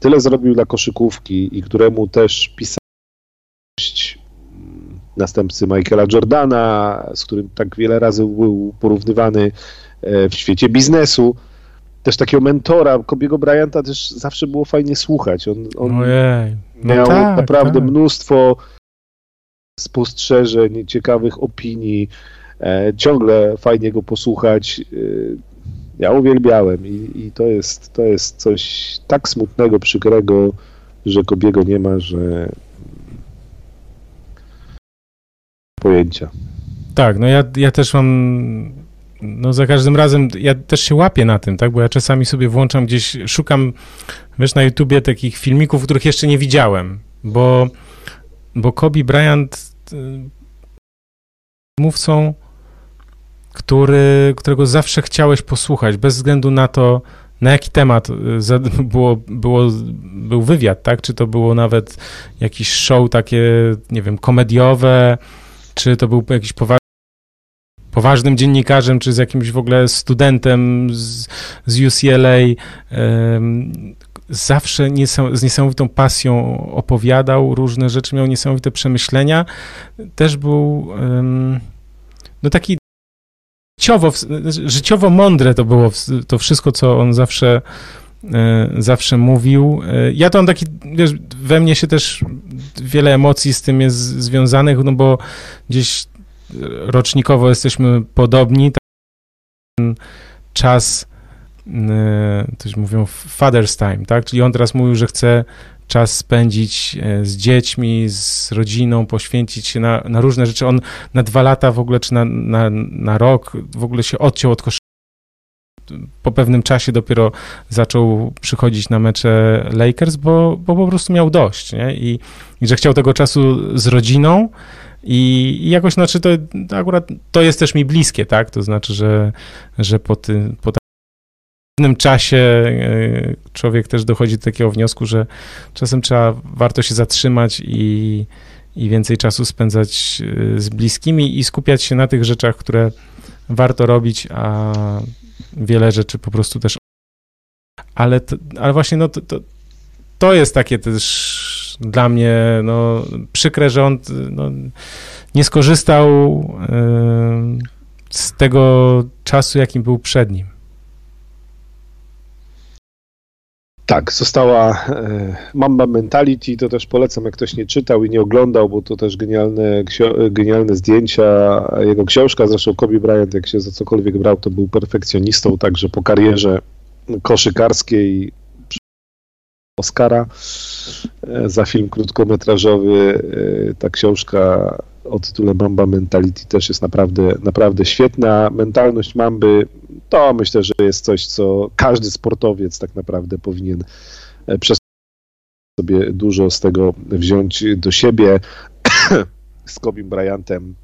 tyle zrobił dla koszykówki i któremu też pisał następcy Michaela Jordana, z którym tak wiele razy był porównywany e, w świecie biznesu. Też takiego mentora, Kobiego Bryanta też zawsze było fajnie słuchać. On, on. No miał tak, naprawdę tak. mnóstwo spostrzeżeń, ciekawych opinii. E, ciągle fajnie go posłuchać. Ja uwielbiałem i, i to, jest, to jest coś tak smutnego, przykrego, że Kobiego nie ma, że pojęcia. Tak, no ja, ja też mam, no za każdym razem, ja też się łapię na tym, tak, bo ja czasami sobie włączam gdzieś, szukam, wiesz, na YouTubie takich filmików, których jeszcze nie widziałem, bo, bo Kobe Bryant y, mówcą który, którego zawsze chciałeś posłuchać, bez względu na to, na jaki temat y, było, było, był wywiad, tak? Czy to było nawet jakiś show takie, nie wiem, komediowe, czy to był jakiś poważny poważnym dziennikarzem, czy z jakimś w ogóle studentem z, z UCLA. zawsze z niesamowitą pasją opowiadał różne rzeczy, miał niesamowite przemyślenia. Też był no taki życiowo, życiowo mądre to było to wszystko, co on zawsze, e, zawsze mówił. E, ja to mam taki, wiesz, we mnie się też wiele emocji z tym jest związanych, no bo gdzieś rocznikowo jesteśmy podobni. Ten czas, e, coś mówią, father's time, tak? Czyli on teraz mówił, że chce czas spędzić e, z dziećmi, z rodziną, poświęcić się na, na różne rzeczy. On na dwa lata w ogóle, czy na, na, na rok w ogóle się odciął od koszykówki po pewnym czasie dopiero zaczął przychodzić na mecze Lakers, bo, bo po prostu miał dość, nie? I, I że chciał tego czasu z rodziną i, jakoś, znaczy to, to akurat to jest też mi bliskie, tak? To znaczy, że, że po, tym po pewnym czasie e, człowiek też dochodzi do takiego wniosku, że czasem trzeba, warto się zatrzymać i, i więcej czasu spędzać e, z bliskimi i skupiać się na tych rzeczach, które warto robić, a wiele rzeczy po prostu też. Ale, to, ale właśnie no, to, to, to jest takie też dla mnie no, przykre, że on no, nie skorzystał y, z tego czasu, jakim był przed nim. Tak, została e, Mamba Mentality, to też polecam, jak ktoś nie czytał i nie oglądał, bo to też genialne, genialne zdjęcia. Jego książka, zresztą Kobe Bryant, jak się za cokolwiek brał, to był perfekcjonistą, także po karierze koszykarskiej Oscara e, za film krótkometrażowy. E, ta książka o tytule Mamba Mentality też jest naprawdę, naprawdę świetna. Mentalność Mamby to myślę, że jest coś, co każdy sportowiec tak naprawdę powinien e, przez sobie dużo z tego wziąć do siebie. z Kobim Bryantem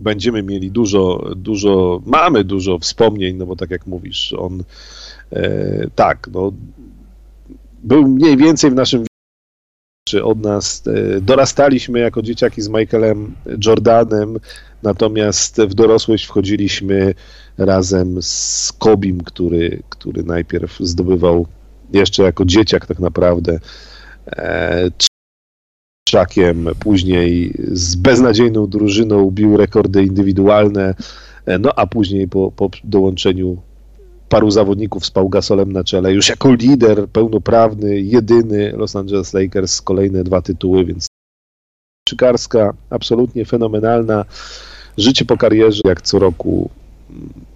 będziemy mieli dużo, dużo, mamy dużo wspomnień, no bo tak jak mówisz, on e, tak, no był mniej więcej w naszym czy od nas. E, dorastaliśmy jako dzieciaki z Michaelem Jordanem, natomiast w dorosłość wchodziliśmy razem z Kobim, który, który najpierw zdobywał jeszcze jako dzieciak tak naprawdę e, trzakiem, później z beznadziejną drużyną bił rekordy indywidualne, e, no a później po, po dołączeniu paru zawodników z Pau Gasolem na czele, już jako lider pełnoprawny, jedyny Los Angeles Lakers, kolejne dwa tytuły, więc Czykarska, absolutnie fenomenalna. Życie po karierze, jak co roku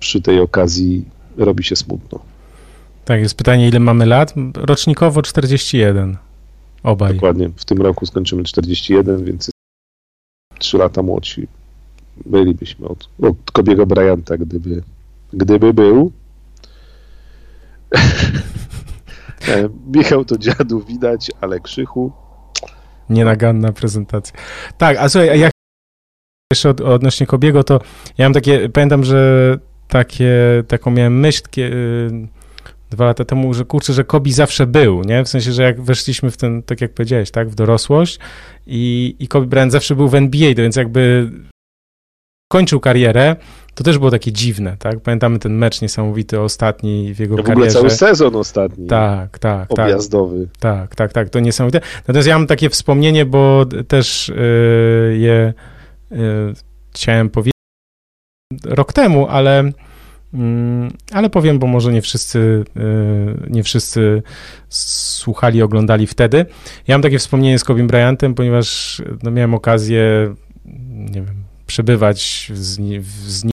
przy tej okazji robi się smutno. Tak, jest pytanie, ile mamy lat? Rocznikowo 41. Obaj. Dokładnie. W tym roku skończymy 41, więc 3 lata młodsi. Bylibyśmy od, od Kobiego Bryanta, gdyby, gdyby był. E, Michał to dziadu widać, ale krzychu. Nienaganna prezentacja. Tak, a słuchaj, a jak jeszcze od, odnośnie Kobiego, to ja mam takie, pamiętam, że takie, taką miałem myśl takie, y, dwa lata temu, że kurczę, że Kobi zawsze był, nie? W sensie, że jak weszliśmy w ten, tak jak powiedziałeś, tak, w dorosłość i, i Kobe Bryant zawsze był w NBA, to więc jakby kończył karierę, to też było takie dziwne, tak? Pamiętamy ten mecz niesamowity ostatni w jego karierze. W ogóle cały sezon ostatni. Tak, tak. tak. Objazdowy. Tak, tak, tak, to niesamowite. Natomiast ja mam takie wspomnienie, bo też yy, je yy, chciałem powiedzieć rok temu, ale mm, ale powiem, bo może nie wszyscy, yy, nie wszyscy słuchali, oglądali wtedy. Ja mam takie wspomnienie z Kobe Bryantem, ponieważ no, miałem okazję, nie wiem, przebywać z, z mieszczeniu,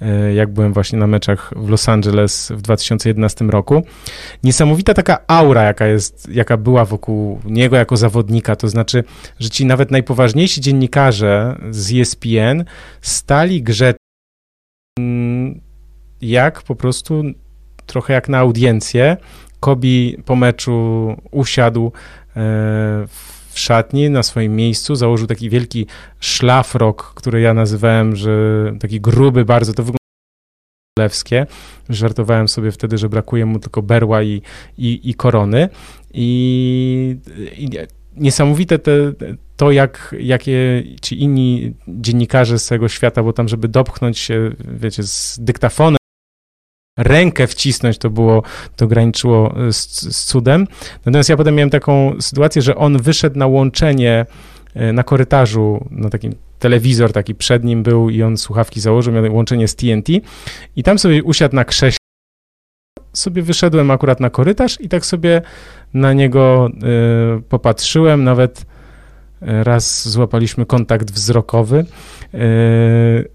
e, jak byłem właśnie na meczach w Los Angeles w 2011 roku. Niesamowita taka aura, jaka jest, jaka była wokół niego jako zawodnika, to znaczy, że ci nawet najpoważniejsi dziennikarze z ESPN stali grzeczni, jak po prostu trochę jak na audiencję. Kobi po meczu usiadł e, w w szatni na swoim miejscu, założył taki wielki szlafrok, który ja nazywałem, że taki gruby bardzo, to wygląda lewskie. Żartowałem sobie wtedy, że brakuje mu tylko berła i, i, i korony. I, i niesamowite te, to, jak, jakie ci inni dziennikarze z całego świata, bo tam, żeby dopchnąć się, wiecie, z dyktafonem, rękę wcisnąć, to było, to graniczyło z, z cudem. Natomiast ja potem miałem taką sytuację, że on wyszedł na łączenie e, na korytarzu, na takim telewizor taki przed nim był i on słuchawki założył, miał łączenie z TNT i tam sobie usiadł na krześle, sobie wyszedłem akurat na korytarz i tak sobie na niego y, popatrzyłem, nawet raz złapaliśmy kontakt wzrokowy, e,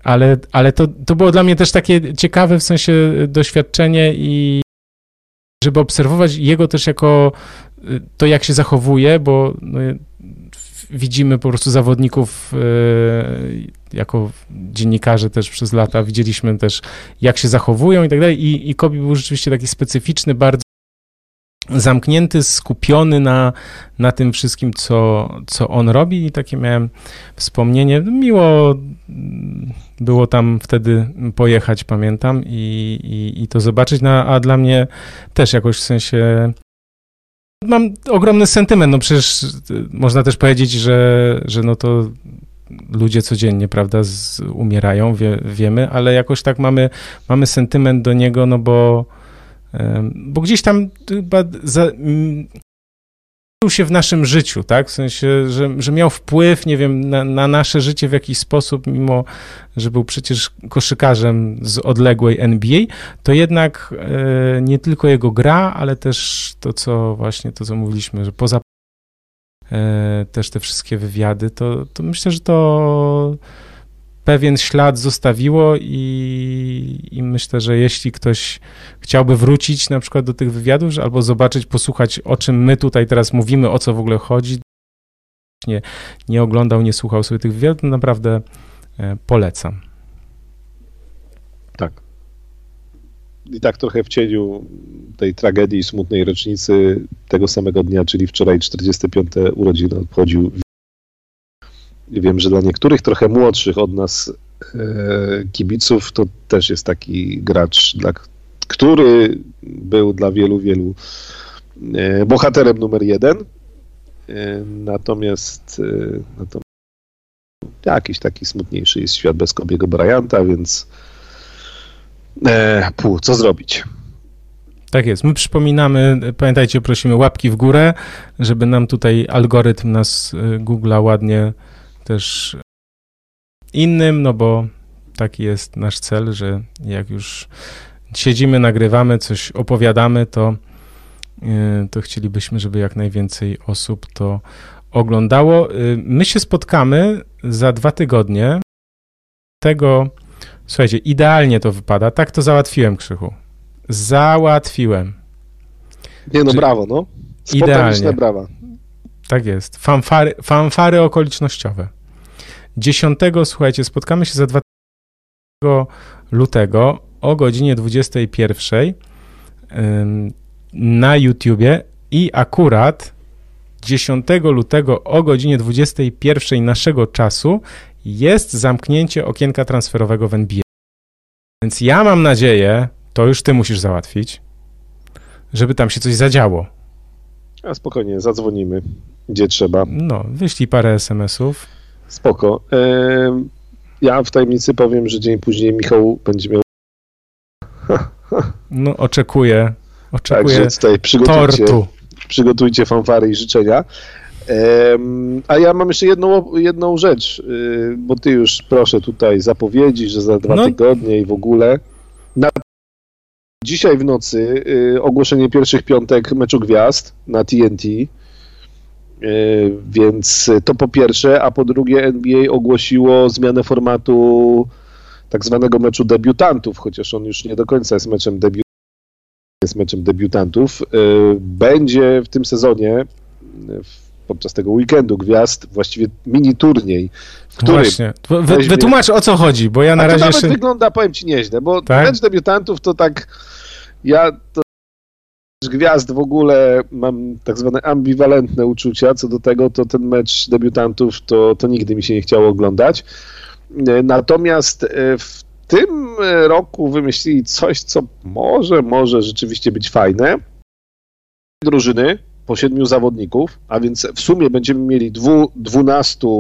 ale, ale to, to było dla mnie też takie ciekawe w sensie doświadczenie i żeby obserwować jego też jako y, to, jak się zachowuje, bo no, widzimy po prostu zawodników jako dziennikarze też przez lata, widzieliśmy też, jak się zachowują i tak dalej. I, i Kobi był rzeczywiście taki specyficzny, bardzo zamknięty, skupiony na, na tym wszystkim, co, co on robi. I takie miałem wspomnienie. Miło było tam wtedy pojechać, pamiętam, i, i, i to zobaczyć, no, a dla mnie też jakoś w sensie mam ogromny sentyment, no przecież można też powiedzieć, że, że no to ludzie codziennie, prawda, z, umierają, wie, wiemy, ale jakoś tak mamy, mamy sentyment do niego, no bo bo gdzieś tam chyba za, się w naszym życiu, tak? W sensie, że, że miał wpływ, nie wiem, na, na, nasze życie w jakiś sposób, mimo że był przecież koszykarzem z odległej NBA, to jednak e, nie tylko jego gra, ale też to, co właśnie, to, co mówiliśmy, że poza e, też te wszystkie wywiady, to, to myślę, że to pewien ślad zostawiło i, i, myślę, że jeśli ktoś chciałby wrócić na przykład do tych wywiadów, albo zobaczyć, posłuchać o czym my tutaj teraz mówimy, o co w ogóle chodzi, nie, nie oglądał, nie słuchał sobie tych wywiadów, to naprawdę e, polecam. Tak. I tak trochę w cieniu tej tragedii smutnej rocznicy tego samego dnia, czyli wczoraj 45. urodziny obchodził wiem, że dla niektórych trochę młodszych od nas e, kibiców to też jest taki gracz, dla, który był dla wielu, wielu e, bohaterem numer jeden. E, natomiast, natomiast jakiś taki smutniejszy jest świat bez Kobiego Bryanta, więc pół, co zrobić? Tak jest. My przypominamy, pamiętajcie, prosimy łapki w górę, żeby nam tutaj algorytm nas Google'a ładnie też innym, no bo taki jest nasz cel, że jak już siedzimy, nagrywamy, coś opowiadamy, to, y, to chcielibyśmy, żeby jak najwięcej osób to oglądało. Y, my się spotkamy za dwa tygodnie. Tego, słuchajcie, idealnie to wypada. Tak to załatwiłem, Krzychu. Załatwiłem. Nie no, Czy... brawo, no. Idealnie. brawa. Tak jest. Fanfary, fanfary okolicznościowe. 10, słuchajcie, spotkamy się za 2 lutego o godzinie 21 na YouTubie i akurat 10 lutego o godzinie 21 naszego czasu jest zamknięcie okienka transferowego w NBA. Więc ja mam nadzieję, to już ty musisz załatwić, żeby tam się coś zadziało. A spokojnie, zadzwonimy, gdzie trzeba. No, wyślij parę SMS-ów. Spoko. Ja w tajemnicy powiem, że dzień później Michał będzie miał. No, oczekuję. Oczekuję Także tutaj przygotujcie, tortu. przygotujcie fanfary i życzenia. A ja mam jeszcze jedną, jedną rzecz, y, bo ty już proszę tutaj zapowiedzi, że za dwa no. tygodnie i w ogóle. Na... Dzisiaj w nocy y, ogłoszenie pierwszych piątek meczu gwiazd na TNT. E, więc to po pierwsze, a po drugie NBA ogłosiło zmianę formatu tak zwanego meczu debiutantów, chociaż on już nie do końca jest meczem debiutantów, jest meczem debiutantów. E, będzie w tym sezonie podczas tego weekendu gwiazd właściwie mini turniej, w którym... Właśnie, Wy, wytłumacz o co chodzi, bo ja na a razie... to nawet jeszcze... wygląda, powiem ci, nieźle, bo tak? mecz debiutantów to tak... Ja to gwiazd w ogóle mam tak zwane ambiwalentne uczucia co do tego, to ten mecz debiutantów to, to nigdy mi się nie chciało oglądać. Natomiast e, w tym roku wymyślili coś, co może, może rzeczywiście być fajne. Drużyny po siedmiu zawodników, a więc w sumie będziemy mieli dwu, 12 e,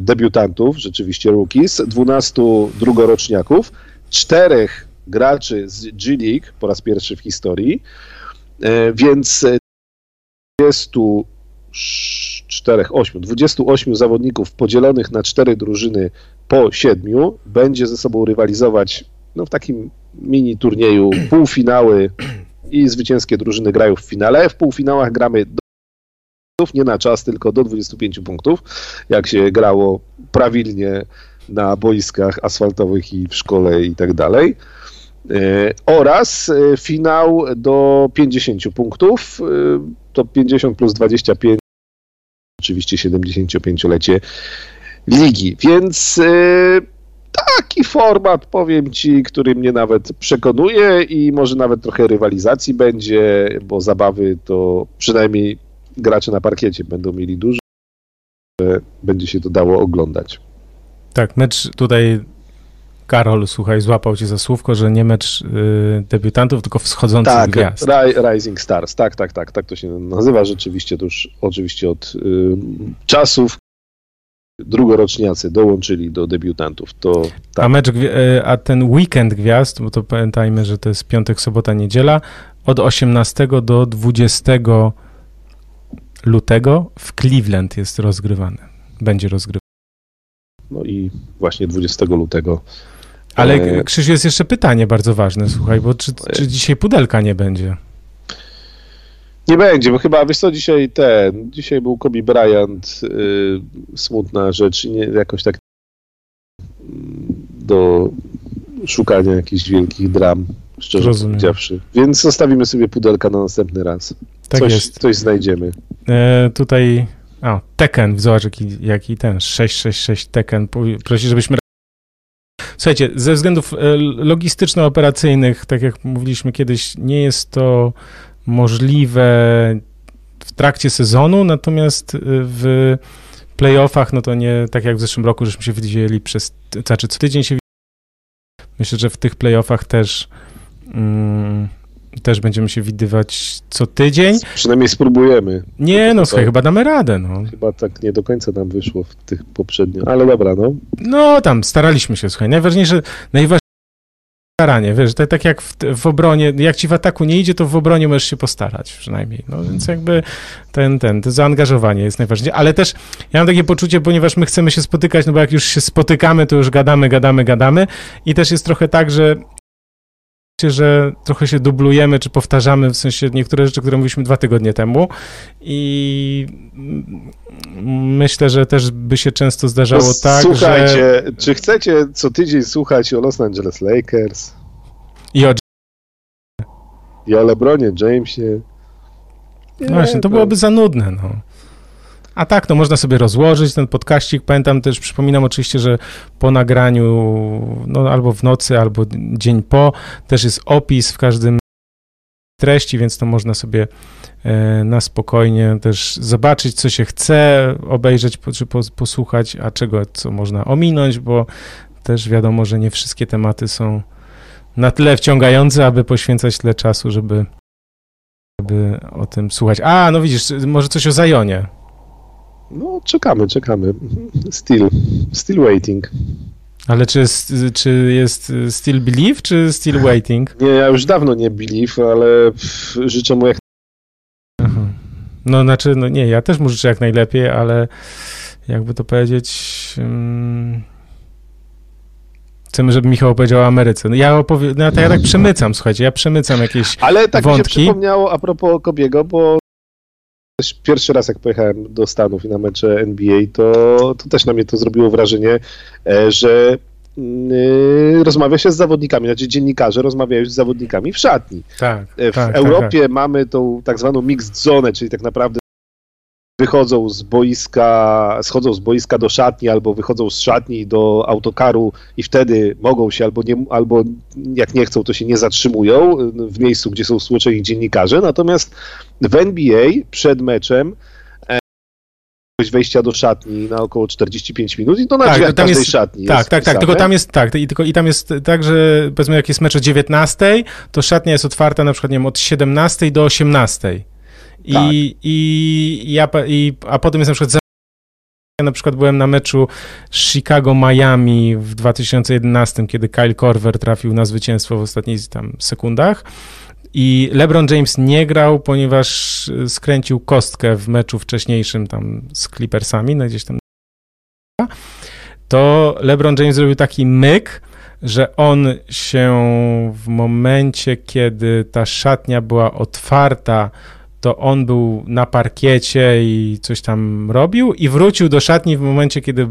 debiutantów, rzeczywiście rookies, 12 drugoroczniaków, czterech graczy z G League po raz pierwszy w historii, E, więc 24, 8, 28 zawodników podzielonych na cztery drużyny po siedmiu będzie ze sobą rywalizować no, w takim mini turnieju półfinały i zwycięskie drużyny grają w finale. W półfinałach gramy do nie na czas, tylko do 25 punktów, jak się grało prawilnie na boiskach asfaltowych i w szkole i tak dalej. Oraz finał do 50 punktów, to 50 plus 25, oczywiście 75-lecie ligi, więc taki format, powiem Ci, który mnie nawet przekonuje i może nawet trochę rywalizacji będzie, bo zabawy to przynajmniej gracze na parkiecie będą mieli dużo, będzie się to dało oglądać. Tak, mecz tutaj Karol, słuchaj, złapał cię za słówko, że nie mecz y, debiutantów, tylko wschodzących tak, gwiazd. Rising Stars, tak, tak, tak, tak to się nazywa rzeczywiście, to już oczywiście od y, czasów, drugoroczniacy dołączyli do debiutantów. To, tak. a, mecz, e, a ten weekend gwiazd, bo to pamiętajmy, że to jest piątek, sobota, niedziela, od 18 do 20 lutego w Cleveland jest rozgrywany. Będzie rozgrywany. No i właśnie 20 lutego. Ale e... Krzysiu, jest jeszcze pytanie bardzo ważne, słuchaj, bo czy, czy dzisiaj pudelka nie będzie? Nie będzie, bo chyba, wiesz co, dzisiaj ten, dzisiaj był Kobe Bryant, y, smutna rzecz, nie, jakoś tak do szukania jakichś wielkich dram, szczerze Rozumiem. powiedziawszy. Więc zostawimy sobie pudelka na następny raz. Tak coś, jest. Coś znajdziemy. E, tutaj, a, Tekken, zobacz jaki, jaki ten, 666 Tekken, prosi, żebyśmy Słuchajcie, ze względów e, logistyczno-operacyjnych, tak jak mówiliśmy kiedyś, nie jest to możliwe w trakcie sezonu, natomiast y, w playoffach, no to nie tak jak w zeszłym roku, żeśmy się widzieli przez, znaczy co tydzień się Myślę, że w tych playoffach też mm, też będziemy się widywać co tydzień. Przynajmniej spróbujemy. Nie, no słuchaj, chyba damy radę, no. Chyba tak nie do końca nam wyszło w tych poprzednich, ale dobra, no. No, tam staraliśmy się, słuchaj. Najważniejsze, najważniejsze staranie, wiesz, to tak jak w, w, obronie, jak ci w ataku nie idzie, to w obronie możesz się postarać przynajmniej, no więc jakby ten, ten, to zaangażowanie jest najważniejsze, ale też ja mam takie poczucie, ponieważ my chcemy się spotykać, no bo jak już się spotykamy, to już gadamy, gadamy, gadamy i też jest trochę tak, że że trochę się dublujemy, czy powtarzamy w sensie niektóre rzeczy, które mówiliśmy dwa tygodnie temu i myślę, że też by się często zdarzało no, tak, Słuchajcie, że... czy chcecie co tydzień słuchać o Los Angeles Lakers? I o... I o LeBronie Jamesie? Nie, no właśnie, to byłoby za nudne, no. A tak, no można sobie rozłożyć ten podkaścik. Pamiętam też, przypominam oczywiście, że po nagraniu, no albo w nocy, albo dzień po, też jest opis w każdym treści, więc to można sobie e, na spokojnie też zobaczyć, co się chce, obejrzeć czy posłuchać, a czego, co można ominąć, bo też wiadomo, że nie wszystkie tematy są na tyle wciągające, aby poświęcać tyle czasu, żeby, żeby o tym słuchać. A, no widzisz, może coś o Zajonie. No, czekamy, czekamy. Still, still waiting. Ale czy, czy jest still believe, czy still waiting? Nie, ja już dawno nie believe, ale życzę mu jak Aha. No, znaczy, no nie, ja też mu życzę jak najlepiej, ale jakby to powiedzieć... Um, chcemy, żeby Michał opowiedział o Ameryce. No ja, opowie, no, ja tak przemycam, słuchajcie, ja przemycam jakieś Ale tak wątki. mi się przypomniało a propos Kobiego, bo pierwszy raz jak pojechałem do Stanów i na mecze NBA, to, to też na mnie to zrobiło wrażenie, e, że Yy, rozmawia się z zawodnikami, znaczy dziennikarze rozmawiają z zawodnikami w szatni. Tak, w tak, Europie tak, tak. mamy tą tak zwaną mixed zone, czyli tak naprawdę wychodzą z boiska, schodzą z boiska do szatni albo wychodzą z szatni do autokaru i wtedy mogą się albo, nie, albo jak nie chcą, to się nie zatrzymują w miejscu, gdzie są stłoczeni dziennikarze. Natomiast w NBA przed meczem wejścia do szatni na około 45 minut i to na tak, drzwiach każdej jest, szatni Tak, tak, tak, tylko tam jest tak, i, tylko, i tam jest tak, że powiedzmy jak jest mecz o 19, to szatnia jest otwarta na przykład, nie wiem, od 17 do 18. I, tak. i, ja, i, a potem jest na przykład ja na przykład byłem na meczu Chicago-Miami w 2011, kiedy Kyle Korver trafił na zwycięstwo w ostatnich tam sekundach. I LeBron James nie grał, ponieważ skręcił kostkę w meczu wcześniejszym tam z Clippersami, no gdzieś tam. To LeBron James zrobił taki myk, że on się w momencie, kiedy ta szatnia była otwarta, to on był na parkiecie i coś tam robił i wrócił do szatni w momencie, kiedy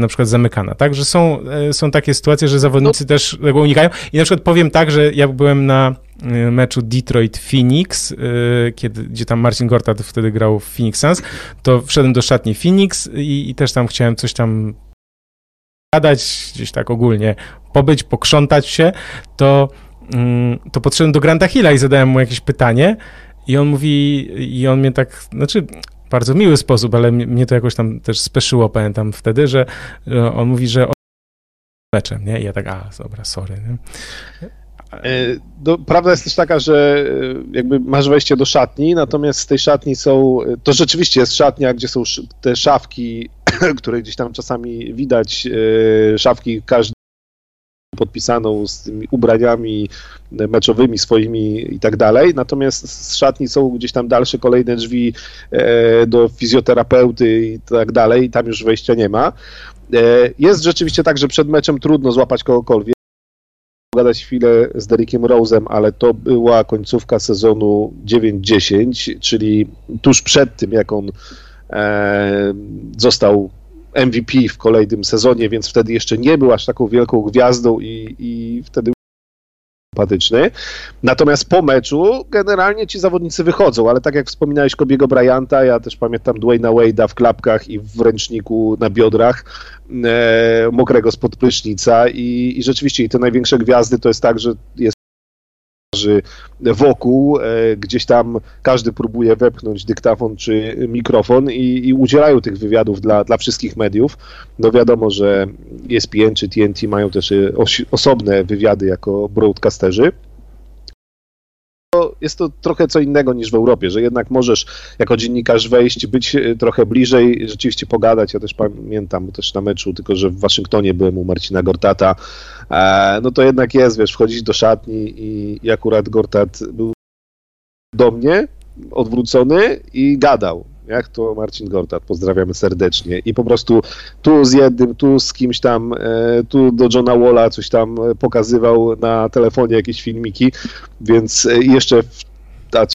na przykład zamykana, tak? Że są, e, są takie sytuacje, że zawodnicy no. też tego unikają. I na przykład powiem tak, że ja byłem na e, meczu Detroit-Phoenix, e, kiedy, gdzie tam Marcin Gorta wtedy grał w Phoenix Suns, to wszedłem do szatni Phoenix i, i też tam chciałem coś tam gadać, gdzieś tak ogólnie pobyć, pokrzątać się, to, mm, to podszedłem do Granta Hilla i zadałem mu jakieś pytanie i on mówi, i on mnie tak, znaczy bardzo miły sposób, ale mnie to jakoś tam też speszyło, pamiętam wtedy, że on mówi, że meczem, nie? I ja tak, a, dobra, sorry, nie? No, prawda jest też taka, że e, jakby masz wejście do szatni, natomiast z tej szatni są, to rzeczywiście jest szatnia, gdzie są te szafki, które gdzieś tam czasami widać, szafki każdy podpisaną z tymi ubraniami meczowymi swoimi i tak dalej, natomiast z szatni są gdzieś tam dalsze kolejne drzwi e, do fizjoterapeuty i tak dalej. I tam już wejścia nie ma. E, jest rzeczywiście tak, że przed meczem trudno złapać kogokolwiek, pogadać chwilę z Derekiem Rose'em, ale to była końcówka sezonu 9-10, czyli tuż przed tym, jak on e, został MVP w kolejnym sezonie, więc wtedy jeszcze nie był aż taką wielką gwiazdą i, i wtedy sympatyczny. Natomiast po meczu generalnie ci zawodnicy wychodzą, ale tak jak wspominałeś Kobiego Bryanta, ja też pamiętam Dwayna Wade'a w klapkach i w ręczniku na biodrach, e, mokrego spod prysznica i, i rzeczywiście i te największe gwiazdy to jest tak, że jest wokół, e, gdzieś tam każdy próbuje wepchnąć dyktafon czy mikrofon i, i udzielają tych wywiadów dla, dla wszystkich mediów. No wiadomo, że ESPN czy TNT mają też osobne wywiady jako broadcasterzy jest to trochę co innego niż w Europie, że jednak możesz jako dziennikarz wejść, być e, trochę bliżej, rzeczywiście pogadać. Ja też pamiętam też na meczu, tylko że w Waszyngtonie byłem u Marcina Gortata. E, no to jednak jest, wiesz, wchodzić do szatni i, i akurat Gortat był do mnie odwrócony i gadał jak to Marcin Gortat, pozdrawiamy serdecznie. I po prostu tu z jednym, tu z kimś tam, e, tu do Johna Walla coś tam pokazywał na telefonie jakieś filmiki, więc e, jeszcze w, a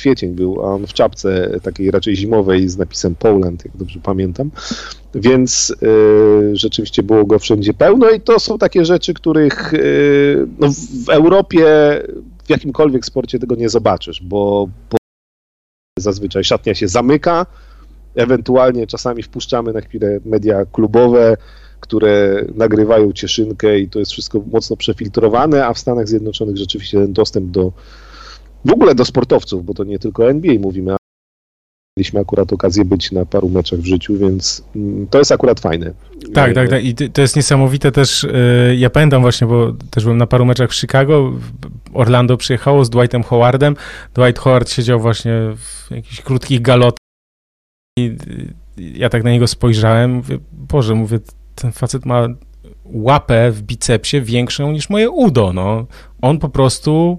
kwiecień był, a on w czapce takiej raczej zimowej z napisem Poland, jak dobrze pamiętam. Więc y, rzeczywiście było go wszędzie pełno i to są takie rzeczy, których y, no, w Europie w jakimkolwiek sporcie tego nie zobaczysz, bo, bo Zazwyczaj szatnia się zamyka, ewentualnie czasami wpuszczamy na chwilę media klubowe, które nagrywają cieszynkę i to jest wszystko mocno przefiltrowane, a w Stanach Zjednoczonych rzeczywiście ten dostęp do w ogóle do sportowców, bo to nie tylko NBA mówimy, mieliśmy akurat okazję być na paru meczach w życiu, więc mm, to jest akurat fajne. Tak, tak, tak. I to jest niesamowite też. Y, ja pamiętam właśnie, bo też byłem na paru meczach w Chicago. Orlando przyjechało z Dwightem Howardem. Dwight Howard siedział właśnie w jakichś krótkich galotach. I ja tak na niego spojrzałem. Mówię, Boże, mówię, ten facet ma łapę w bicepsie większą niż moje udo. No. On po prostu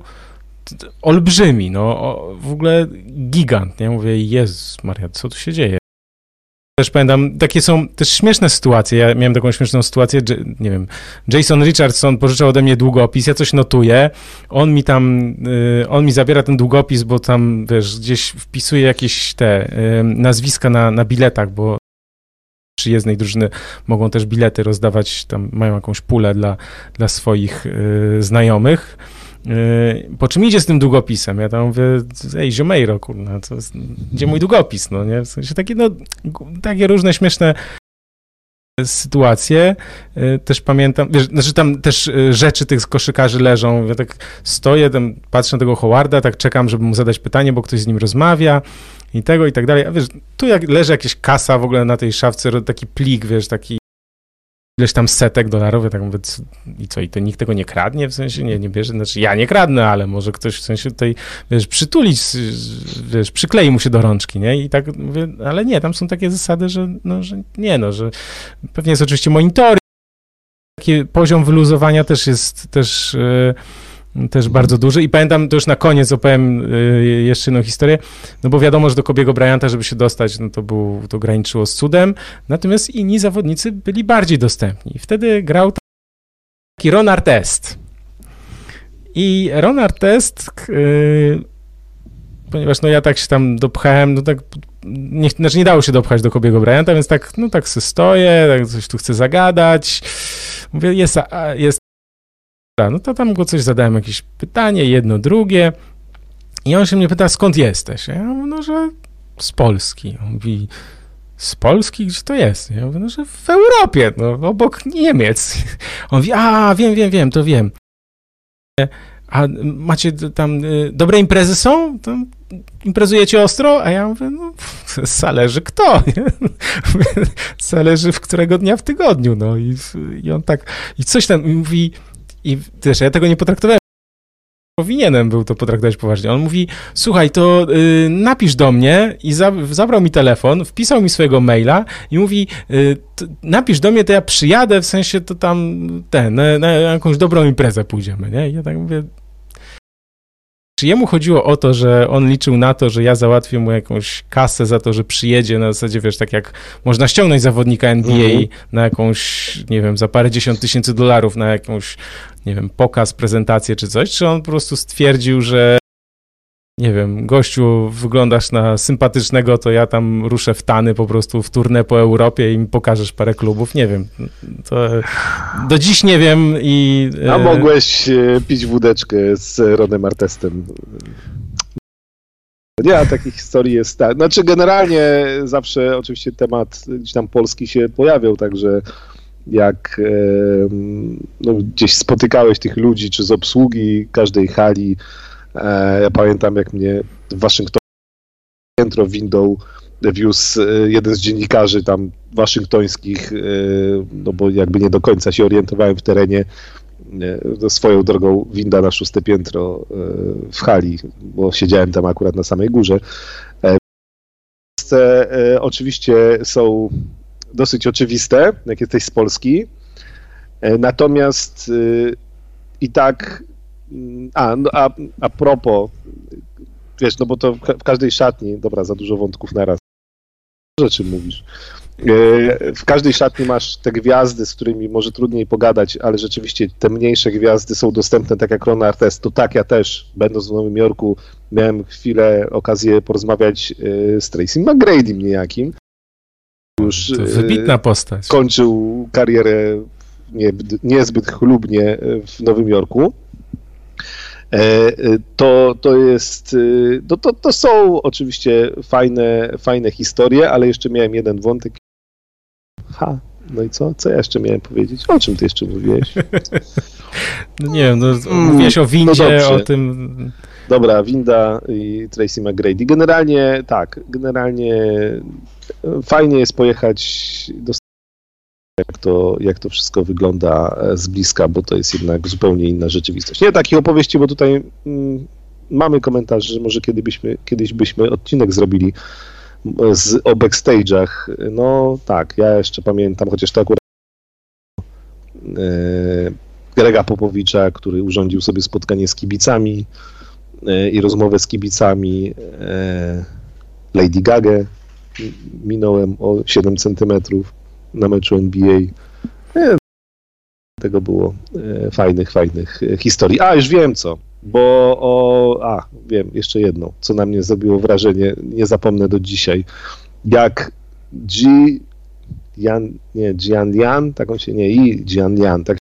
olbrzymi, no, w ogóle gigant, nie? Mówię, Jezus Maria, co tu się dzieje? Też pamiętam, takie są też śmieszne sytuacje. Ja miałem taką śmieszną sytuację, nie wiem, Jason Richardson pożyczał ode mnie długopis, ja coś notuję, on mi tam, y, on mi zabiera ten długopis, bo tam, wiesz, gdzieś wpisuje jakieś te nazwiska na, na biletach, bo przyjezdnej drużyny mogą też bilety rozdawać, tam mają jakąś pulę dla, dla swoich y, znajomych. Yy, po czym idzie z tym długopisem? Ja tam mówię, ej, ziomejro, kurna, to jest, gdzie mój długopis, no nie? W sensie takie, no, takie różne śmieszne sytuacje. Yy, też pamiętam, wiesz, znaczy tam też yy, rzeczy tych koszykarzy leżą. Ja tak stoję, tam patrzę na tego Howarda, tak czekam, żeby mu zadać pytanie, bo ktoś z nim rozmawia i tego i tak dalej. A wiesz, tu jak leży jakaś kasa w ogóle na tej szafce, taki plik, wiesz, taki ileś tam setek dolarów, ja tak mówię, i co, i to nikt tego nie kradnie, w sensie nie, nie bierze, znaczy ja nie kradnę, ale może ktoś w sensie tutaj, wiesz, przytulić, wiesz, przyklei mu się do rączki, nie, i tak mówię, ale nie, tam są takie zasady, że, no, że nie, no, że pewnie jest oczywiście monitoring, taki poziom wyluzowania też jest, też... Yy, też bardzo duży. I pamiętam, to już na koniec opowiem y, jeszcze jedną historię, no bo wiadomo, że do Kobiego Bryanta, żeby się dostać, no to, był, to graniczyło z cudem, natomiast inni zawodnicy byli bardziej dostępni. Wtedy grał taki Ron Artest. I Ron Artest yy, ponieważ no ja tak się tam dopchałem, no tak, nie, znaczy nie dało się dopchać do Kobiego Bryanta, więc tak, no tak sobie stoję, tak coś tu chcę zagadać, mówię, jest, jest, no to tam go coś zadałem, jakieś pytanie, jedno, drugie i on się mnie pyta, skąd jesteś? Ja mówię, no, że z Polski. On mówi, z Polski? Gdzie to jest? Ja mówię, no, że w Europie, no, obok Niemiec. On mówi, a, wiem, wiem, wiem, to wiem. A macie tam, y, dobre imprezy są? Tam imprezujecie ostro? A ja mówię, no, zależy kto, zależy w którego dnia w tygodniu, no. I, i on tak, i coś tam mówi, i też ja tego nie potraktowałem powinienem był to potraktować poważnie. On mówi, słuchaj, to y, napisz do mnie i za, zabrał mi telefon, wpisał mi swojego maila i mówi, y, napisz do mnie, to ja przyjadę, w sensie to tam ten, na, na jakąś dobrą imprezę pójdziemy, nie? I ja tak mówię, czy jemu chodziło o to, że on liczył na to, że ja załatwię mu jakąś kasę za to, że przyjedzie na zasadzie, wiesz, tak jak można ściągnąć zawodnika NBA -hmm. na jakąś, nie wiem, za parę dziesiąt tysięcy dolarów na jakąś, nie wiem, pokaz, prezentację czy coś, czy on po prostu stwierdził, że nie wiem, gościu, wyglądasz na sympatycznego, to ja tam ruszę w Tany po prostu w turnę po Europie i mi pokażesz parę klubów, nie wiem. To do dziś nie wiem i... A e, mogłeś e, pić wódeczkę z Ronem Artestem. Nie, a takich historii jest tak. Znaczy generalnie zawsze oczywiście temat gdzieś tam polski się pojawiał, także jak e, no, gdzieś spotykałeś tych ludzi, czy z obsługi każdej hali, ja pamiętam, jak mnie w Waszyngtonie piętro windą wiózł e, jeden z dziennikarzy tam waszyngtońskich, e, no bo jakby nie do końca się orientowałem w terenie, swoją drogą winda na szóste piętro w hali, bo siedziałem tam akurat na samej górze. Oczywiście są dosyć oczywiste, jak jesteś z Polski, natomiast i tak a, no, a, a propos, wiesz, no bo to w każdej szatni, dobra, za dużo wątków naraz. Rzeczy mówisz. E, w każdej szatni masz te gwiazdy, z którymi może trudniej pogadać, ale rzeczywiście te mniejsze gwiazdy są dostępne, tak jak Ron Artes. To tak, ja też, będąc w Nowym Jorku, miałem chwilę okazję porozmawiać e, z Tracy McGrady'm niejakim. Już to wybitna postać. Kończył karierę nie, niezbyt chlubnie w Nowym Jorku. E, e, to, to jest, no to, to są oczywiście fajne, fajne historie, ale jeszcze miałem jeden wątek. Ha, no i co? Co ja jeszcze miałem powiedzieć? O czym ty jeszcze mówiłeś? No nie wiem, no, mm, mówiłeś o windzie, no o tym... Dobra, winda i Tracy McGrady. Generalnie tak, generalnie fajnie jest pojechać do jak to, jak to wszystko wygląda e, z bliska, bo to jest jednak zupełnie inna rzeczywistość. Nie takich opowieści, bo tutaj mm, mamy komentarz, że może kiedy byśmy, kiedyś byśmy odcinek zrobili z, o backstage'ach. No tak, ja jeszcze pamiętam, chociaż to akurat e, Grega Popowicza, który urządził sobie spotkanie z kibicami e, i rozmowę z kibicami e, Lady Gaga. Minąłem o 7 centymetrów na meczu NBA. Tego było e, fajnych, fajnych e, historii. A, już wiem co, bo o, a, wiem, jeszcze jedno, co na mnie zrobiło wrażenie, nie zapomnę do dzisiaj. Jak G, Jan, nie, Jian Lian, tak on się, nie, i Jian Lian, tak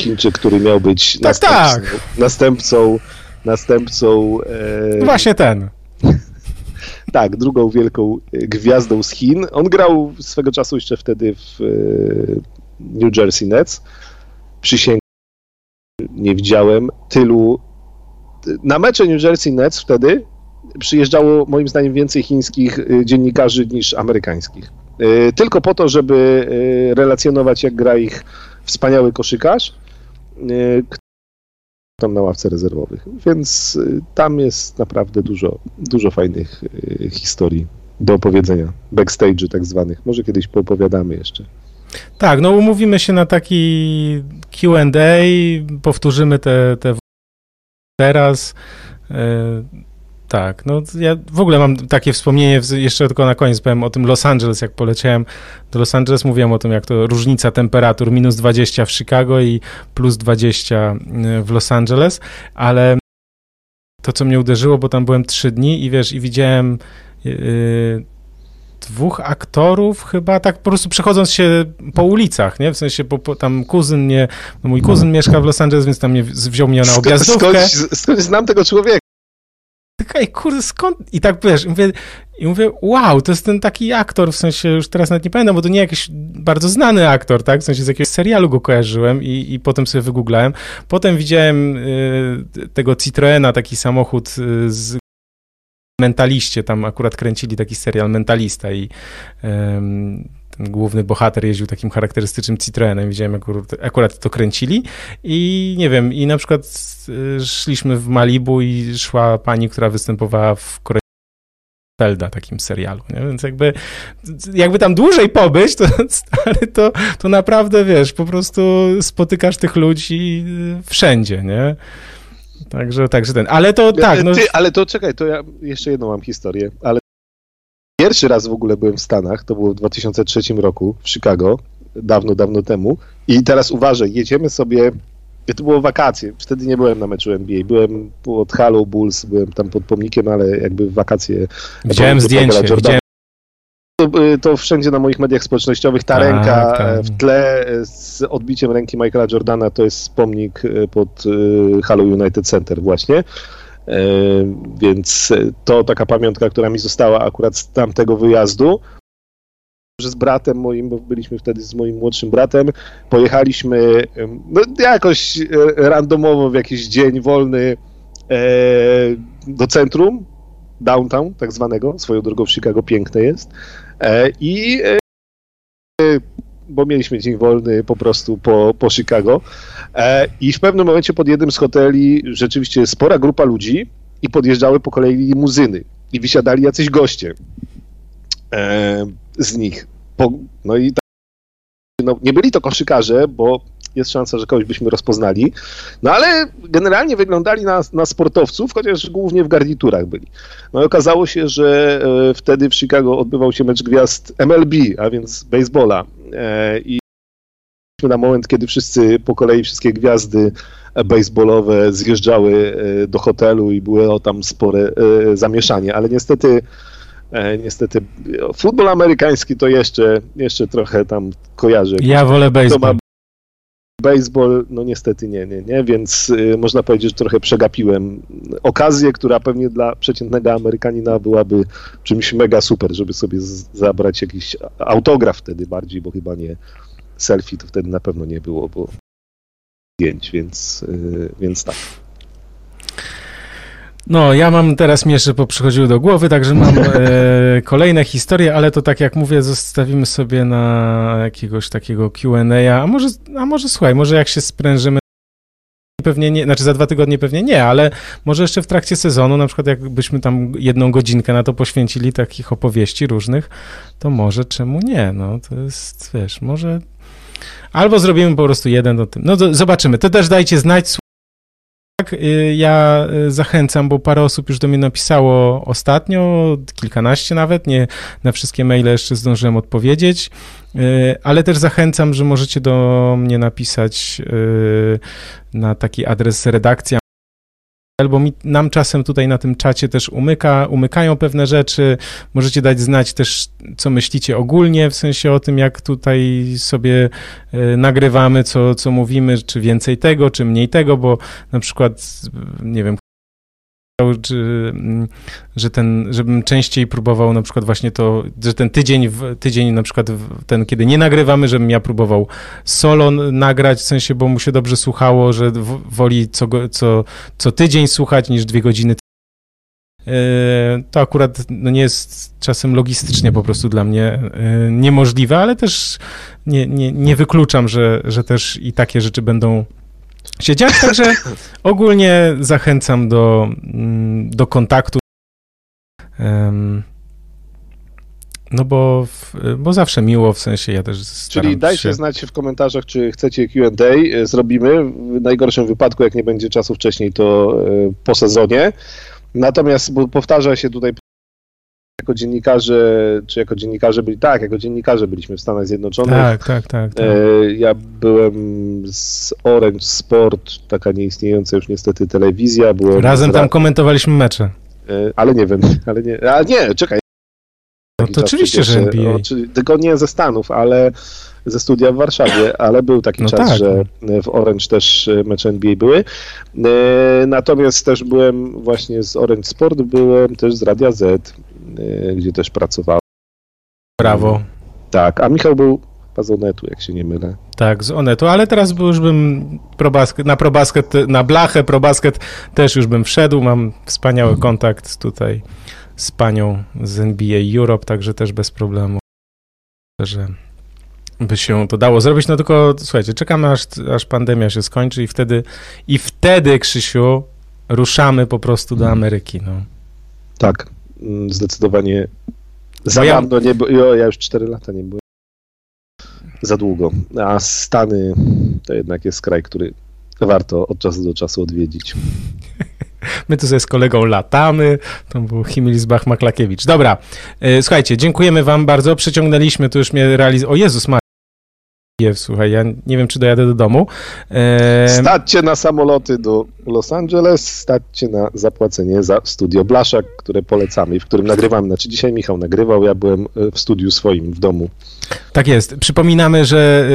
Chińczyk, który miał być tak, następcą, tak. następcą, następcą e, Właśnie ten. Tak, drugą wielką e, gwiazdą z Chin. On grał swego czasu jeszcze wtedy w e, New Jersey Nets. Przysięgam, nie widziałem tylu. Na mecze New Jersey Nets wtedy przyjeżdżało moim zdaniem więcej chińskich e, dziennikarzy niż amerykańskich. Tylko po to, żeby relacjonować, jak gra ich wspaniały koszykarz, tam na ławce rezerwowych. Więc y, tam jest naprawdę dużo, dużo fajnych y, historii do opowiedzenia, backstage'y tak zwanych. Może kiedyś poopowiadamy jeszcze. Tak, no umówimy się na taki Q&A, powtórzymy te, te teraz. Tak, no ja w ogóle mam takie wspomnienie, jeszcze tylko na koniec powiem o tym Los Angeles, jak poleciałem do Los Angeles, mówiłem o tym, jak to różnica temperatur, minus 20 w Chicago i plus 20 y, w Los Angeles, ale to, co mnie uderzyło, bo tam byłem trzy dni i wiesz, i widziałem yy, dwóch aktorów chyba, tak po prostu przechodząc się po ulicach, nie? W sensie, po, po tam kuzyn mnie, no mój kuzyn no. mieszka w Los Angeles, więc tam mnie, wziął mnie na objazdówkę. Skąd, skąd znam tego człowieka? Ej, kurde, skąd? I tak wiesz, mówię, i mówię, wow, to jest ten taki aktor, w sensie już teraz nawet nie pamiętam, bo to nie jakiś bardzo znany aktor, tak? W sensie z jakiegoś serialu go kojarzyłem i, i potem sobie wygooglałem. Potem widziałem y, tego Citroena, taki samochód y, z Mentaliście, tam akurat kręcili taki serial Mentalista i ten główny bohater jeździł takim charakterystycznym Citroenem, widziałem akurat, akurat to kręcili i nie wiem, i na przykład y, szliśmy w Malibu i szła pani, która występowała w Korei Zelda, takim serialu, nie? więc jakby, jakby tam dłużej pobyć, to, stary, to, to naprawdę, wiesz, po prostu spotykasz tych ludzi wszędzie, nie? Także, także ten, ale to tak. No... Ty, ale to czekaj, to ja jeszcze jedną mam historię, ale pierwszy raz w ogóle byłem w Stanach, to było w 2003 roku w Chicago, dawno, dawno temu i teraz uważaj, jedziemy sobie to było wakacje, wtedy nie byłem na meczu NBA, byłem pod Halo Bulls, byłem tam pod pomnikiem, ale jakby w wakacje... Widziałem zdjęcie, widziałem to, y, to, wszędzie na moich mediach społecznościowych ta tak, ręka tak. w tle z odbiciem ręki Michaela Jordana to jest pomnik y, pod Halo United Center właśnie. Więc to taka pamiątka, która mi została akurat z tamtego wyjazdu że z bratem moim, bo byliśmy wtedy z moim młodszym bratem, pojechaliśmy no, jakoś e, randomowo w jakiś dzień wolny e, do centrum, downtown tak zwanego, swoją drogą w Chicago piękne jest e, i e, bo mieliśmy dzień wolny po prostu po, po Chicago. e, i w pewnym momencie pod jednym z hoteli rzeczywiście spora grupa ludzi i podjeżdżały po kolei limuzyny i wysiadali jacyś goście e, z nich. No i tak, no, nie byli to koszykarze, bo jest szansa, że kogoś byśmy rozpoznali, no ale generalnie wyglądali na, na sportowców, chociaż głównie w garniturach byli. No i okazało się, że e, wtedy w Chicago odbywał się mecz gwiazd MLB, a więc baseballa e, i na moment, kiedy wszyscy po kolei, wszystkie gwiazdy baseballowe zjeżdżały e, do hotelu i było tam spore zamieszanie, ale niestety E, niestety futbol amerykański to jeszcze, jeszcze trochę tam kojarzę. Ja wolę baseball. Baseball, no niestety nie, nie, nie, więc można powiedzieć, że trochę przegapiłem okazję, która pewnie dla przeciętnego Amerykanina byłaby czymś mega super, żeby sobie zabrać jakiś autograf wtedy bardziej, bo chyba nie selfie to wtedy na pewno nie było, bo zdjęć, więc, y, więc tak. No, ja mam teraz mi jeszcze przychodziły do głowy, także mam e, kolejne historie, ale to tak jak mówię, zostawimy sobie na jakiegoś takiego Q&A, a może, a może słuchaj, może jak się sprężymy, pewnie nie, znaczy za dwa tygodnie pewnie nie, ale może jeszcze w trakcie sezonu, na przykład jakbyśmy tam jedną godzinkę na to poświęcili, takich opowieści różnych, to może czemu nie, no to jest, wiesz, może... Albo zrobimy po prostu jeden o tym. No to zobaczymy. To też dajcie znać, tak, ja y, zachęcam, bo parę osób już do mnie napisało ostatnio, kilkanaście nawet, nie na wszystkie maile jeszcze zdążyłem odpowiedzieć, y, ale też zachęcam, że możecie do mnie napisać na taki adres redakcja albo mi, nam czasem tutaj na tym czacie też umyka, umykają pewne rzeczy. Możecie dać znać też, co myślicie ogólnie, w sensie o tym, jak tutaj sobie y, nagrywamy, co, co mówimy, czy więcej tego, czy mniej tego, bo na przykład, nie wiem, czy, mm, że ten, żebym częściej próbował na przykład właśnie to, że ten tydzień, tydzień na przykład ten, kiedy nie nagrywamy, żebym ja próbował solo nagrać, w sensie, bo mu się dobrze słuchało, że woli co, co, co tydzień słuchać niż dwie godziny. E, to akurat no nie jest czasem logistycznie po prostu dla mnie e, niemożliwe, ale też nie, nie, nie wykluczam, że, że też i takie rzeczy będą się dziać, także ogólnie zachęcam do, mm, do kontaktu. No bo, bo zawsze miło, w sensie ja też Czyli dajcie się... znać w komentarzach, czy chcecie Q&A, e, zrobimy. W najgorszym wypadku, jak nie będzie czasu wcześniej, to e, po sezonie. Natomiast, powtarza się tutaj jako dziennikarze, czy jako dziennikarze byli, tak, jako dziennikarze byliśmy w Stanach Zjednoczonych. Tak, tak, tak. tak. E, ja byłem z Orange Sport, taka nieistniejąca już niestety telewizja. Byłem Razem tam komentowaliśmy mecze. E, ale nie wiem, ale nie, a nie, czekaj. No to oczywiście, że NBA. tylko nie ze Stanów, ale ze studia w Warszawie, ale był taki no czas, tak. że w Orange też mecze NBA były. E, natomiast też byłem właśnie z Orange Sport, byłem też z Radia Z, e, gdzie też pracowałem. Brawo. Tak, a Michał był z Onetu, jak się nie mylę. Tak, z Onetu, ale teraz już bym probasket, na probasket, na blachę probasket też już bym wszedł, mam wspaniały kontakt tutaj z panią z NBA Europe, także też bez problemu, że by się to dało zrobić, no tylko słuchajcie, czekamy aż, aż pandemia się skończy i wtedy, i wtedy, Krzysiu, ruszamy po prostu do Ameryki, no. Tak, zdecydowanie za ja... dawno nie było, ja już 4 lata nie byłem. Za długo, a Stany to jednak jest kraj, który warto od czasu do czasu odwiedzić. My tu sobie z kolegą latamy. To był Himilsbach Maklakiewicz. Dobra, e, słuchajcie, dziękujemy wam bardzo. Przyciągnęliśmy, tu już mnie realiz... O Jezus Słuchaj, ja nie wiem, czy dojadę do domu. E... Staćcie na samoloty do Los Angeles, staćcie na zapłacenie za studio Blaszak, które polecamy i w którym nagrywamy. Znaczy dzisiaj Michał nagrywał, ja byłem e, w studiu swoim w domu. Tak jest. Przypominamy, że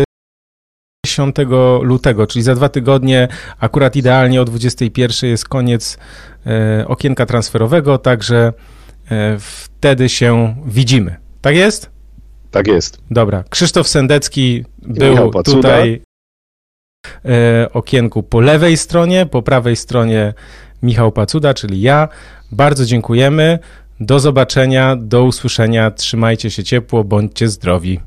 10 lutego, czyli za dwa tygodnie, akurat idealnie o 21 jest koniec e, okienka transferowego, także e, wtedy się widzimy. Tak jest? Tak jest. Dobra. Krzysztof Sendecki był tutaj e, okienku po lewej stronie, po prawej stronie Michał Pacuda, czyli ja. Bardzo dziękujemy. Do zobaczenia, do usłyszenia. Trzymajcie się ciepło, bądźcie zdrowi.